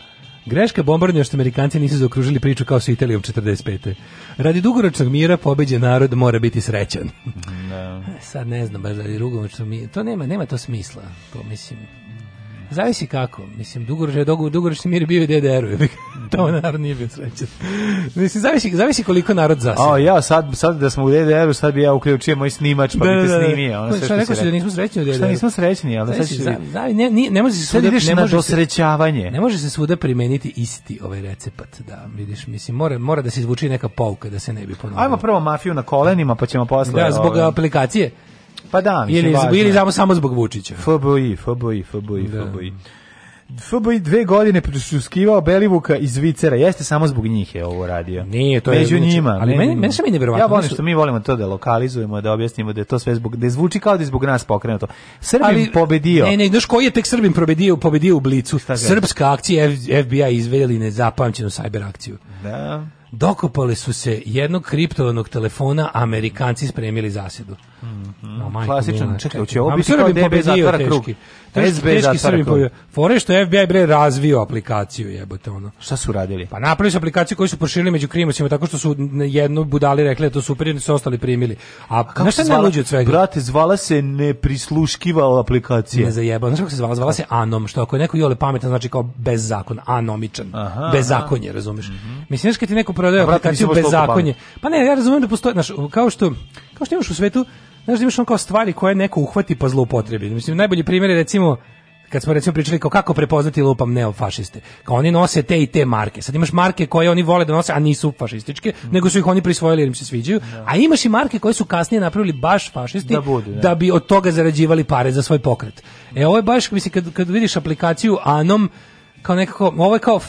Greška bombardnja što Amerikanci nisu zaokružili priču kao sa Italijom 45. Radi dugoročnog mira pobeđen narod mora biti srećan. No. Da. Sad ne znam baš da je što mi to nema nema to smisla. To mislim Zavisi kako. Mislim, dugoročni dugoročni mir bio i DDR-u. to narod nije bio srećan. Mislim, zavisi, zavisi koliko narod zasija. A ja sad, sad da smo u DDR-u, sad bi ja uključio moj snimač pa da, bi te da, da, da. snimio. Ono sve što rekao si da nismo srećni u DDR-u. Šta nismo srećni, ali sad će... Ne, ne, ne može se svuda... ne može dosrećavanje. Ne može se svuda primeniti isti ovaj recept, da, vidiš, mislim, mora, mora da se izvuči neka pouka da se ne bi ponovio. Ajmo prvo mafiju na kolenima, pa ćemo posle... Da, zbog ovaj. aplikacije. Pa da, mi ili, ili samo, samo zbog Vučića. FBI, FBI, FBI, da. FBI. FBI dve godine prisuskivao Belivuka iz Vicera. Jeste samo zbog njih je ovo radio. Nije, to Među je njima. Ali meni meni se mi neverovatno. Ja volim što mi volimo to da lokalizujemo, da objasnimo da je to sve zbog da zvuči kao da je zbog nas pokrenuto. Srbim ali, pobedio. Ne, ne, znaš koji je tek Srbim pobedio, pobedio u Blicu. Srpska akcija FBI izveli nezapamćenu sajber akciju. Da. Dokopali su se jednog kriptovanog telefona, Amerikanci spremili zasedu. Mhm. No, klasičan, čekaj, hoće ovo biti pa kao DB zatvara krug. SB zatvara krug. Fore što FBI bre razvio aplikaciju, jebote ono. Šta su radili? Pa napravili su aplikaciju koju su proširili među krimocima tako što su jednu budali rekli da to super, jer su ostali primili. A, A kako se zvala? Od svega? Brate, zvala se neprisluškivala aplikacija. Ne zajebao. Znaš kako se zvala? Zvala se Anom, što ako je neko jole pametan, znači kao bez zakon, anomičan. Aha, bezakonje, razumiš? Mm -hmm. Mislim, znaš kad ti neko prodaje aplikaciju bezakonje. Pa ne, ja razumem da postoji, znaš, kao što, kao što imaš u svetu, znaš da imaš on kao stvari koje neko uhvati pa zloupotrebi. Mislim, najbolji primjer je recimo kad smo recimo pričali kao kako prepoznati lupam neofašiste. Kao oni nose te i te marke. Sad imaš marke koje oni vole da nose, a nisu fašističke, mm. nego su ih oni prisvojili jer im se sviđaju. Da. A imaš i marke koje su kasnije napravili baš fašisti da, budu, da. da bi od toga zarađivali pare za svoj pokret. E ovo je baš, mislim, kad, kad vidiš aplikaciju Anom, kao nekako, ovo je kao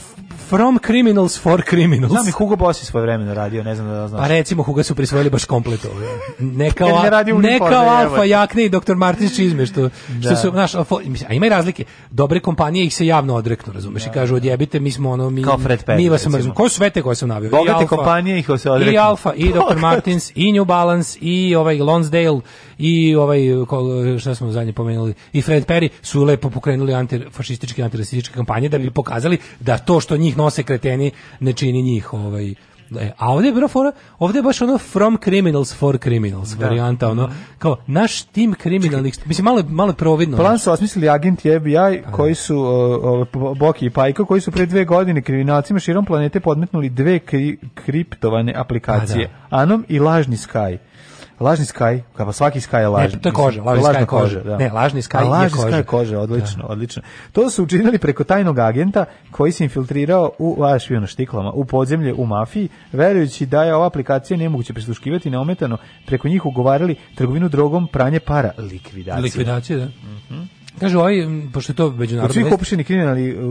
From criminals for criminals. Znam i Hugo Boss je svoje vremeno radio, ne znam da da znaš. Pa recimo Hugo su prisvojili baš kompleto. Ne kao, ne, ne kao Alfa Jakne i Dr. Martin Čizme, što, da. što su, znaš, a ima i razlike. Dobre kompanije ih se javno odreknu, razumeš, da. i kažu da. odjebite, mi smo ono, mi, Perry, mi vas mrzimo. Ko su sve te koje sam navio? Bogate Alfa, kompanije ih se odreknu. I Alfa, i Dr. Martins, i New Balance, i ovaj Lonsdale, i ovaj, šta smo zadnje pomenuli, i Fred Perry su lepo pokrenuli antifašističke, antirasističke kampanje da bi pokazali da to što njih nose kreteni, ne čini njih ovaj E, a ovdje je bila fora, ovdje je baš ono from criminals for criminals da. varijanta, ono, mhm. kao naš tim kriminalnih, mislim, malo, malo providno. Plan su osmislili agenti FBI a, pa da. koji su, o, o, Boki i Pajko, koji su pre dve godine kriminalcima širom planete podmetnuli dve kri, kriptovane pa da. aplikacije, a, Anom i lažni Sky. Lažni Sky, kao svaki Sky je lažni. Ne, to je koža, lažni Sky je koža. da. Ne, lažni Sky A, je lažni Lažni Sky je odlično, da. odlično. To su učinili preko tajnog agenta koji se infiltrirao u Lašviju na štiklama, u podzemlje, u mafiji, verujući da je ova aplikacija nemoguće presluškivati neometano, preko njih ugovarali trgovinu drogom, pranje para, likvidacije. Likvidacije, da. Mm Kažu ovaj, pošto je to međunarodno... Od svih opušenih kriminali e,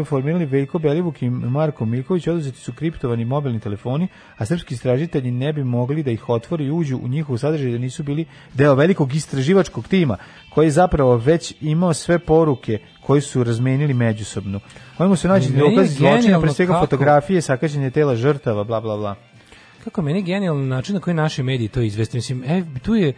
u formirali Veljko Belivuk i Marko Milković oduzeti su kriptovani mobilni telefoni, a srpski istražitelji ne bi mogli da ih otvori i uđu u njihov sadržaj da nisu bili deo velikog istraživačkog tima, koji je zapravo već imao sve poruke koji su razmenili međusobno. Kojemu se naći dokazi zločina, pre svega kako? fotografije, sakađenje tela žrtava, bla, bla, bla. Kako meni genijalni način na koji naši mediji to izveste. Mislim, e, tu je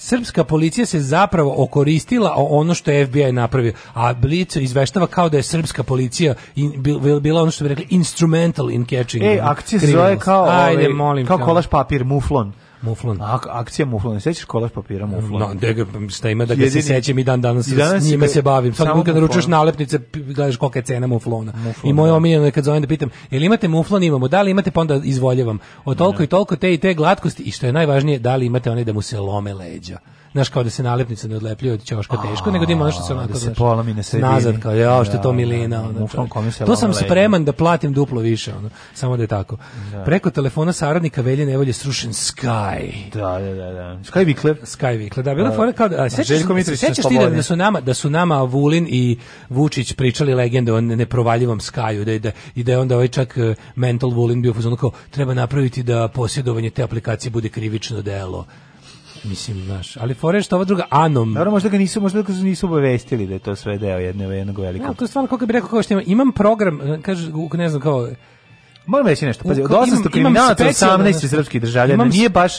srpska policija se zapravo okoristila ono što je FBI napravio, a Blitz izveštava kao da je srpska policija in, bila ono što bi rekli instrumental in catching. E, akcija zove kao, Ajde, ovaj, molim, kao kolaš papir, muflon. Muflon. Ak, akcija Muflon. Sećaš kolaž papira Muflon? No, da šta ima da ga da Jedini, se sećam i dan danas, I danas s njime se bavim. Sad kad naručuješ nalepnice, gledaš kolika je cena Muflona. Muflon, I moje da. omiljeno je kad zovem da pitam, jel imate Muflon? Imamo. Da li imate? Pa onda izvoljevam. Od toliko da. i toliko te i te glatkosti i što je najvažnije, da li imate one da mu se lome leđa znaš kao da se nalepnica ne odlepljuje od ćoška teško, nego da ima ono što se onako, da se polomi na sredini. Nazad kao, ja, što je to da, milina. Da, da, ono, to sam spreman da platim duplo više, ono, samo da je tako. Preko telefona saradnika Velje Nevolje srušen Sky. Da, da, da. da. Sky Vikler. Sky Vikler, da. Bila fora kao, a, sećaš, sećaš ti da, su nama, da su nama Vulin i Vučić pričali legende o neprovaljivom Skyu, da, da, i da je onda ovaj čak e, mental Vulin bio fuzon treba napraviti da posjedovanje te aplikacije bude krivično delo Mislim, baš ali fore što ova druga Anom. Dobro, možda ga nisu, možda ga nisu obavestili da je to sve deo jedne jednog velikog. Ja, to je stvarno kako bi rekao kao što imam, imam program, e, kaže, ne znam kao Moram reći nešto, pazi, od 800 kriminalaca 18 srpskih državljana, nije baš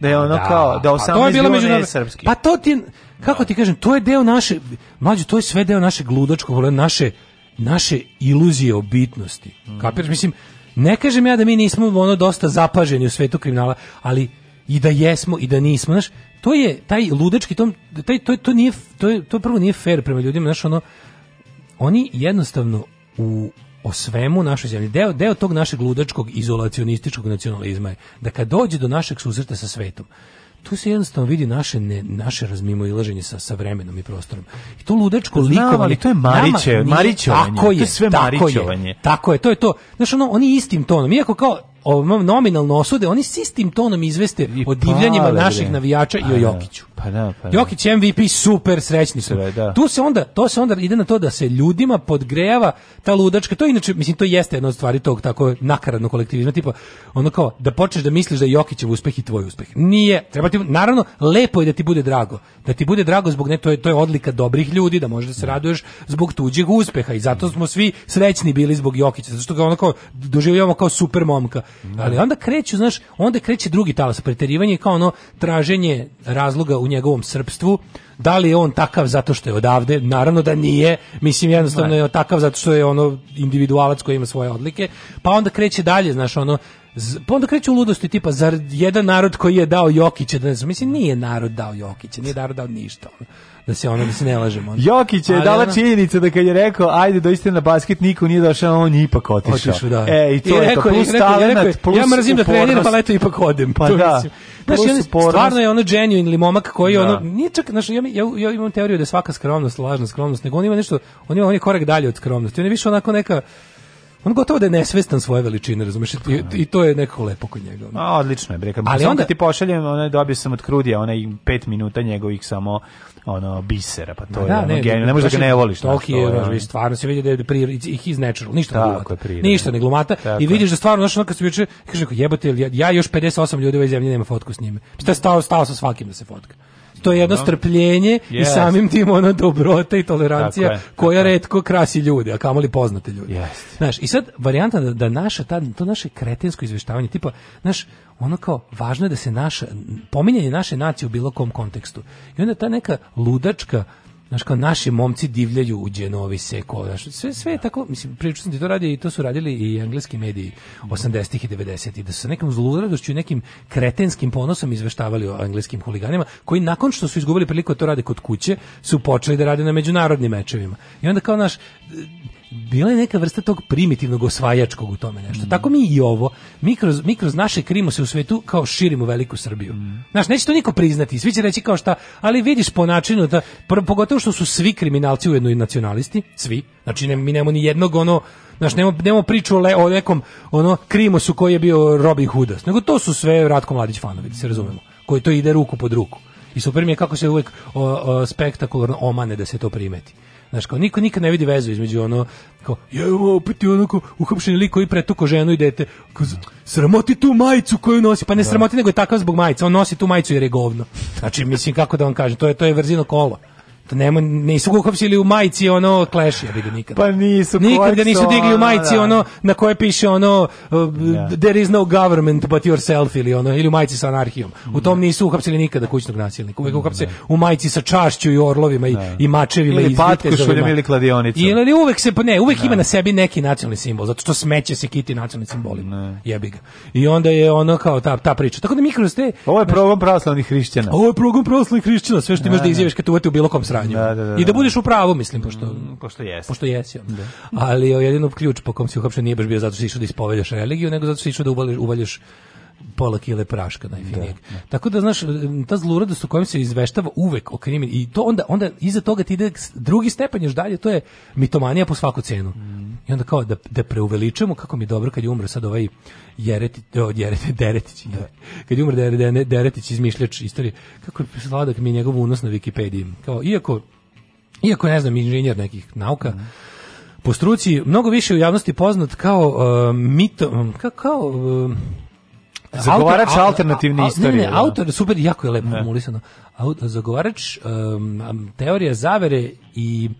da je ono da, kao da 18 pa to je bilo srpski. Pa to ti kako ti kažem, to je deo naše mlađe, to je sve deo naše gludačko, naše naše iluzije o bitnosti. Mm. Kapiraš, mislim, ne kažem ja da mi nismo ono dosta zapaženi u svetu kriminala, ali i da jesmo i da nismo, znaš, to je taj ludački tom, taj, to, to, nije, to, je, to prvo nije fair prema ljudima, znaš, ono, oni jednostavno u o svemu našoj zemlji. Deo, deo tog našeg ludačkog izolacionističkog nacionalizma je da kad dođe do našeg susreta sa svetom, tu se jednostavno vidi naše ne, naše razmimo ilaženje sa sa vremenom i prostorom. I to ludačko likovanje, ali to je Mariće, Marićovanje. Tako je, to je sve tako Marićovanje. Je, tako je, to je to. Znaš, ono, oni istim tonom, iako kao ovom nominalno osude, oni s istim tonom izveste I o divljanjima pale, naših navijača pa, i o da. Jokiću. Pa da, pa da. Jokić MVP super srećni su. Sve, da. Tu se onda to se onda ide na to da se ljudima podgrejava ta ludačka. To je inače mislim to jeste jedna od stvari tog tako nakaradnog kolektivizma tipa ono kao da počneš da misliš da je Jokićev uspeh i tvoj uspeh. Nije. Treba ti naravno lepo je da ti bude drago. Da ti bude drago zbog ne to je to je odlika dobrih ljudi da možeš da se da. raduješ zbog tuđeg uspeha i zato smo svi srećni bili zbog Jokića zato što ga onako doživljavamo kao super momka. Da. Ali onda kreću, znaš, onda kreće drugi talas preterivanje kao ono traženje razloga u njegovom srpstvu. Da li je on takav zato što je odavde? Naravno da nije. Mislim jednostavno da. je takav zato što je ono individualac koji ima svoje odlike. Pa onda kreće dalje, znaš, ono pa onda kreću ludosti tipa zar jedan narod koji je dao Jokića da ne znam, mislim nije narod dao Jokića, nije narod dao ništa da se ono da se ne lažemo. Jokić je ali dala ona... činjenica da kad je rekao ajde doista na basket niko nije došao, on je ipak otišao. otišao da. E, i to I je rekao, to plus rekao, talent, ja, rekao, plus ja mrzim da treniram, pa leto ipak odem. Pa to da. Mislim. Znaš, ono, stvarno je ono genuinely momak koji da. ono nije čak, znaš, ja, ja, ja imam teoriju da je svaka skromnost lažna skromnost, nego on ima nešto, on ima on je korak dalje od skromnosti. On je više onako neka on gotovo da je nesvestan svoje veličine, razumeš? I, I, to je nekako lepo kod njega. A, odlično je, bre. Ali onda ti pošaljem, ona dobio sam od Krudija, onaj 5 minuta njegovih samo ono bisera, pa to da, je ono, ne, geni, ne možeš da ga ne voliš. Toki je, ono, da je, stvarno se vidi da je ih iz natural, ništa ne glumata. Ništa ne glumata i vidiš da stvarno znači kad se juče kaže jebote ja, ja još 58 ljudi u ovoj zemlji nema fotku s njima. Šta stao stao sa svakim da se fotka to je jedno no. strpljenje yes. i samim tim ono dobrota i tolerancija dakle, koja retko krasi ljude, a kamoli poznate ljude. Yes. Znaš, i sad varijanta da, da naše ta, to naše kretensko izveštavanje, tipa, znaš, ono kao važno je da se naše pominjanje naše nacije u bilo kom kontekstu. I onda ta neka ludačka Znaš, kao naši momci divljaju u Dženovi seko. Znaš, sve, sve je tako, mislim, pričao sam ti to radi i to su radili i engleski mediji 80-ih i 90-ih, da su sa nekom zluradošću i nekim kretenskim ponosom izveštavali o engleskim huliganima, koji nakon što su izgubili priliku da to rade kod kuće, su počeli da rade na međunarodnim mečevima. I onda kao, naš bila je neka vrsta tog primitivnog osvajačkog u tome nešto. Mm. Tako mi i ovo, mi kroz, mi kroz naše krimo se u svetu kao širimo veliku Srbiju. Mm. Znaš, neće to niko priznati, svi će reći kao šta, ali vidiš po načinu, da, pogotovo što su svi kriminalci ujedno i nacionalisti, svi, znači ne, mi nemamo ni jednog ono, Znaš, nemo, nemo priču o, le, o nekom ono, krimosu koji je bio Robin Hoodas, nego to su sve Ratko Mladić fanovi, da se razumemo, koji to ide ruku pod ruku. I super mi je kako se uvek o, o, spektakularno omane da se to primeti. Znaš, kao niko nikad ne vidi vezu između ono, kao, je, opet je onako uhapšeni lik koji pretuko ženu i dete. Kao, sramoti tu majicu koju nosi. Pa ne da. sramoti, nego je takav zbog majice. On nosi tu majicu jer je govno. Znači, mislim, kako da vam kažem, to je, to je verzino kola. Da nema, nisu ga uhapsili u majici ono Clash ja vidim nikad. Pa nisu. Nikad ga nisu digli u da, majici da. ono na koje piše ono uh, da. there is no government but yourself ili ono ili u majici sa anarhijom. U tom da. nisu uhapsili nikada kućnog nasilnika. Uvek uhapse da. u majici sa čašću i orlovima i, da. i mačevima ili i patkušuljem ili kladionicom. Ili uvek se pa ne, uvek ima na sebi neki nacionalni simbol zato što smeće se kiti nacionalnim simbolima. Jebi ga. I onda je ono kao ta ta priča. Tako da mi kroz te Ovo je progon pravoslavnih hrišćana. Ovo je progon pravoslavnih hrišćana, sve što imaš da izjaviš kad uvete u bilo kom sranju sranju. Da, da, da, I da, da budeš u pravu, mislim, pošto, mm, pošto jesi. Pošto jesi. Da. Ali jedino ključ po kom si uopšte nije baš bio zato što si išao da ispovedaš religiju, nego zato što si išao da uvaljaš, uvaljaš pola kile praška najfinijeg. Da, da. Tako da znaš ta zluradost u kojem se izveštava uvek o krimin i to onda onda iza toga ti ide drugi stepen još dalje to je mitomanija po svaku cenu. Mm. I onda kao da da preuveličamo kako mi je dobro kad je umro sad ovaj Jereti, o, Jereti Deretić. Da. Kad je umro Deretić, Deretić izmišljač istorije. Kako je sladak mi je njegov unos na Wikipediji. Kao iako iako ne znam inženjer nekih nauka mm po struci mnogo više u javnosti poznat kao uh, mito, kao, kao um, uh, Zagovarač autor, alternativne a, istorije. Ne, ne, da. autor, super, jako je lepo formulisano. Zagovarač um, teorija zavere i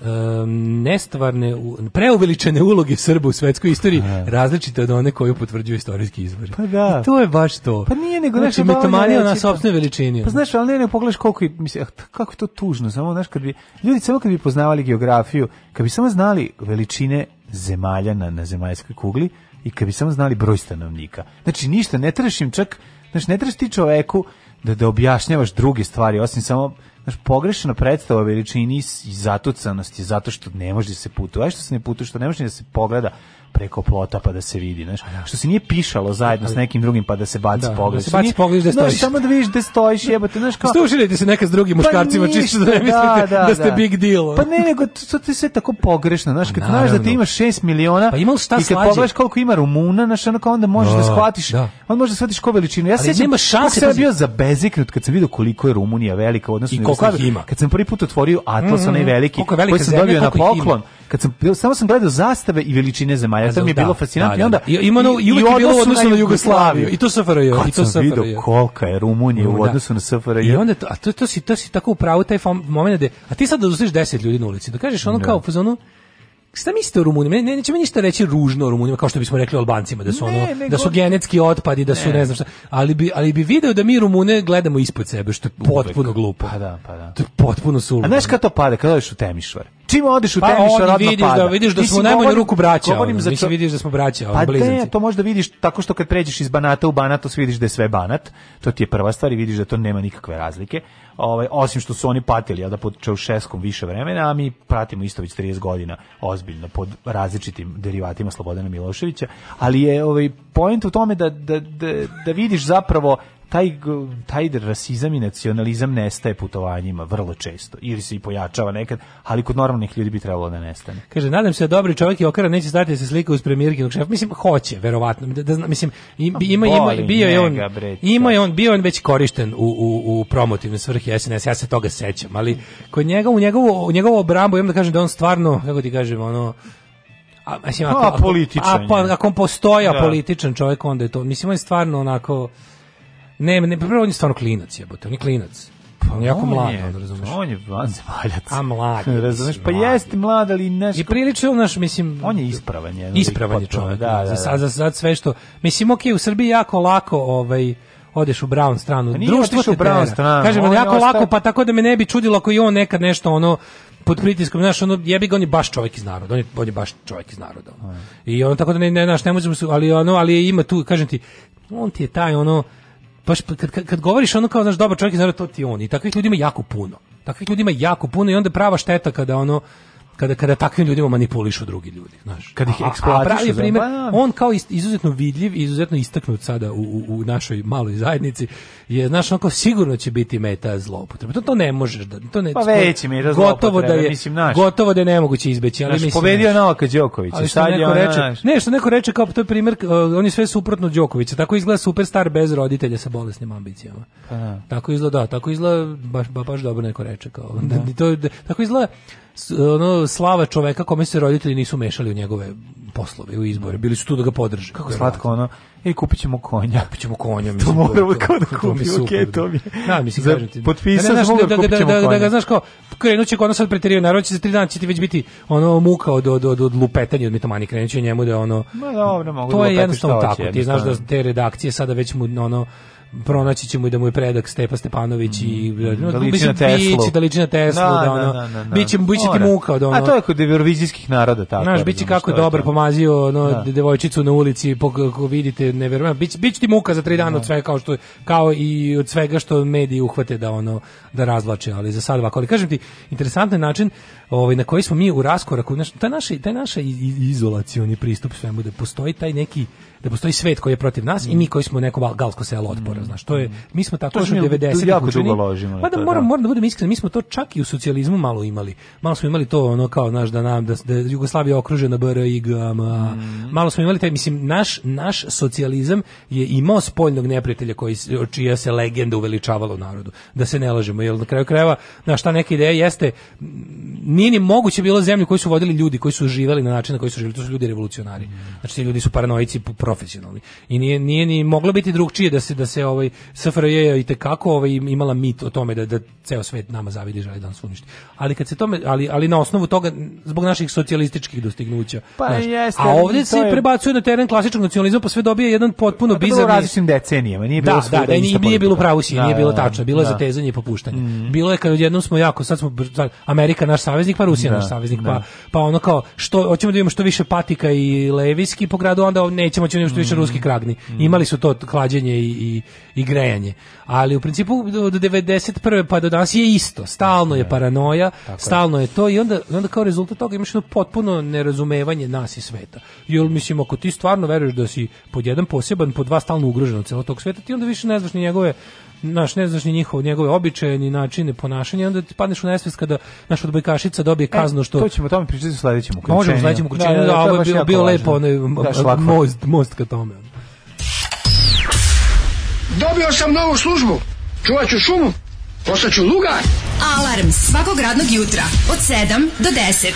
um, nestvarne, preuveličene uloge Srba u svetskoj istoriji a. različite od one koju potvrđuju istorijski izvori. Pa da. I to je baš to. Pa nije nego znači, metomanija na sopstvenoj veličini. Pa znaš, ali ne, ne pogledaš koliko je, mislim, eh, kako je to tužno, samo znaš kad bi ljudi samo kad bi poznavali geografiju, kad bi samo znali veličine zemalja na, na zemaljskoj kugli, i kad bi samo znali broj stanovnika. Znači ništa, ne trebaš im čak, znači ne trebaš ti čoveku da, da objašnjavaš druge stvari, osim samo znači, pogrešna predstava veličini i zatucanosti, zato što ne može da se putuje. što se ne putuje, što ne može da se pogleda preko plota pa da se vidi, znaš. Da. Što se nije pišalo zajedno ali, s nekim drugim pa da se baci da, pogled. Da se baci pogled da stojiš. samo da vidiš da stojiš, jebote, znaš kako. Stušili ti se neka s drugim pa muškarcima pa čisto da ne da, mislite da, da, da ste big deal. Pa ne, nego to ti sve tako pogrešno, znaš, kad pa znaš da ti imaš 6 miliona pa imaš šta i kad pogledaš koliko ima Rumuna, znaš, ono onda možeš da, da shvatiš, on može da shvatiš ko veličinu. Ja se nema šanse. Ja sam bio zabeziknut kad sam video koliko je Rumunija velika odnosno na Kad sam prvi put otvorio Atlas, mm, onaj veliki, koji sam dobio na poklon kad sam samo sam gledao zastave i veličine zemalja, to mi je da, bilo da, fascinantno da, i onda i i, i, i bilo odnosno na Jugoslaviju i to SFRJ i to SFRJ. Video kolika je Rumunija u odnosu na SFRJ. I onda to, a to to si to si tako upravo taj moment da a ti sad da 10 ljudi na ulici, da kažeš ono kao u fazonu Šta mislite o Rumunima? Ne, neće mi ništa reći ružno o Rumunima, kao što bismo rekli o Albancima, da su, ne, ono, da nego... da su genetski otpadi, da su ne, ne znam šta. Ali bi, ali bi video da mi Rumune gledamo ispod sebe, što je potpuno glupo. Pa da, pa da. To je potpuno suludo. A znaš kad to pada? Kad odeš u Temišvar? Čim odeš u pa Temišvar, odmah vidiš da- pada. Da, vidiš da smo najmanje ruku braća. Ono, za to... vidiš da smo braća, pa ono, Pa to možda vidiš tako što kad pređeš iz Banata u Banatos vidiš da je sve Banat. To ti je prva stvar i vidiš da to nema nikakve razlike ovaj, osim što su oni patili, ja da pod Čaušeskom više vremena, a mi pratimo isto već 30 godina ozbiljno pod različitim derivatima Slobodana Miloševića, ali je ovaj, point u tome da, da, da, da vidiš zapravo taj, taj rasizam i nacionalizam nestaje putovanjima vrlo često ili se i pojačava nekad, ali kod normalnih ljudi bi trebalo da nestane. Kaže, nadam se da dobri čovjek i okara neće stati da se slika uz premijerkinog šefa. Mislim, hoće, verovatno. Da, da, mislim, ima, ima, ima, bio je on, ima je on, bio on već korišten u, u, u promotivne svrhe SNS, ja se toga sećam, ali kod njega, u njegovu, u njegovu obrambu, imam da kažem da on stvarno, kako ti kažem, ono, a, mislim, ako, a, političan. A, pa, ako on postoja da. političan čovjek, onda je to, mislim, on je stvarno onako, Ne, ne, pa prvo on je stvarno klinac, jebote, on je klinac. Pa on je jako mlad, je, on, razumeš. On je vanzemaljac. A mlad. razumeš, pa jeste mlad, ali nešto... I prilično, naš, mislim... On je ispravan. Je, ispravan je čovjek. Da, da, da. Za, da. sad, za sve što... Mislim, okej, okay, u Srbiji jako lako, ovaj, odeš u brown stranu. Pa nije Društvo u brown stranu. Kažem, on jako ostav... lako, pa tako da me ne bi čudilo ako i on nekad nešto ono pod pritiskom, znaš, ono, jebi ga, on je baš čovjek iz naroda, on je, on je baš čovjek iz naroda. Ono. I on tako da ne, ne, znaš, ne možemo, ali ono, ali ima tu, kažem ti, on ti je taj, ono, baš pa, kad, kad, kad govoriš ono kao znaš dobar čovjek i da to ti on i takvih ljudi ima jako puno takvih ljudi ima jako puno i onda prava šteta kada ono kada kada takvim ljudima manipulišu drugi ljudi, znaš. Kad ih eksploatišu. Da. primjer, pa, da. on kao izuzetno vidljiv izuzetno istaknut sada u, u, u, našoj maloj zajednici je znaš onako sigurno će biti meta zloupotrebe. To to ne možeš da to ne pa već mi je da gotovo da je mislim, naš. gotovo da je nemoguće izbeći, ali naš, mislim. Pobedio Novak Đoković, sad je on reče, naš. ne, što neko reče kao to je primjer, uh, on je sve suprotno Đokovića, tako izgleda superstar bez roditelja sa bolesnim ambicijama. Pa, tako izgleda, da, tako izgleda baš baš dobro neko reče kao. Da. Da, to, da, tako izgleda ono, slava čoveka kome se roditelji nisu mešali u njegove poslove, u izbore. Bili su tu da ga podrže. Kako slatko ono, i kupit ćemo konja. Kupit ćemo konja. Mislim, to moramo kao da kupi, okej, to mi je. Da, mislim, Za, kažem ti. Da. Potpisat da da-, da, da, da, da, da, da, da, da, znaš kao, krenut će kod ono sad preterio, narod će za tri dana će ti već biti ono muka od, od, od, od lupetanja, od mitomani, krenut će njemu da ono... Ma dobro, mogu to da je jednostavno tako, ti znaš da te redakcije sada već mu ono pronaći ćemo i da mu je predak Stepa Stepanović i mm, da, da, da liči na Teslu. Biće da liči na Teslu, da, da ono, biće, biće ti muka. Da, ono, A to je kod evrovizijskih naroda tako. Znaš, biće kako je dobar pomazio ono, da. devojčicu na ulici, kako vidite, nevjerovatno. Biće, biće ti muka za tri dana da. od svega, kao, što, kao i od svega što mediji uhvate da ono da razvlače, ali za sad ovako. Ali kažem ti, interesantan način ovaj, na koji smo mi u raskoraku, znači taj naš, taj naš izolacioni pristup svemu, da postoji taj neki, da postoji svet koji je protiv nas mm. i mi koji smo neko galsko selo otpora, znači to je, mi smo tako još 90. jako dugo ložimo. Pa da, moram, da. moram da budem iskren, mi smo to čak i u socijalizmu malo imali. Malo smo imali to ono kao, naš da nam, da, da Jugoslavija okružena BRIG GMA, mm. malo smo imali taj, mislim, naš, naš socijalizam je imao spoljnog neprijatelja koji, čija se legenda uveličavala u narodu, da se ne lažemo, jel na kraju krajeva, na šta neka ideja jeste, nije ni moguće bilo zemlju koju su vodili ljudi koji su živeli na način na koji su živeli, to su ljudi revolucionari. Znači ti ljudi su paranoici profesionalni. I nije, nije ni moglo biti drugčije da se da se ovaj SFRJ i te kako ovaj imala mit o tome da da ceo svet nama zavidi želi da nas Ali kad se tome ali ali na osnovu toga zbog naših socijalističkih dostignuća. Pa znaš, jeste, a ovde se je... prebacuje na teren klasičnog nacionalizma pa sve dobije jedan potpuno pa, bizarni različitim decenijama, nije da, bilo da, da, da, nije, nije bilo pravo, nije bilo tačno, bilo je da. zatezanje i popuštanje. Mhm. Bilo je kad odjednom smo jako, sad smo Amerika naš savez saveznik, pa Rusija da, naš saveznik, da. pa, pa ono kao, što, hoćemo da imamo što više patika i levijski po gradu, onda nećemo, ćemo da imamo što više mm. ruski kragni. Mm. Imali su to hlađenje i, i, i grejanje. Ali u principu od 91. pa do danas je isto. Stalno je da. paranoja, Tako stalno je. je to i onda, onda kao rezultat toga imaš jedno potpuno nerazumevanje nas i sveta. Jer mislim, ako ti stvarno veruješ da si pod jedan poseban, pod dva stalno ugroženo celo tog sveta, ti onda više ne znaš ni njegove naš ne znaš ni njihov njegove običaje ni načine ponašanja onda ti padneš u nesvest kada naš odbojkašica dobije e, kaznu što e, to ćemo o tome pričati u sledećem uključenju možemo u sledećem da, uključenju da, da, da, ovo je bio, bio lepo onaj da, most, most ka tome dobio sam novu službu čuvaću šumu Ostaću lugar. Alarm svakog radnog jutra od 7 do 10.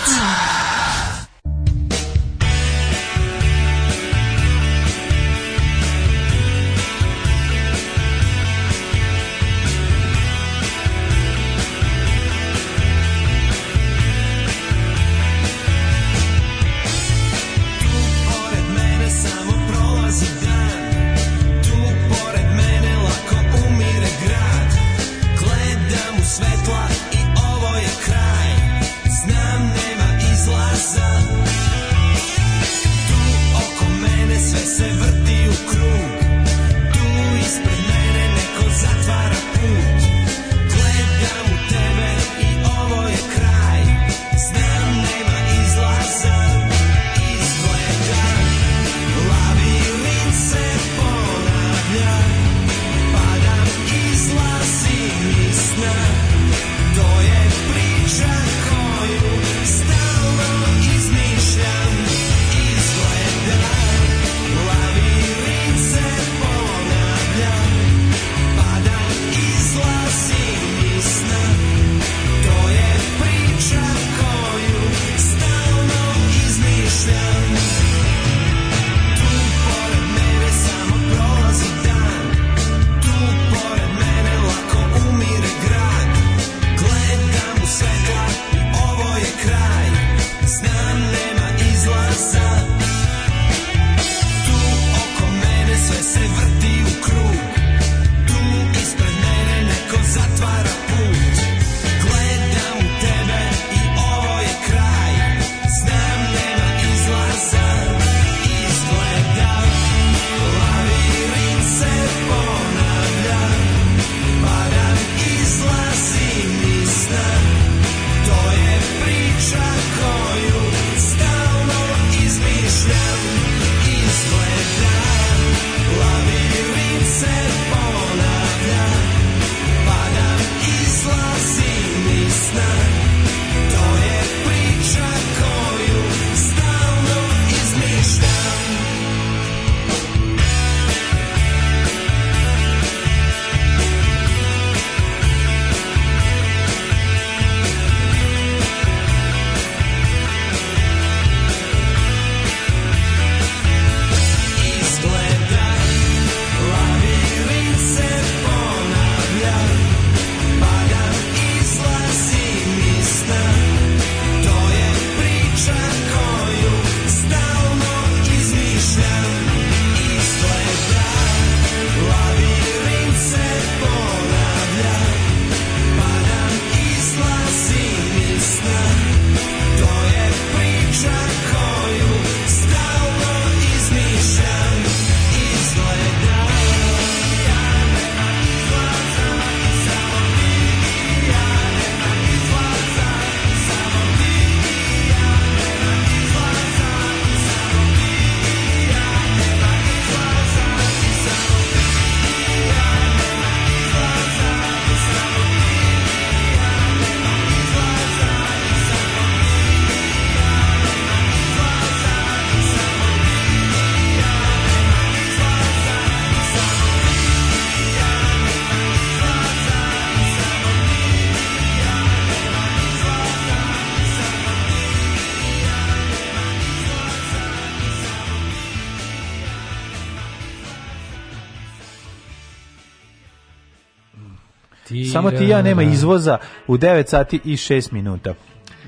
samo ti ja da, da, nema da. izvoza u 9 sati i 6 minuta.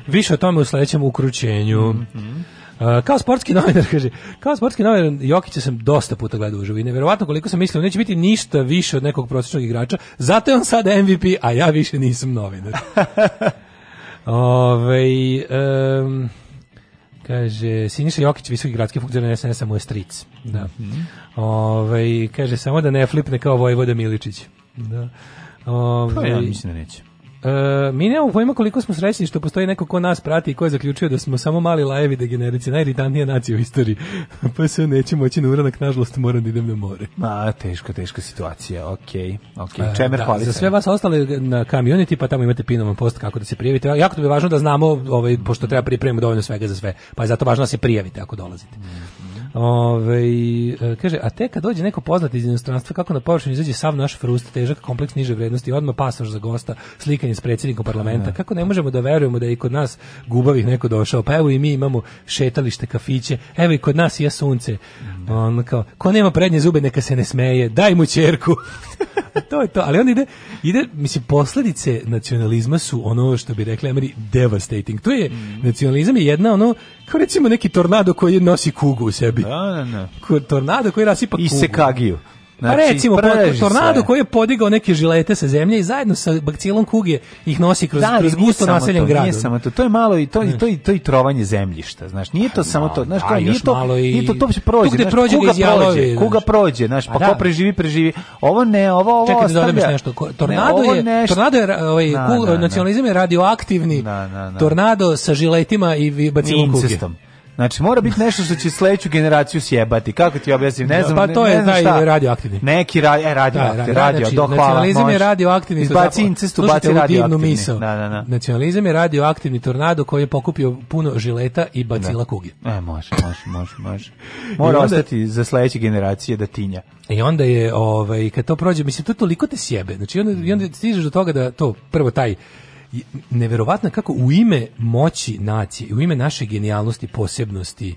Više o tome u sledećem ukrućenju. Mm -hmm. Uh, kao sportski novinar kaže, kao sportski novinar Jokića sam dosta puta gledao uživo i neverovatno koliko sam mislio neće biti ništa više od nekog prosječnog igrača. Zato je on sada MVP, a ja više nisam novinar. Ove, um, kaže, Siniša Jokić, visoki gradski funkcioner SNS-a, mu je stric. Da. Mhm. Ove, kaže, samo da ne flipne kao Vojvoda Miličić. Da. Ove, ovaj, pa ja mislim da neće. E, mi nemamo pojma koliko smo srećni što postoji neko ko nas prati i ko je zaključio da smo samo mali lajevi degenerici, najritantnija nacija u istoriji. pa se neće moći na uranak, nažalost moram da idem na more. Ma, teška, teška situacija, okej. Okay, okay. E, Čemer da, Za sve vas ostale na community, pa tamo imate pinoman post kako da se prijavite. Jako to bi važno da znamo, ovaj, pošto treba pripremiti dovoljno svega za sve, pa je zato važno da se prijavite ako dolazite. Mm. Ove, e, kaže, a te kad dođe neko poznat iz inostranstva, kako na površinu izađe sav naš frust, težak kompleks niže vrednosti, odmah pasoš za gosta, slikanje s predsjednikom parlamenta, da. kako ne možemo da verujemo da je i kod nas gubavih neko došao, pa evo i mi imamo šetalište, kafiće, evo i kod nas je sunce, da. on kao, ko nema prednje zube neka se ne smeje, daj mu čerku. to je to, ali on ide, ide, mislim, posledice nacionalizma su ono što bi rekli Ameri devastating. To je, mhm. nacionalizam je jedna ono kao recimo neki tornado koji nosi kugu u sebi. Da, da, da. Tornado koji rasipa kugu. I sekagiju. Pa znači, pa recimo, po, tornado koji je podigao neke žilete sa zemlje i zajedno sa bakcilom kuge ih nosi kroz, da, kroz gusto naseljen grad. Nije samo to, to je malo i to, i to, i to i trovanje zemljišta, znaš, nije to samo to, znaš, da, kao, nije, to, i... nije to, to prođe, tu znaš, prođe kuga, jalovi, prođe, znaš. kuga prođe, znaš, pa, pa da. ko preživi, preživi, ovo ne, ovo, ovo Čekaj, da ostavlja. Čekaj, nešto, tornado ne, je, nešto. tornado je, ovaj, na, na, nacionalizam je radioaktivni, na, tornado sa žiletima i bacilom kuge. Znači mora biti nešto što će sledeću generaciju sjebati. Kako ti objasnim? Ne da, znam. Pa to je ne znam taj radioaktivni. Neki ra e, radioaktivni, da, da radio, znači, dohvala. Nacionalizam može. je radioaktivni. Izbaci incestu, baci radioaktivni. Misl. Da, da, da. Nacionalizam je radioaktivni tornado koji je pokupio puno žileta i da. bacila da. kuge. E, može, može, može, može. Mora onda, ostati za sledeće generacije da tinja. I onda je, ovaj, kad to prođe, mislim, to toliko te sjebe. Znači, onda, mm. onda stižeš do toga da to, prvo taj neverovatno kako u ime moći nacije, u ime naše genijalnosti, posebnosti,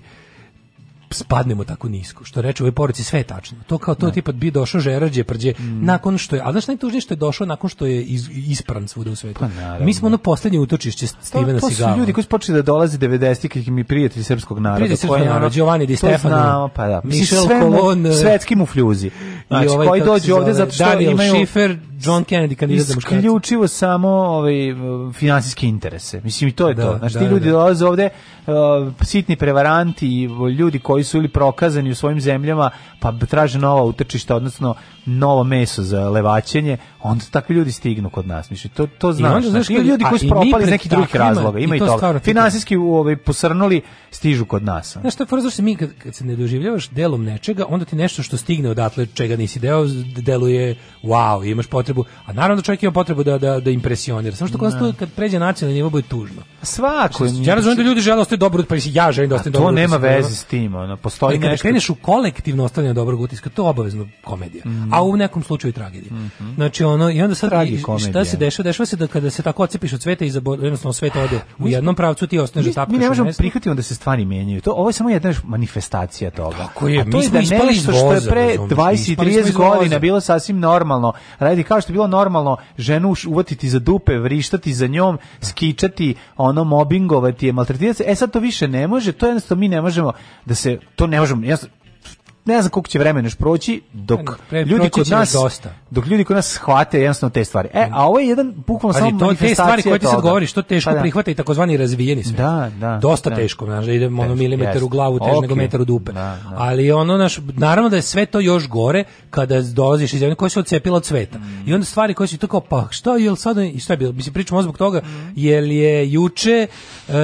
spadnemo tako nisko. Što reče u ovoj poruci sve je tačno. To kao to ne. Da. tipa bi došao Žerađe prđe mm. nakon što je, a znaš najtužnije što je došao nakon što je iz, ispran svuda u svetu. Pa, mi smo ono poslednje utočište Stivena pa Sigala. To, su ljudi koji su počeli da dolaze 90-ih i mi prijatelji srpskog naroda. Prijatelji srpskog naroda, Giovanni Di Stefano. Znamo, pa da. Mišel sve, Kolon. Svetski mufljuzi. Znači, ovaj, koji dođu ovde zato što Daniel imaju... Šifer, John Kennedy kandidat za muškarca. Isključivo samo ovaj finansijski interese. Mislim i to je da, to. Znači da, ti ljudi da. dolaze ovde uh, sitni prevaranti ljudi koji su ili prokazani u svojim zemljama, pa traže nova utrčišta, odnosno novo meso za levaćenje, onda takvi ljudi stignu kod nas. Mislim, to, to znači I znaš, znaš ljudi koji su propali iz nekih drugih razloga, ima i, to i toga. Finansijski ovaj, posrnuli, stižu kod nas. Znaš, to je se mi kad, kad se ne doživljavaš delom nečega, onda ti nešto što stigne odatle čega nisi deo, deluje wow, imaš potrebu, a naravno da čovjek ima potrebu da, da, da impresionira. Samo što kod to da. kad pređe nacionalni nivo, bude tužno. Svako. Ja razumijem da ljudi žele ostati dobro, pa ja želim da ostanem dobro. To nema veze s tim, ono, postoji nešto. Kada kreneš u kolektivno ostavljanje dobrog utiska, to je obavezno komedija. Mm a u nekom slučaju tragedija. Mm -hmm. Znači ono i onda sad Tragi šta se dešava? Dešava se da kada se tako odcepiš od sveta i zabor, jednostavno svet ode u jednom pravcu ti ostaneš da tapkaš. Mi ne možemo prihvatiti da se stvari menjaju. To ovo je samo jedna manifestacija toga. Tako je, a to mi je da nešto što je pre 20 30 godina bilo sasvim normalno. Radi kao što je bilo normalno ženu uvatiti za dupe, vrištati za njom, da. skičati, ono mobingovati, maltretirati. E sad to više ne može, to jednostavno mi ne možemo da se to ne možemo. Jednostavno, ne znam koliko će vremena još proći dok Pre, ljudi kod nas dosta. dok ljudi kod nas shvate jednostavno te stvari. E, a ovo je jedan bukvalno samo to, te stvari koje ti sad govoriš, to teško pa da. prihvata i takozvani razvijeni svet. Da, da. Dosta da. teško, znaš, da idemo ono milimetar u glavu, teže okay. nego metar u dupe. Da, da. Ali ono naš naravno da je sve to još gore kada dolaziš iz zemlje koja se odcepila od sveta. Mm. I onda stvari koje su tu kao pa šta je sad i šta je bilo? Mislim pričamo zbog toga mm. jel je juče uh, eh,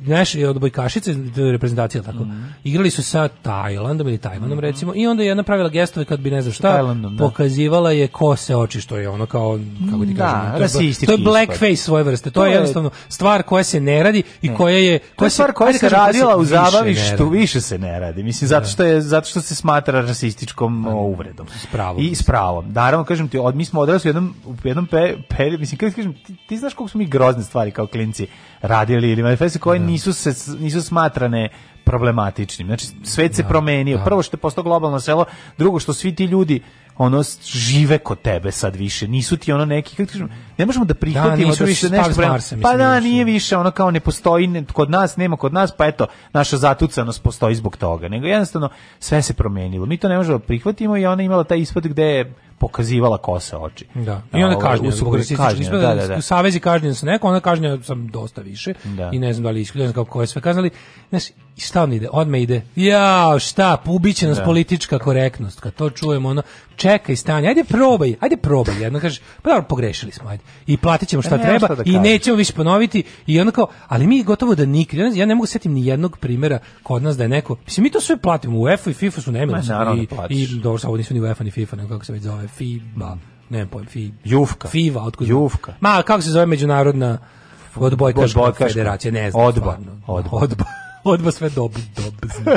naš od Bojkašice reprezentacija tako. Mm. Igrali su sa Tajlandom ili Tajlandom Tajlandom mm -hmm. recimo i onda je jedna pravila gestove kad bi ne znam šta da. pokazivala je kose oči što je ono kao kako ti da, kažem to je, to je blackface svoje vrste to, to je, jednostavno stvar koja se ne radi i ne. koja je koja to je stvar koja se, koja se radila u zabavi što više se ne radi mislim zato da. što je zato što se smatra rasističkom pa, uvredom s pravom i s pravom naravno kažem ti od mi smo odrasli u jednom u jednom pe, pe mislim kako kažem ti, ti znaš koliko smo mi grozne stvari kao klinci radili ili manifeste koje da. nisu se nisu smatrane problematičnim. Znači, svet se da, promenio. Da. Prvo što je postao globalno selo, drugo što svi ti ljudi ono žive kod tebe sad više. Nisu ti ono neki kako kažem, ne možemo da, da prihvatimo da, da više nešto prema, pa mislim, Pa da, nije više ono kao ne postoji ne, kod nas, nema kod nas, pa eto, naša zatucanost postoji zbog toga. Nego jednostavno sve se promenilo. Mi to ne možemo da prihvatimo i ona imala taj ispad gde je pokazivala kose oči. Da. I onda ovaj, kaže u suprotnosti da, da, da. u savezi kažnjen sam neko, onda kažnjen sam dosta više da. i ne znam da li isključen kako je sve kazali. Znaš, i šta on ide? Odme ide. Ja, šta, ubiće nas da. politička korektnost. Kad to čujemo, ono, čekaj stanje, ajde probaj, ajde probaj. Jedno kaže, pa dobro, pogrešili smo, ajde. I platit ćemo šta e, treba šta da i nećemo više ponoviti. I onda kao, ali mi gotovo da nikad, ja ne mogu da setim ni jednog primjera kod nas da je neko, mislim, mi to sve platimo, u UEFA i FIFA su nemili. I, da i dobro, sad nisu ni UEFA ni FIFA, nego kako se već zove FIBA, da. ne, pojma, FIBA. Jufka. FIBA, otkud Jufka. Ma, kako se zove međunarodna odbojkaška federacija, ne znam. Odba. Odba. Odba. Odba sve dobi, dob.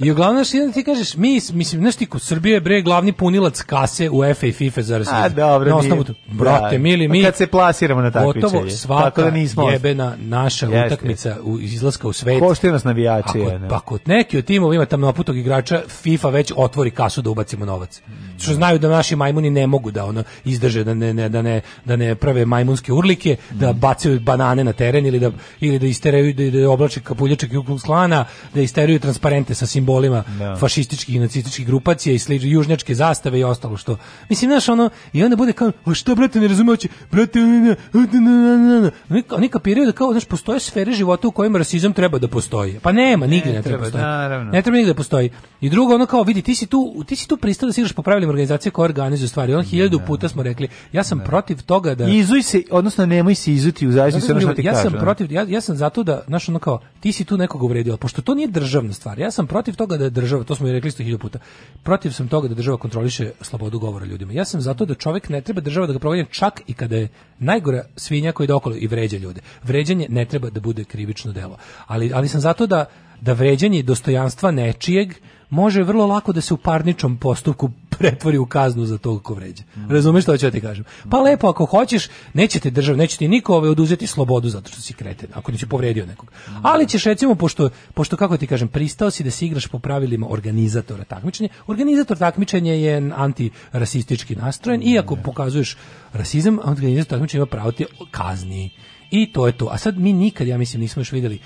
I uglavnom što ti kažeš, mi, mislim, znaš ti, ko Srbija je bre glavni punilac kase u FA i FIFA za rasizam. A, dobro, na osnovu, brate, da, mili, pa mi... Kad se plasiramo na takvičenje. Gotovo da svaka da nismo jebena naša jeste. utakmica u, izlaska u svet. Košte nas navijači. Ako, pa kod neki od timova ima tam naputog igrača, FIFA već otvori kasu da ubacimo novac. Mm. Što znaju da naši majmuni ne mogu da ono izdrže, da ne, ne da, ne, da ne prave majmunske urlike, da mm. da bacaju banane na teren ili da, ili da isteraju, da, da oblače kapuljačak i uklus klana, da isteraju transparente sa simbolima simbolima da. fašističkih i nacističkih grupacija i slično južnjačke zastave i ostalo što. Mislim znaš ono i onda bude kao a šta brate ne razumeoći brate ne, ne, ne, oni kapiraju da kao znaš postoje sfere života u kojima rasizam treba da postoji. Pa nema, nigdje ne, treba, postoji. Naravno. Ne treba nigdje da postoji. I drugo ono kao vidi ti si tu ti si tu pristao da se igraš po pravilima organizacije koja organizuje stvari. On hiljadu da. puta smo rekli ja sam da. protiv toga da Izuj se odnosno nemoj se izuti u zavisnosti ono što ti ja kažu, sam protiv ja, ja sam zato da znaš ono kao ti si tu nekog uvredio, pošto to nije državna stvar. Ja sam protiv toga da država, to smo i rekli sto hiljadu puta, protiv sam toga da država kontroliše slobodu govora ljudima. Ja sam zato da čovek ne treba država da ga proganja čak i kada je najgora svinja koji je okolo i vređa ljude. Vređanje ne treba da bude krivično delo. Ali, ali sam zato da, da vređanje dostojanstva nečijeg može vrlo lako da se u parničnom postupku pretvori u kaznu za to ko vređa. Mm. Razumeš što ću da ti kažem? Pa da. lepo, ako hoćeš, neće nećete držav, ti niko ove ovaj, oduzeti slobodu zato što si kreten, ako nisi povredio nekog. Mm. Ali ćeš recimo, pošto, pošto kako ti kažem, pristao si da si igraš po pravilima organizatora takmičenja, organizator takmičenja je antirasistički nastrojen mm. i ako pokazuješ rasizam, organizator takmičenja ima pravo te kazni. I to je to. A sad mi nikad, ja mislim, nismo još videli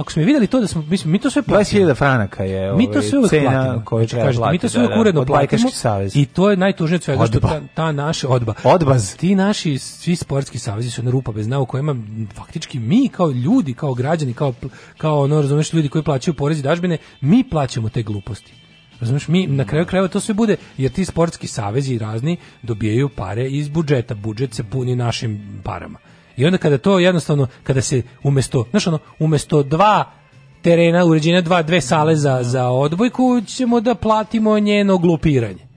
ako smo videli to da smo mislim mi to sve plaćamo 20.000 franaka je ovaj, znači, mi to sve uvek platimo. Da, koju znači, kažete, plati, mi to sve da, uredno platimo. Savez. I to je najtužnije sve što ta, ta naša odba. Odbaz. Ti naši svi sportski savezi su na rupa bez nauka kojima faktički mi kao ljudi, kao građani, kao kao ono razumeš ljudi koji plaćaju poreze dažbine, mi plaćamo te gluposti. Razumeš, mi na kraju krajeva to sve bude, jer ti sportski savezi razni dobijaju pare iz budžeta, budžet se puni našim parama. I onda kada to jednostavno, kada se umesto, znaš ono, umjesto dva terena uređene dva, dve sale za, za odbojku, ćemo da platimo njeno glupiranje.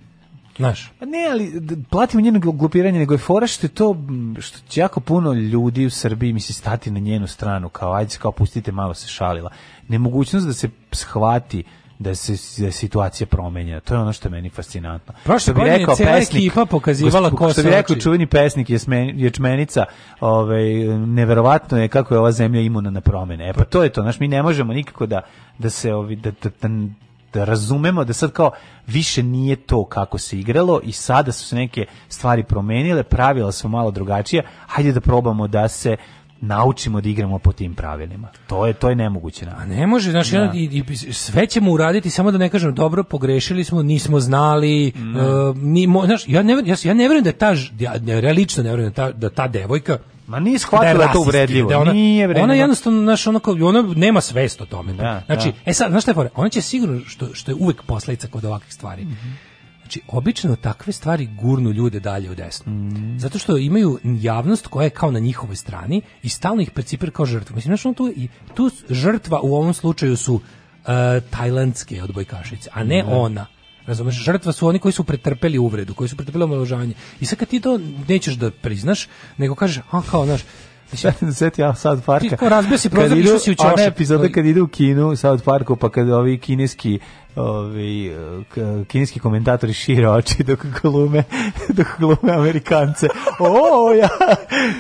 Znaš. Pa ne, ali platimo njeno glupiranje, nego je fora što je to, što će jako puno ljudi u Srbiji, misli, stati na njenu stranu, kao, ajde, kao, pustite, malo se šalila. Nemogućnost da se shvati da se da situacija promenja. To je ono što je meni fascinantno. Prošle godine rekao, cijela pesnik, ekipa pokazivala ko se Što bi rekao čuveni pesnik je, Ječmenica, ovaj, neverovatno je kako je ova zemlja imuna na promene. E pa to je to, znaš, mi ne možemo nikako da, da se ovi, da, da, da da razumemo da sad kao više nije to kako se igralo i sada su se neke stvari promenile, pravila su malo drugačije, hajde da probamo da se naučimo da igramo po tim pravilima. To je to je nemoguće. Na. A ne može, znači ja. i, i, sve ćemo uraditi samo da ne kažem dobro, pogrešili smo, nismo znali, mm. uh, ni, mo, ja ne ja, ja ne verujem da ta ja, ja lično ne verujem da ta, da ta devojka Ma nije shvatila da je to uvredljivo. Da ona, nije vredljivo. Ona jednostavno, znaš, ona, kao, ona nema svest o tome. Da. da, znači, da. e sad, znaš šta je fora? Ona će sigurno, što, što je uvek posledica kod ovakvih stvari, mm -hmm Znači, obično takve stvari gurnu ljude dalje u desno. Mm. Zato što imaju javnost koja je kao na njihovoj strani i stalno ih percipira kao žrtvu. Mislim, znači, on tu, i, tu žrtva u ovom slučaju su uh, tajlandske odbojkašice, a ne mm. ona. Razumeš, žrtva su oni koji su pretrpeli uvredu, koji su pretrpeli omalovažavanje. I sad kad ti to nećeš da priznaš, nego kažeš, a kao, znaš, Sjeti ja South Parka. Ti ko razbio si prozor, išao si u čošak. Ona epizoda kad ide u kinu, South Parku, pa kad ovi kineski ovi, kineski komentatori šire oči dok glume, dok glume Amerikance. O, ja,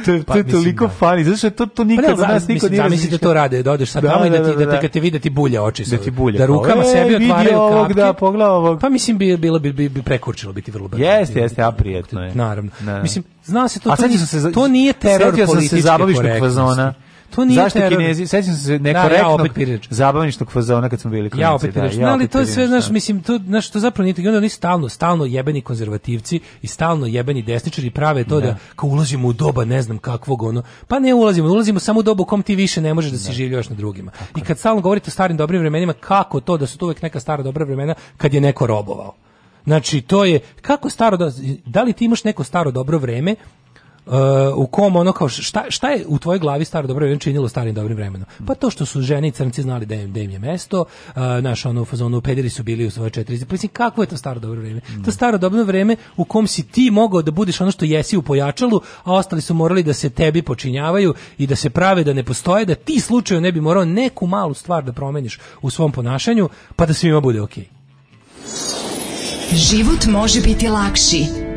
to, to pa, je toliko da. funny, zato što to, to nikad pa, ne, nas niko nije razmišlja. Da to rade, da odeš sad da, tamo i da, da ti, da, da te kad te vide ti bulje oči. Da, ti bulja. da rukama e, sebi otvaraju ovog, kapke. Da, pogleda ovog. Pa mislim, bi, bilo bi, bi, bi prekurčilo biti vrlo brzo. Jeste, jeste, a prijetno je. Naravno. Ne. Mislim, zna se to, a to, se, to nije teror političke korektnosti. Setio sam se zabavišnog To nije Zašto teror. Kinezi, sećam se nekorektnog da, ja opet zabavničnog fazona kad smo bili klinci. Ja opet da, Ja ali to je sve, znaš, da. mislim, to, znaš, to zapravo nije, onda oni stalno, stalno jebeni konzervativci i stalno jebeni desničari prave to da, da kao ulazimo u doba ne znam kakvog ono, pa ne ulazimo, ulazimo samo u dobu u kom ti više ne možeš da, si da. živi još na drugima. Tako. I kad stalno govorite o starim dobrim vremenima, kako to da su to uvek neka stara dobra vremena kad je neko robovao? Znači, to je, kako staro, da, da li ti imaš neko staro dobro vreme Uh, u kom ono kao šta, šta je u tvojoj glavi staro dobro vreme činilo starim dobrim vremenom? Pa to što su žene i crnci znali da im, da im je mesto, uh, naš ono u fazonu pederi su bili u svoje četiri. Pa mislim kako je to staro dobro vreme? Mm. To da. staro dobro vreme u kom si ti mogao da budeš ono što jesi u pojačalu, a ostali su morali da se tebi počinjavaju i da se prave da ne postoje, da ti slučajno ne bi morao neku malu stvar da promeniš u svom ponašanju, pa da svima bude okej. Okay. Život može biti lakši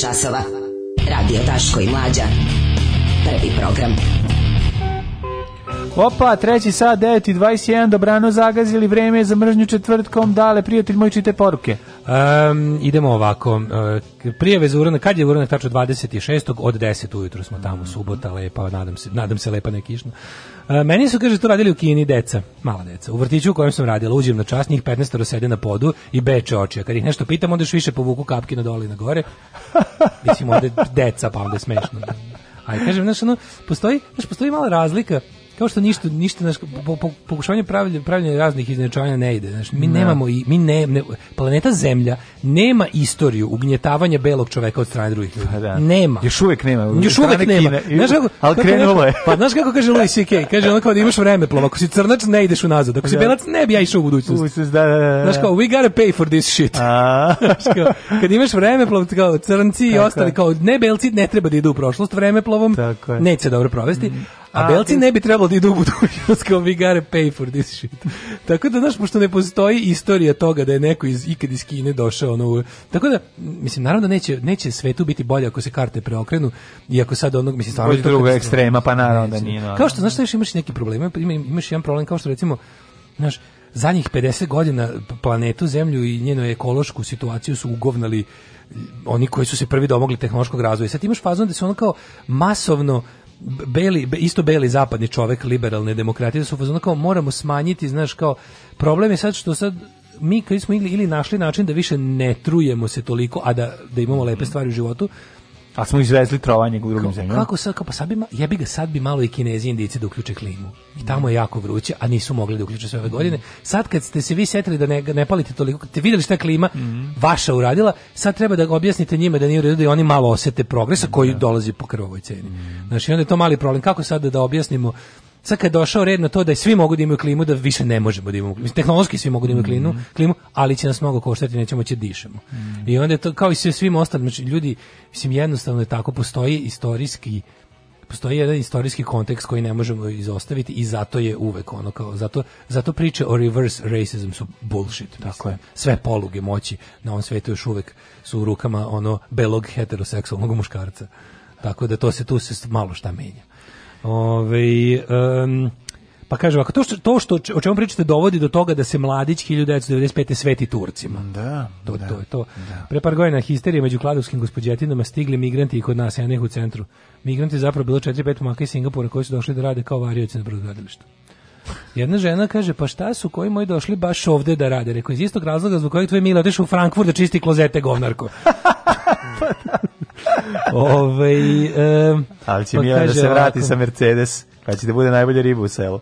časova. Radio Daško i Mlađa. Prvi program. Opa, treći sat, 9.21, dobrano zagazili, vreme je za mržnju četvrtkom, dale, prijatelj moj, čite poruke. Um, idemo ovako, e, prijave za uranak, kad je uranak tačno 26. od 10 ujutru smo tamo, subota, lepa, nadam se, nadam se lepa nekišna. E, meni su, kaže, to radili u Kini deca, mala deca. U vrtiću u kojem sam radila, uđem na čas, njih 15 sede na podu i beče oči. A kad ih nešto pitam, onda još više povuku kapke na dole i na gore. Mislim, onda deca, pa onda je smešno. Aj, kažem, znaš, ono, postoji, znaš, postoji mala razlika kao što ništa ništa naš po, po, pokušavanje pravljenja, pravljenja raznih iznenačavanja ne ide znači mi ne. Da. nemamo i mi ne, ne, planeta Zemlja nema istoriju ugnjetavanja belog čoveka od strane drugih ljudi pa da. nema još uvek nema još uvek nema Kine, znaš kako, ali krenulo je pa znaš kako kaže Louis CK kaže onako da imaš vremeplov ako si crnac ne ideš unazad ako si ja. Da. belac ne bi ja išao u budućnost da, da, da, da, znaš kao we gotta pay for this shit kao, kad imaš vremeplov kao crnci i ostali kao ne belci ne treba da idu u prošlost vremeplovom neće dobro provesti mm. A, belci ne bi trebalo da idu u budućnost kao we gotta pay for this shit. tako da, znaš, pošto ne postoji istorija toga da je neko iz, ikad iz Kine došao ono, tako da, mislim, naravno da neće, neće svetu biti bolje ako se karte preokrenu i ako sad onog, mislim, stvarno... druga ekstrema, pa naravno da nije. Kao što, znaš, šta još imaš neki problem, ima, imaš jedan problem kao što, recimo, znaš, zadnjih 50 godina planetu, zemlju i njenu ekološku situaciju su ugovnali oni koji su se prvi domogli tehnološkog razvoja. Sad imaš fazon da se ono kao masovno beli, isto beli zapadni čovek liberalne demokratije, da su fazonu kao moramo smanjiti, znaš, kao problem je sad što sad mi koji smo ili, ili našli način da više ne trujemo se toliko, a da, da imamo lepe stvari u životu, A smo izvezli trovanje u drugom zemlju. Kako sad, pa sad bi, jebi ga, sad bi malo i kinezi i indici da uključe klimu. I tamo je jako vruće, a nisu mogli da uključe sve ove godine. Sad kad ste se vi setili da ne, ne palite toliko, kad ste vidjeli šta klima mm -hmm. vaša uradila, sad treba da objasnite njima da nije u da oni malo osete progresa koji da. dolazi po krvovoj ceni. Mm -hmm. Znači, onda je to mali problem. Kako sad da objasnimo sad kad je došao red na to da svi mogu da imaju klimu, da više ne možemo da imamo klimu. Tehnološki svi mogu da imaju klimu, mhm. klimu ali će nas mnogo koštati, nećemo će da dišemo. Mm. I onda je to kao i sve svim ostalim, znači ljudi, mislim jednostavno je tako, postoji istorijski postoji jedan istorijski kontekst koji ne možemo izostaviti i zato je uvek ono kao zato zato priče o reverse racism su bullshit tako je sve poluge moći na ovom svetu još uvek su u rukama ono belog heteroseksualnog muškarca tako da to se tu se malo šta menja Ove, um, pa kaže ovako, to što, to što o čemu pričate dovodi do toga da se mladić 1995. sveti Turcima. Da, to, da, to je to. Da. Pre par godina histerija među kladovskim gospodjetinama stigli migranti i kod nas, ja u centru. Migranti zapravo bilo 4-5 maka iz Singapura koji su došli da rade kao varioci na brodogradilištu. Jedna žena kaže, pa šta su koji moji došli baš ovde da rade? Rekao, iz istog razloga zbog kojeg tvoje mile otišao u Frankfurt da čisti klozete, govnarko. Ove, ovaj, e, Ali će pa mi da se vrati ovako, sa Mercedes, pa će da bude najbolja riba u selu.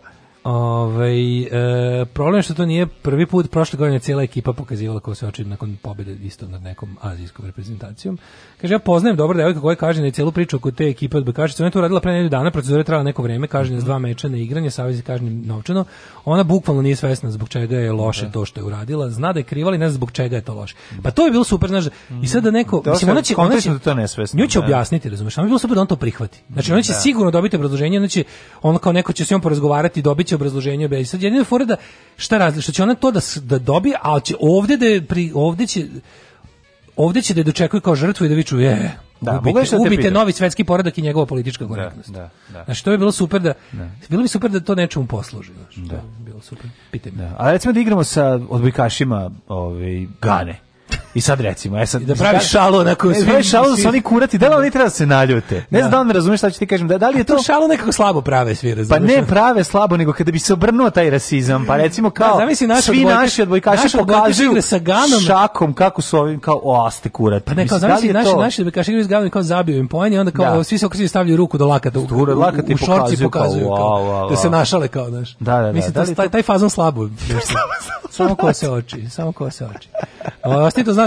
Ovaj e, problem što to nije prvi put prošle godine cijela ekipa pokazivala ko se oči nakon pobjede isto nad nekom azijskom reprezentacijom. Kaže ja poznajem dobro devojku koja kaže da na cijelu priču oko te ekipe od Bekašice. Ona je to radila pre nedelju dana, procedura je trajala neko vrijeme, kaže nas mhm. dva meča na igranje, savez kaže novčano. Ona bukvalno nije svesna zbog čega je loše da. to što je uradila. Zna da je kriva, ali ne zna zbog čega je to loše. Pa to je bilo super, znaš. I sad da mhm. neko, to mislim ona će ona će da to nesvesno. Nju će da. objasniti, razumeš? Ona je bilo super da on to prihvati. Znači ona će sigurno dobiti obrazloženje, znači on kao neko će s njom porazgovarati, dobiće obrazloženje bez. Sad jedina fora da šta razli, što će ona to da da dobije, a će ovde da je pri ovde će ovde će da je dočekuje kao žrtvu i da viču je. Eh, da, ubite, ubite novi svetski poredak i njegova politička da, korektnost. Da, da, da. Znači, to bi bilo super da, da. bilo bi super da to nečemu posluži, znači. Da. bilo super. Pitaj me. Da. A recimo da igramo sa odbojkašima, ovaj Gane. I sad recimo, e sad, da pravi da- šalu na koju e, pravi šalu da su oni kurati, da li oni treba da se naljute? Ne znam da li me razumeš šta ću ti kažem, da, da li je to... to šalu nekako slabo prave svi, pa razumeš? Pa ne prave slabo, nego kada bi se obrnuo taj rasizam, pa recimo da, kao, da, naš svi naši odbojkaši pokazuju sa ganom, šakom kako su ovim, kao, o, ste kurat. Pa ne, kao, zamisli naši, naši odbojkaši igraju s ganom i kao zabiju im poen i onda kao, svi se okreću stavljaju ruku do lakata, u, Sture, lakati u, šorci pokazuju, kao, da se našale kao, znaš. Da, da, da. Mislim, taj fazon slabo. Samo ko se oči, samo ko se oči. Osti to znaš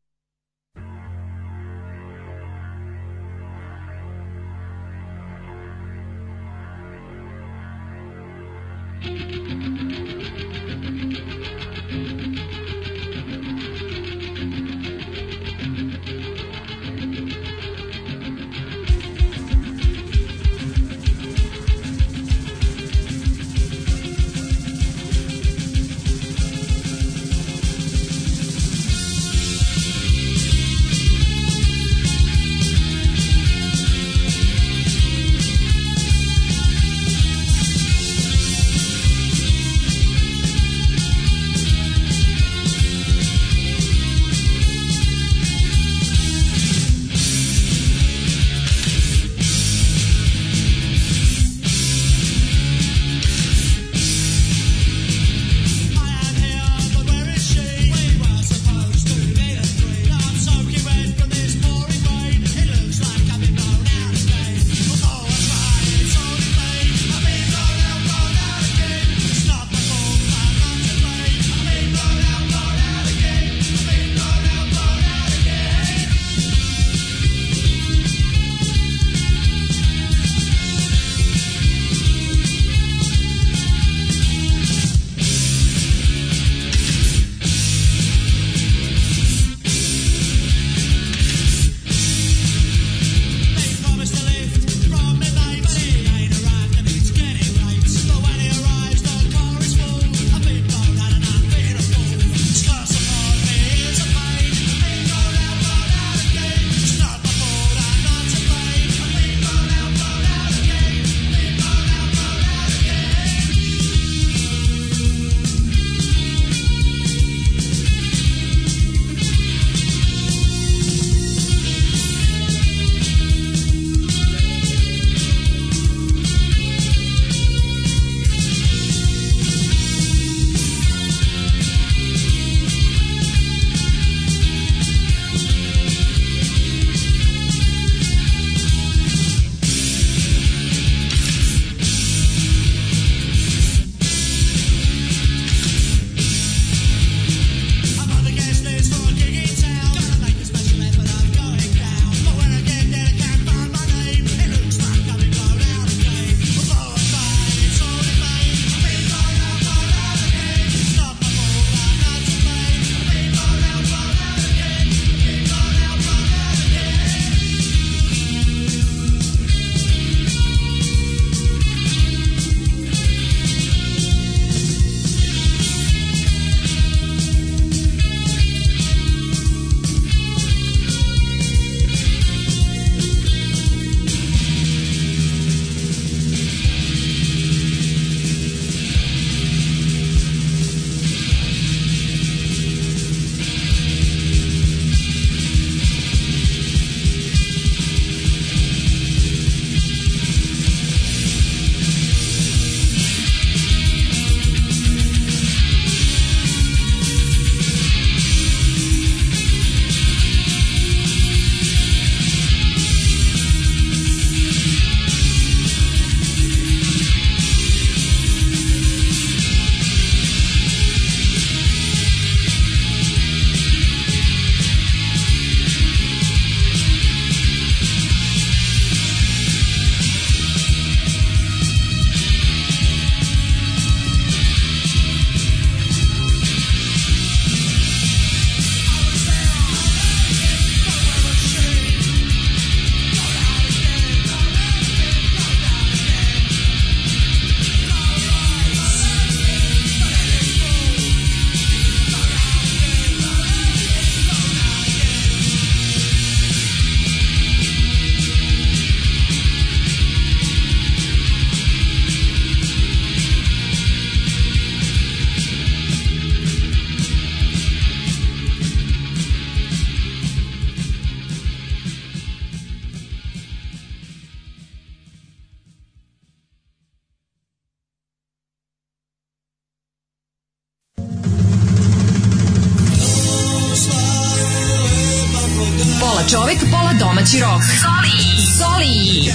Mlađi rok. Soli. Soli.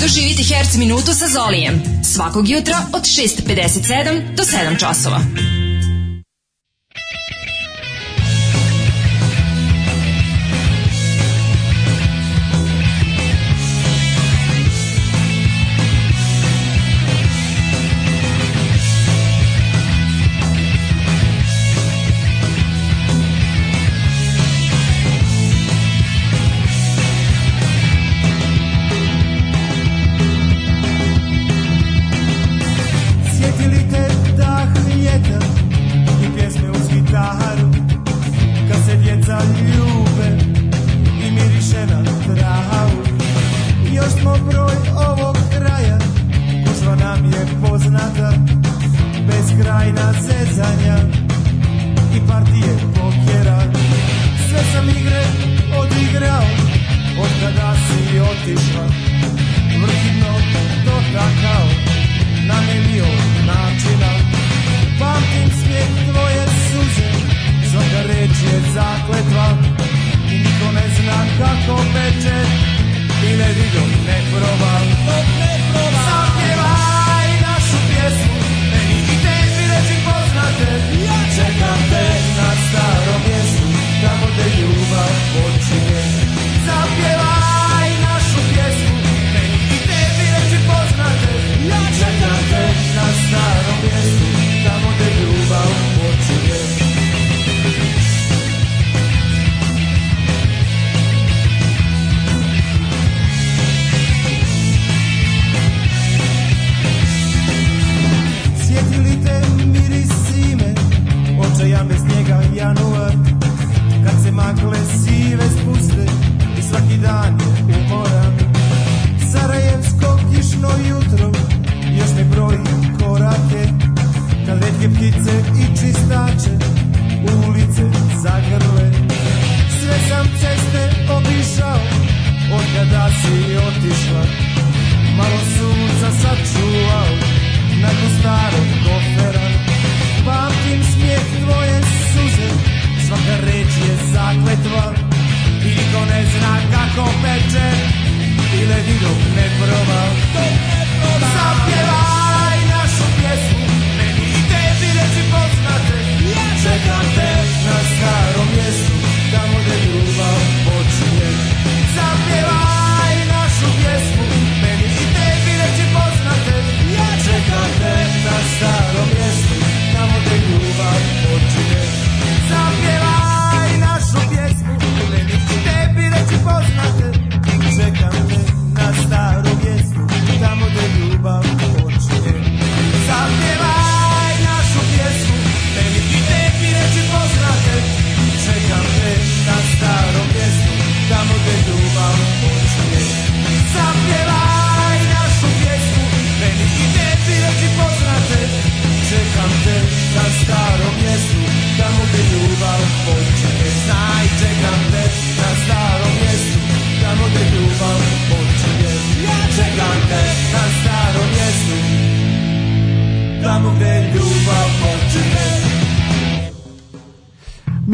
Doživite Herc minutu sa Zolijem. Svakog jutra od 6.57 do 7 časova.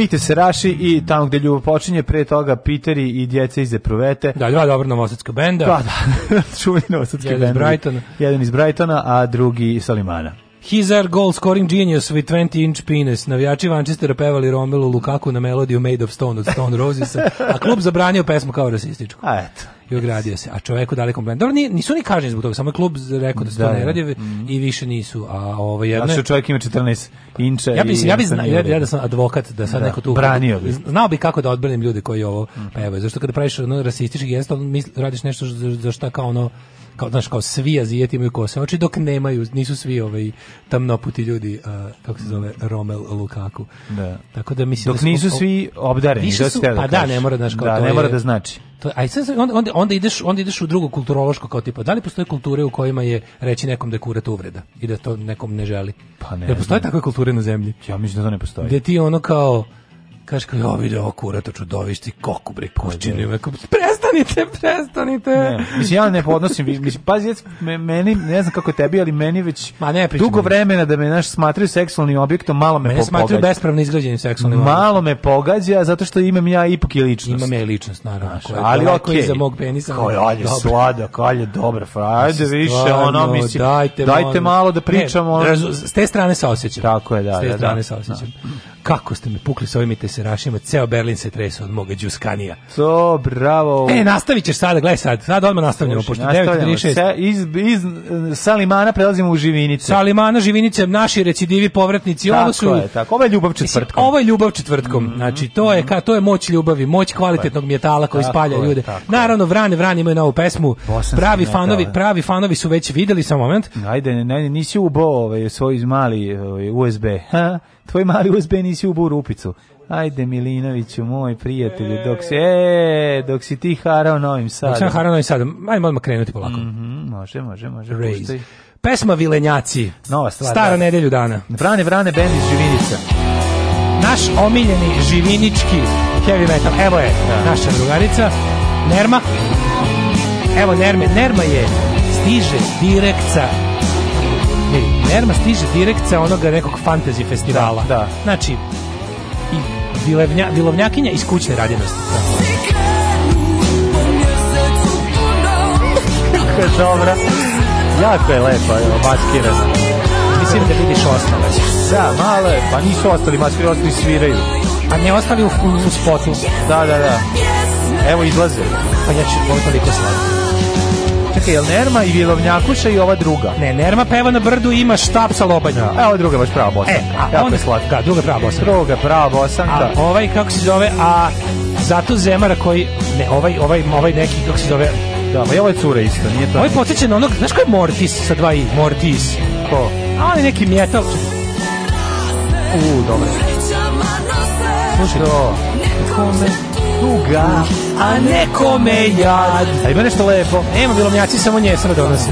Smite se Raši i tamo gde ljubav počinje, pre toga Piteri i djece iz Depruvete. Da, dva dobro novosadska benda. Pa da, da, čuveni novosadski benda. Jedan iz Brightona. Jedan iz Brightona, a drugi iz Salimana. He's our goal scoring genius with 20 inch penis. Navijači Vančestera pevali Romelu Lukaku na melodiju Made of Stone od Stone Roses, a klub zabranio pesmu kao rasističku. A eto i ogradio se. A čoveku dali kompliment. Dobro, nisu ni kažnjeni zbog toga, samo je klub rekao da se to da, da. ne radi mm i više nisu. A ovo ovaj, jedno... se čovjek ima 14 inča ja bi, i... Ja bi zna, ja, ja da sam advokat, da sad da, neko tu... Branio bi. Znao bi kako da odbranim ljude koji ovo mm -hmm. pevaju. Zašto kada praviš ono, rasistički gest, radiš nešto za, za šta kao ono kao znaš kao svi Azijeti imaju kose znači dok nemaju nisu svi ovaj tamnoputi ljudi uh, kako se zove Romel Lukaku. Da. Tako da mislim dok da nisu svi obdareni, da su, pa da ne mora znaš kao da, ne mora da znači. To, aj sad, onda, onda, onda, ideš, onda ideš u drugo kulturološko kao tipa, da li postoje kulture u kojima je reći nekom da je kurata uvreda i da to nekom ne želi? Pa ne. Da postoje takve kulture na zemlji? Ja mislim da to ne postoji. gde ti ono kao, Kaže kao, jo, vidi ovo kurato čudovište, koku bre, pa da. košćinu. Prestanite, prestanite. Ne, mislim, ja ne podnosim, mislim, pazi, meni, ne znam kako tebi, ali meni već Ma ne, dugo vremena da me naš smatraju seksualnim objektom, malo me pogađa. smatraju bespravno izgrađenim seksualnim objektom. Malo me pogađa, zato što imam ja ipak i ličnost. Imam ja i ličnost, naravno. Znaš, koja, ali okej. Okay. mog penisa. Koji, alje, sladak, alje, dobra, frajde, više, ono, mislim, dajte, dajte malo da, da pričamo. Ne, s te strane se osjećam. Tako je, da. S te da, strane se osjećam kako ste me pukli sa ovim teserašima, ceo Berlin se trese od moga džuskanija. So, bravo. E, nastavit ćeš sada, gledaj sad, sad odmah nastavljamo, pošto 9.36. Sa, iz, iz, Salimana prelazimo u Živinice. Salimana, Živinice, naši recidivi, povratnici, tako ovo su... Je, tako ovo je ljubav četvrtkom. Ovo je ljubav četvrtkom, mm -hmm. znači to je, ka, to je moć ljubavi, moć kvalitetnog mjetala koji tako spalja je, ljude. Naravno, Vrane, Vrane imaju novu pesmu, Bosanski pravi metal. fanovi, da. pravi fanovi su već videli sa moment. Ajde, ne, ne, nisi ubo ovaj, svoj mali ovaj, USB, ha? tvoj mali USB nisi ubu rupicu. Ajde Milinoviću, moj prijatelju, dok si, e, e dok si ti harao Novim Sadom. Dok sam harao Novim Sadom, ajmo odmah krenuti polako. Mm -hmm, može, može, može. Puštaj. Pesma Vilenjaci. Nova stvar. Stara da. nedelju dana. Vrane, Vrane, bend iz Živinica. Naš omiljeni živinički heavy metal. Evo je da. naša drugarica, Nerma. Evo Nerme. Nerma je stiže direkt sa Ej, Nerma stiže direkt sa onoga nekog fantasy festivala. Da, da. Znači, i dilovnja, dilovnjakinja iz kućne Da. Kako je dobra. Jako je lepa, evo, maskirana. Mislim da vidiš ostale. Da, malo je, pa nisu ostali maskirani, ostali sviraju. A ne ostali u, u, u spotu. Da, da, da. Evo izlaze. Pa ja ću, ovo toliko slaviti. Čekaj, jel Nerma i Vilovnjakuša i ova druga? Ne, Nerma peva na brdu i ima štap sa lobanjom. Ja. E, ova druga baš prava bosanka. E, a onda, slatka. Da, druga prava bosanka. Druga prava bosanka. A ovaj, kako se zove, a zato Zemara koji, ne, ovaj, ovaj, ovaj neki, kako se zove, da, ma pa i ovo je cura isto, nije to. Ovo ovaj je podsjeća na onog, znaš ko je Mortis sa dva i? Mortis. Ko? A on je neki metal. U, dobro. Slušaj to. Kome? Tuga. Tuga a nekome jad. A ima nešto lepo. Nema bilomnjaci, samo nje njesra donose.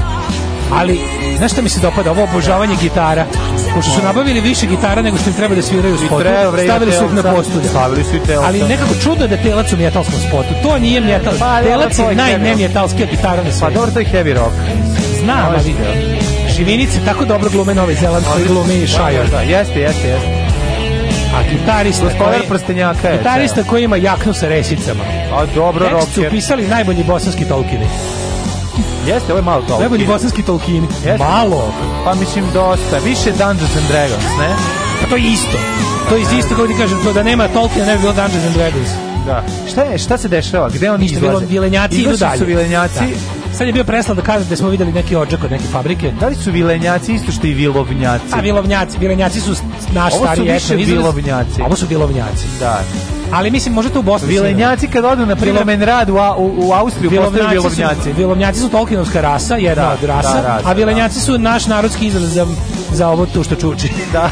Ali, znaš što mi se dopada? Ovo obožavanje gitara. Pošto su nabavili više gitara nego što im treba da sviraju u spotu, stavili su ih na postulje. Stavili su i telca. Ali nekako čudo da telac u metalskom spotu. To nije metal. Pa, telac je najnemetalskija gitara na svijetu. Pa dobro, to je heavy rock. Znam, ali živinice tako dobro glume Novi Zeland koji glume i Šajon. Da, jeste, jeste, jeste. A gitarista koji, prstenjaka je. Gitarista da. koji ima jaknu sa resicama. A dobro, Tekst rocker. su pisali najbolji bosanski tolkini. Jeste, ovo je malo tolkini. Najbolji bosanski tolkini. Jeste. Malo. Pa mislim dosta. Više Dungeons and Dragons, ne? Pa to je isto. To je isto kao ti kažem, to da nema Tolkiena ne bi bilo Dungeons and Dragons. Da. Šta je, šta se dešava? Gde oni Ništa izlaze? Bilo, vilenjaci idu dalje. Su vilenjaci, da Sad je bio preslan da kažete da smo videli neki odžak od neke fabrike. Da li su vilenjaci isto što i vilovnjaci? A vilovnjaci, vilenjaci su naš Ovo stari su više vilovnjaci. Ovo su vilovnjaci. Da. Ali mislim možete u Bosni. Vilenjaci kad odu na privremen rad u, u, u Austriju postaju vilovnjaci. Su, vilovnjaci su Tolkienovska rasa, jedna da, od rasa, da, rasa, a da. vilenjaci da. su naš narodski izraz za, za ovo tu što čuči. Da.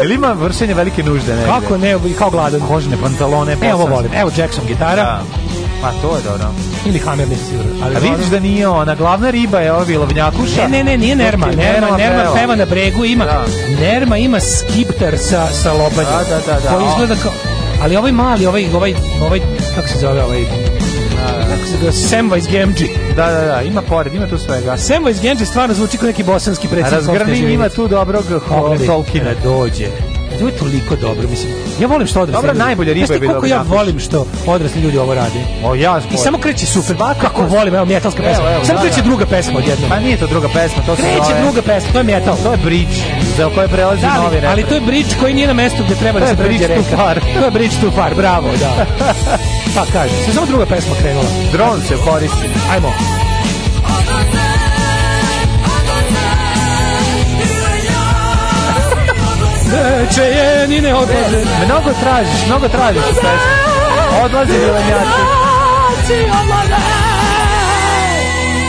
Jel ima vršenje velike nužde? Ne? Kako ne, kao gladan. Kožne pantalone. Evo volim, evo Jackson gitara. Da. Pa to je dobro. Ili hamerni silver. Ali A vidiš da nije ona, glavna riba je ova vilovnjakuša. Ne, ne, ne, nije Nerma. Nerma, Nerma, Nerma peva na bregu, ima. Da. Nerma ima skipter sa, sa lobanjem. Da, da, da, da. Koji izgleda kao... Ali ovaj mali, ovaj, ovaj, ovaj, kako se zove ovaj, da, da. kako se zove, Samwise Gamgee. Da, da, da, ima pored, ima tu svega. Samwise Gamgee stvarno zvuči kao neki bosanski predsjednik. Razgrni ima tu dobrog Tolkiena. dođe ovo je toliko dobro, mislim. Ja volim što odrasli. Dobro, najbolje ribe je bilo. ja volim što odrasli ljudi ovo rade. O ja. I samo kreće super bak kako volim, evo metalska pesma. Evo, evo, samo da, kreće da. druga pesma odjednom. Pa nije to druga pesma, to se kreće zove... druga pesma, to je metal. To je bridge, za koje prelazi da, novi rap. Ali to je bridge koji nije na mestu gde treba da to da se pređe reka. Far. to je bridge too far, bravo, da. pa kaže, se samo druga pesma krenula. Dron se koristi. Hajmo. čejeni ne odlaze. Mnogo tražiš, mnogo tražiš od pesme. Odlaze milenjaci.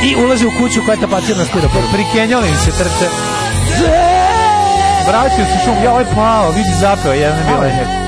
I ulaze u kuću koja je tapacirana na skudopor. Prikenjali im se trce. Vraćaju se šum. Ja, ovaj pao, vidi zapeo jedan milenjak.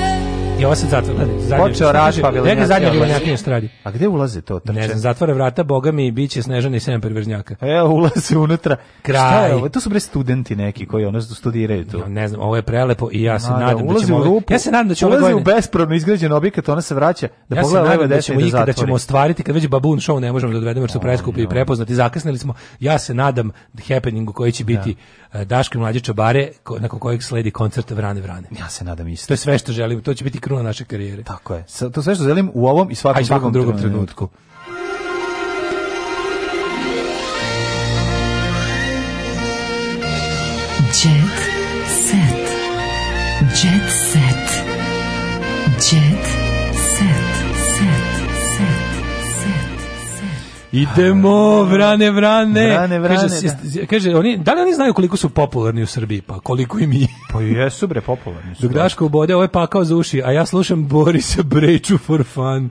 I ova se zatvara. Počeo Raši znači, Paviljonjakinja. zadnje Paviljonjakinja što radi. A gde ulaze to? Trče? Ne znam, zatvore vrata, boga mi, bit će snežani sem perverznjaka. E, ulaze unutra. Kraj. Šta je ovo? To su bre studenti neki koji ono studiraju tu. Ja, ne znam, ovo je prelepo i ja se A, da, nadam da, da ćemo... U rupu, ja se nadam da ćemo ulazi u bespravno izgrađen objekat, ona se vraća da ja pogleda leve da ćemo da, da ćemo ostvariti kad već babun show ne možemo da odvedemo jer su preskupi i prepoznati. Zakasnili smo. Ja se nadam happeningu koji će biti da. e, Daško mlađe čobare nakon kojeg sledi koncert Vrane Vrane. Ja se nadam isto. To je sve što želim. To će biti kruna naše karijere. Tako je. To sve što želim u ovom i svakom, svakom drugom, drugom trenutku. trenutku. Idemo, vrane, vrane. Vrane, vrane. Kaže, da. kaže oni, da li oni znaju koliko su popularni u Srbiji? Pa koliko i mi? Pa jesu bre, popularni su. Dok da. Daško ubode, ovo je pakao za uši, a ja slušam Borisa Breču for fun.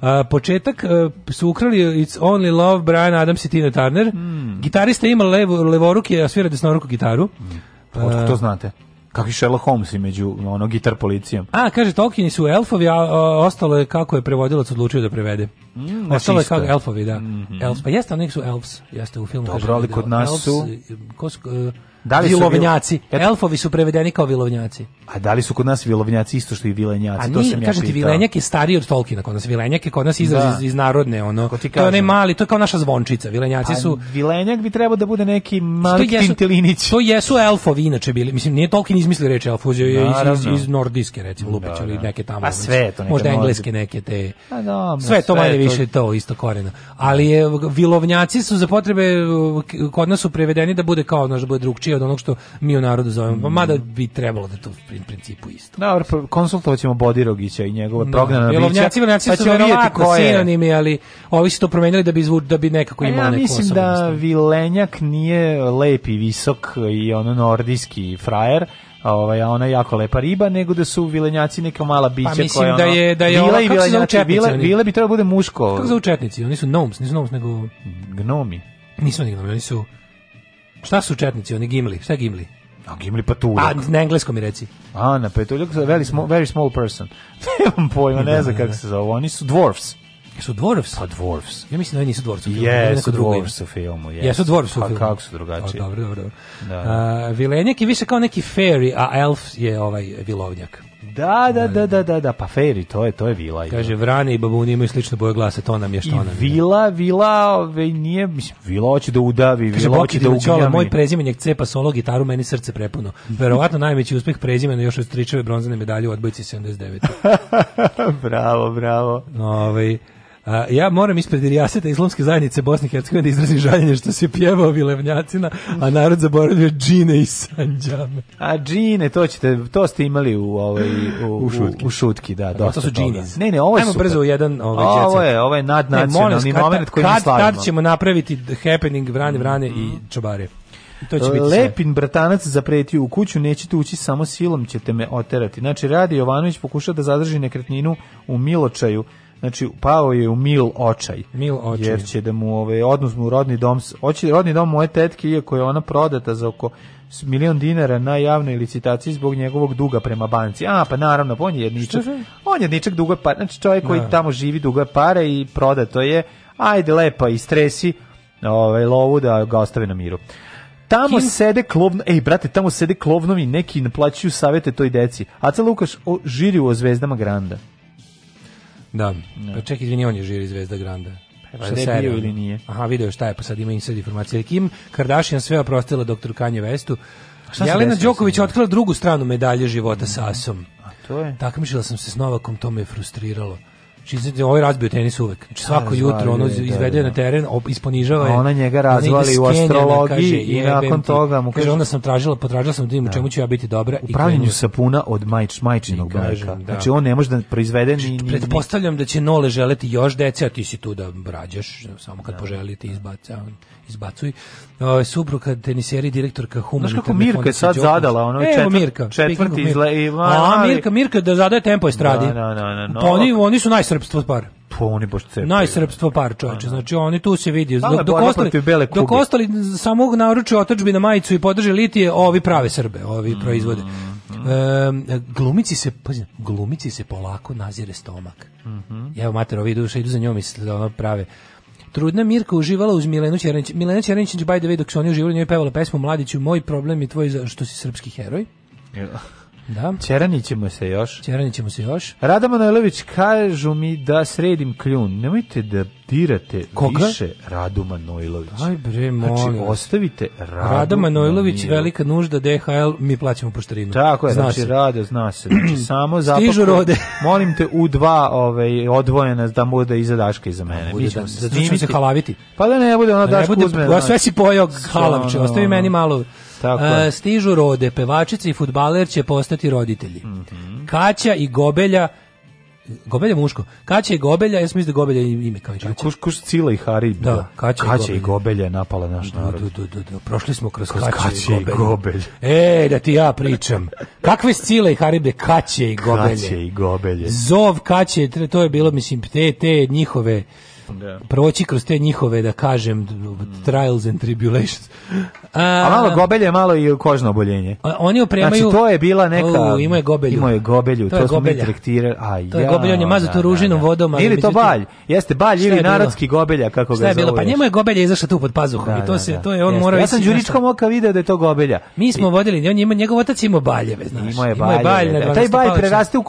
A, početak a, e, su ukrali It's Only Love, Brian Adams i Tina Turner. Mm. Gitarista ima levo, levoruke, a svira desnoruku gitaru. Mm. Otko to znate? Kakvi Sherlock Holmes i među ono, gitar policijom. A, kaže, Tolkien su elfovi, a, a ostalo je kako je prevodilac odlučio da prevede. Mm, Ostalo je kao elfovi, da. Mm -hmm. Elf, pa jeste, oni su elves, jeste u filmu. Dobro, ali da kod nas su... E, ko e, da li vilovnjaci. Su vil... Elfovi su prevedeni kao vilovnjaci. A da li su kod nas vilovnjaci isto što i vilenjaci? A to sam ja kažem ti, vilenjak je stariji od Tolkiena kod nas. Vilenjak je kod nas izraz da. iz, iz narodne, ono. Ko to je onaj mali, to je kao naša zvončica. Vilenjaci A, pa su... Vilenjak bi trebao da bude neki mali tintelinić. To jesu elfovi inače bili. Mislim, nije Tolkien izmislio reći elfu, je iz, iz, iz, iz nordijske, recimo, Lupić, da, ili da. neke tamo. Pa sve to neke Možda engleske neke te... Pa sve to manje više to isto korena. Ali je, vilovnjaci su za potrebe kod nas su prevedeni da bude kao naš da bude drugčije od onog što mi u narodu zovemo. Pa Mada bi trebalo da to u principu isto. Dobro, pa konsultovat ćemo Bodirogića i njegove da. prognana bića. Vilovnjaci, vilovnjaci pa su verovatno sinonimi, ali ovi su to promenili da bi, izvu, da bi nekako imao pa ja, mislim da, da vilenjak nije lep i visok i ono nordijski frajer, a ovaj a ona je jako lepa riba nego da su vilenjaci neka mala bića pa, mislim koja da je da je bila i vilenjaci bile, bile bi trebalo da bude muško kako za četnici oni su gnomes nisu gnomes nego gnomi nisu oni gnomi oni su šta su četnici oni gimli šta gimli a Gimli patuljak. A, na engleskom mi reci. A, na petuljak, very small, very small person. Nemam pojma, ne da, znam da, kako se zove. Oni su dwarfs. Su Dwarfs? Pa Dwarfs. Ja mislim da oni nisu Dwarfs u filmu. Jesu Dwarfs u filmu. Jesu Dwarfs u pa filmu. kako su drugačiji? Pa dobro, dobro. dobro. Da. Uh, vilenjak je više kao neki fairy, a elf je ovaj vilovnjak. Da, da, da, da, da, da, pa fairy, to je, to je vila. Kaže, vrane i babuni imaju sličnu boje glasa, to nam je što I nam je. vila, vila, ove, ovaj, nije, mislim, vila hoće da udavi, Kaže, vila hoće da ugnjami. Moj prezimenjak cepa solo gitaru, meni srce prepuno. Verovatno najveći uspeh prezimena još od stričeve bronzane medalje u odbojci 79. bravo, bravo. Ove, ovaj, A, ja moram ispred Irijaseta Islamske zajednice Bosne i Hercegovine da izrazim žaljenje što se pjevao Vilevnjacina, a narod zaboravio džine i sanđame. A džine, to, ćete, to ste imali u, ovaj, u, u, šutki. U, u šutki da, dosta to su džine. Ne, ne, ovo je Ajmo super. brzo u jedan ovaj, ovo je, ovo je nadnacionalni ne, moment koji mi slavimo. Kad ćemo napraviti happening Vrane, Vrane mm. i mhm. Čobare? To će biti Lepin sve. bratanac zapretio u kuću, nećete ući samo silom ćete me oterati. Znači, Radi Jovanović pokušao da zadrži nekretninu u Miločaju, Znači, pao je u mil očaj. Mil očaj. Jer će da mu ovaj, odnos mu rodni dom, oći rodni dom moje tetke, iako je ona prodata za oko milion dinara na javnoj licitaciji zbog njegovog duga prema banci. A, pa naravno, pa on je jedničak. On je jedničak duga pare. Znači, čovjek koji da. tamo živi duga pare i proda to je. Ajde, lepa, i stresi ovaj, lovu da ga ostave na miru. Tamo Kim? sede klovno, ej brate, tamo sede klovnovi, neki naplaćuju savete toj deci. Aca Lukaš o, žiri o zvezdama Granda. Da. Pa ček, izvini, on je žiri zvezda Granda. Pa šta je bio ili nije? Aha, video šta je, pa sad ima inside informacije. Kim Kardashian sve oprostila doktor Kanje Vestu. Šta Jelena Đoković otkrila drugu stranu medalje života mm. sa Asom. A to je? Takmičila sam se s Novakom, to me je frustriralo. Znači, ovaj razbio tenis uvek. Znači, da, svako razvali, jutro ono da, izvede da, na teren, op, isponižava je. Ona njega razvali u astrologiji i nakon ti, toga mu kaže... onda sam tražila, potražila sam da vidim u čemu ću ja biti dobra. U pravljenju sapuna od majč, majčinog braka. Znači, on ne može da proizvede znači, ni... Pretpostavljam da će Nole želeti još dece, a ti si tu da brađaš, samo kad poželite izbaca izbacuj. Ovaj supruga teniseri direktorka humanitarne Znaš kako Mirka je sad zadala, ono je četvrt, Mirka, četvrti izle i A Mirka, Mirka da zadaje tempo estradi. No, da, no, da, da, no, pa oni, oni su najsrpstvo par. To pa oni baš cepaju. Najsrpstvo par čoveče, znači oni tu se vidi. Dok, dok, ostali, dok ostali samog naruče otačbi na majicu i podrže litije, ovi prave Srbe, ovi mm, proizvode. Um, glumici se pazi, glumici se polako nazire stomak. Mhm. Mm ja mater ovi duše idu za njom i ono prave Trudna Mirka uživala uz Milenu Ćeranić. Milena Ćeranić, by the way, dok su oni uživali, njoj pevala pesmu Mladiću, moj problem je tvoj što si srpski heroj. Evo. Da. Čeranićemo se još. Čeranićemo se još. Rada Manojlović, kažu mi da sredim kljun. Nemojte da dirate Koga? više Radu Manojlović. Aj bre, molim. Znači, ostavite Radu Rada Manojlović, Manojlović. velika nužda, DHL, mi plaćamo poštarinu. Tako je, zna znači, se. Rada, zna se. Znači, samo zapakuje. Stižu rode. molim te, u dva ovaj, odvojena da bude iza Daška iza mene. Da, mi ćemo da, se, da, da, se halaviti. Pa da ne bude ona da Daška uzme. Sve si pojao halavče, ostavi meni malo tako e, je. stižu rode, pevačica i futbaler će postati roditelji. Mm -hmm. Kaća i Gobelja Gobelja muško. Kaća i Gobelja, ja sam mislio da Gobelja ime kao Kaća. Kuš, kuš Cila i Harib. Da, da, Kaća, Kaća i Gobelja je napala naš da, narod. Da, da, da, da, Prošli smo kroz, kroz Kaća, i Gobelja. Gobelj. E, da ti ja pričam. Kakve s Cila i Haribe? Kaća i Gobelje. Kaća i Gobelje. Zov Kaće, to je bilo, mislim, te, te njihove Da. proći kroz te njihove, da kažem, trials and tribulations. A, a malo gobelje, malo i kožno oboljenje. Oni opremaju... Znači, to je bila neka... U, imao je gobelju. Ima je gobelju, to, to je smo mi trektirali. to je ja, gobelj, on je mazo to da, ružinom da, vodom. Ali ili to balj, jeste balj ili je narodski gobelja, kako ga zoveš. bilo? Pa njemu je gobelja izašla tu pod pazuhom i to, se, to je on morao... Ja sam Đuričkom oka video da je to gobelja. Mi smo vodili, on ima, njegov otac ima baljeve, znaš. Ima je balje. Taj balj preraste u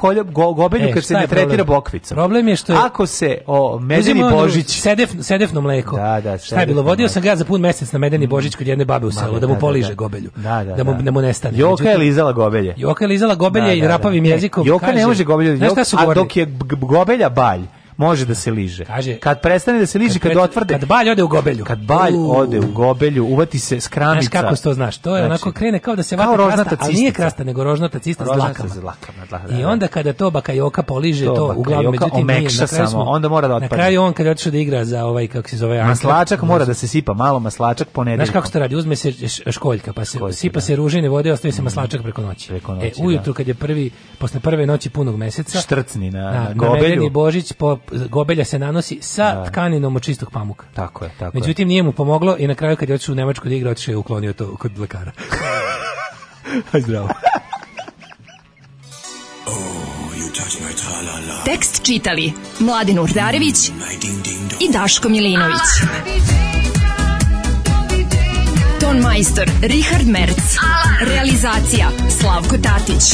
gobelju e, kad se ne tretira bokvicom. Problem je što je... Ako se o, medeni Božić. Sedef, sedefno mleko. Da, da, Šta je bilo? Vodio sam ga za pun mesec na medeni Božić kod jedne babe u selu, da, da mu da, polije da. gobelju. Da, mu, da mu nestane. Joka je lizala gobelje. Joka je lizala gobelje i rapavim jezikom. Joka ne može gobelju. Joka, a dok je gobelja balj, može da se liže. Kaže, kad prestane da se liže, kad, kad otvrde. Kad balj ode u gobelju. Kad balj ode u gobelju, uvati se skramica. Znaš kako to znaš? To je znači, onako krene kao da se vata krasta, cista. ali nije krasta, nego rožnata cista s dlakama. S dlakama da, da, I onda da. kada to bakajoka poliže, to, to uglavnom međutim nije. Na smo, onda mora da otpadne. Na kraju on kad je otišao da igra za ovaj, kako se zove, maslačak mora da se sipa, malo maslačak ponedeljkom. Znaš kako se radi? Uzme se školjka, pa se sipa da. se ružine vode, ostaje se mm. maslačak preko noći. E, da. ujutru kad je prvi, posle prve noći punog meseca, štrcni na, na, na gobelju. Božić po, gobelja se nanosi sa da. tkaninom od čistog pamuka. Tako je, tako Međutim, nije mu pomoglo i na kraju kad je otišao u Nemačku da igra, otišao je uklonio to kod lekara. Aj, zdravo. Oh, Tekst čitali Mladin Urdarević mm, i Daško Milinović. Ton majstor Richard Merc. Realizacija Slavko Tatić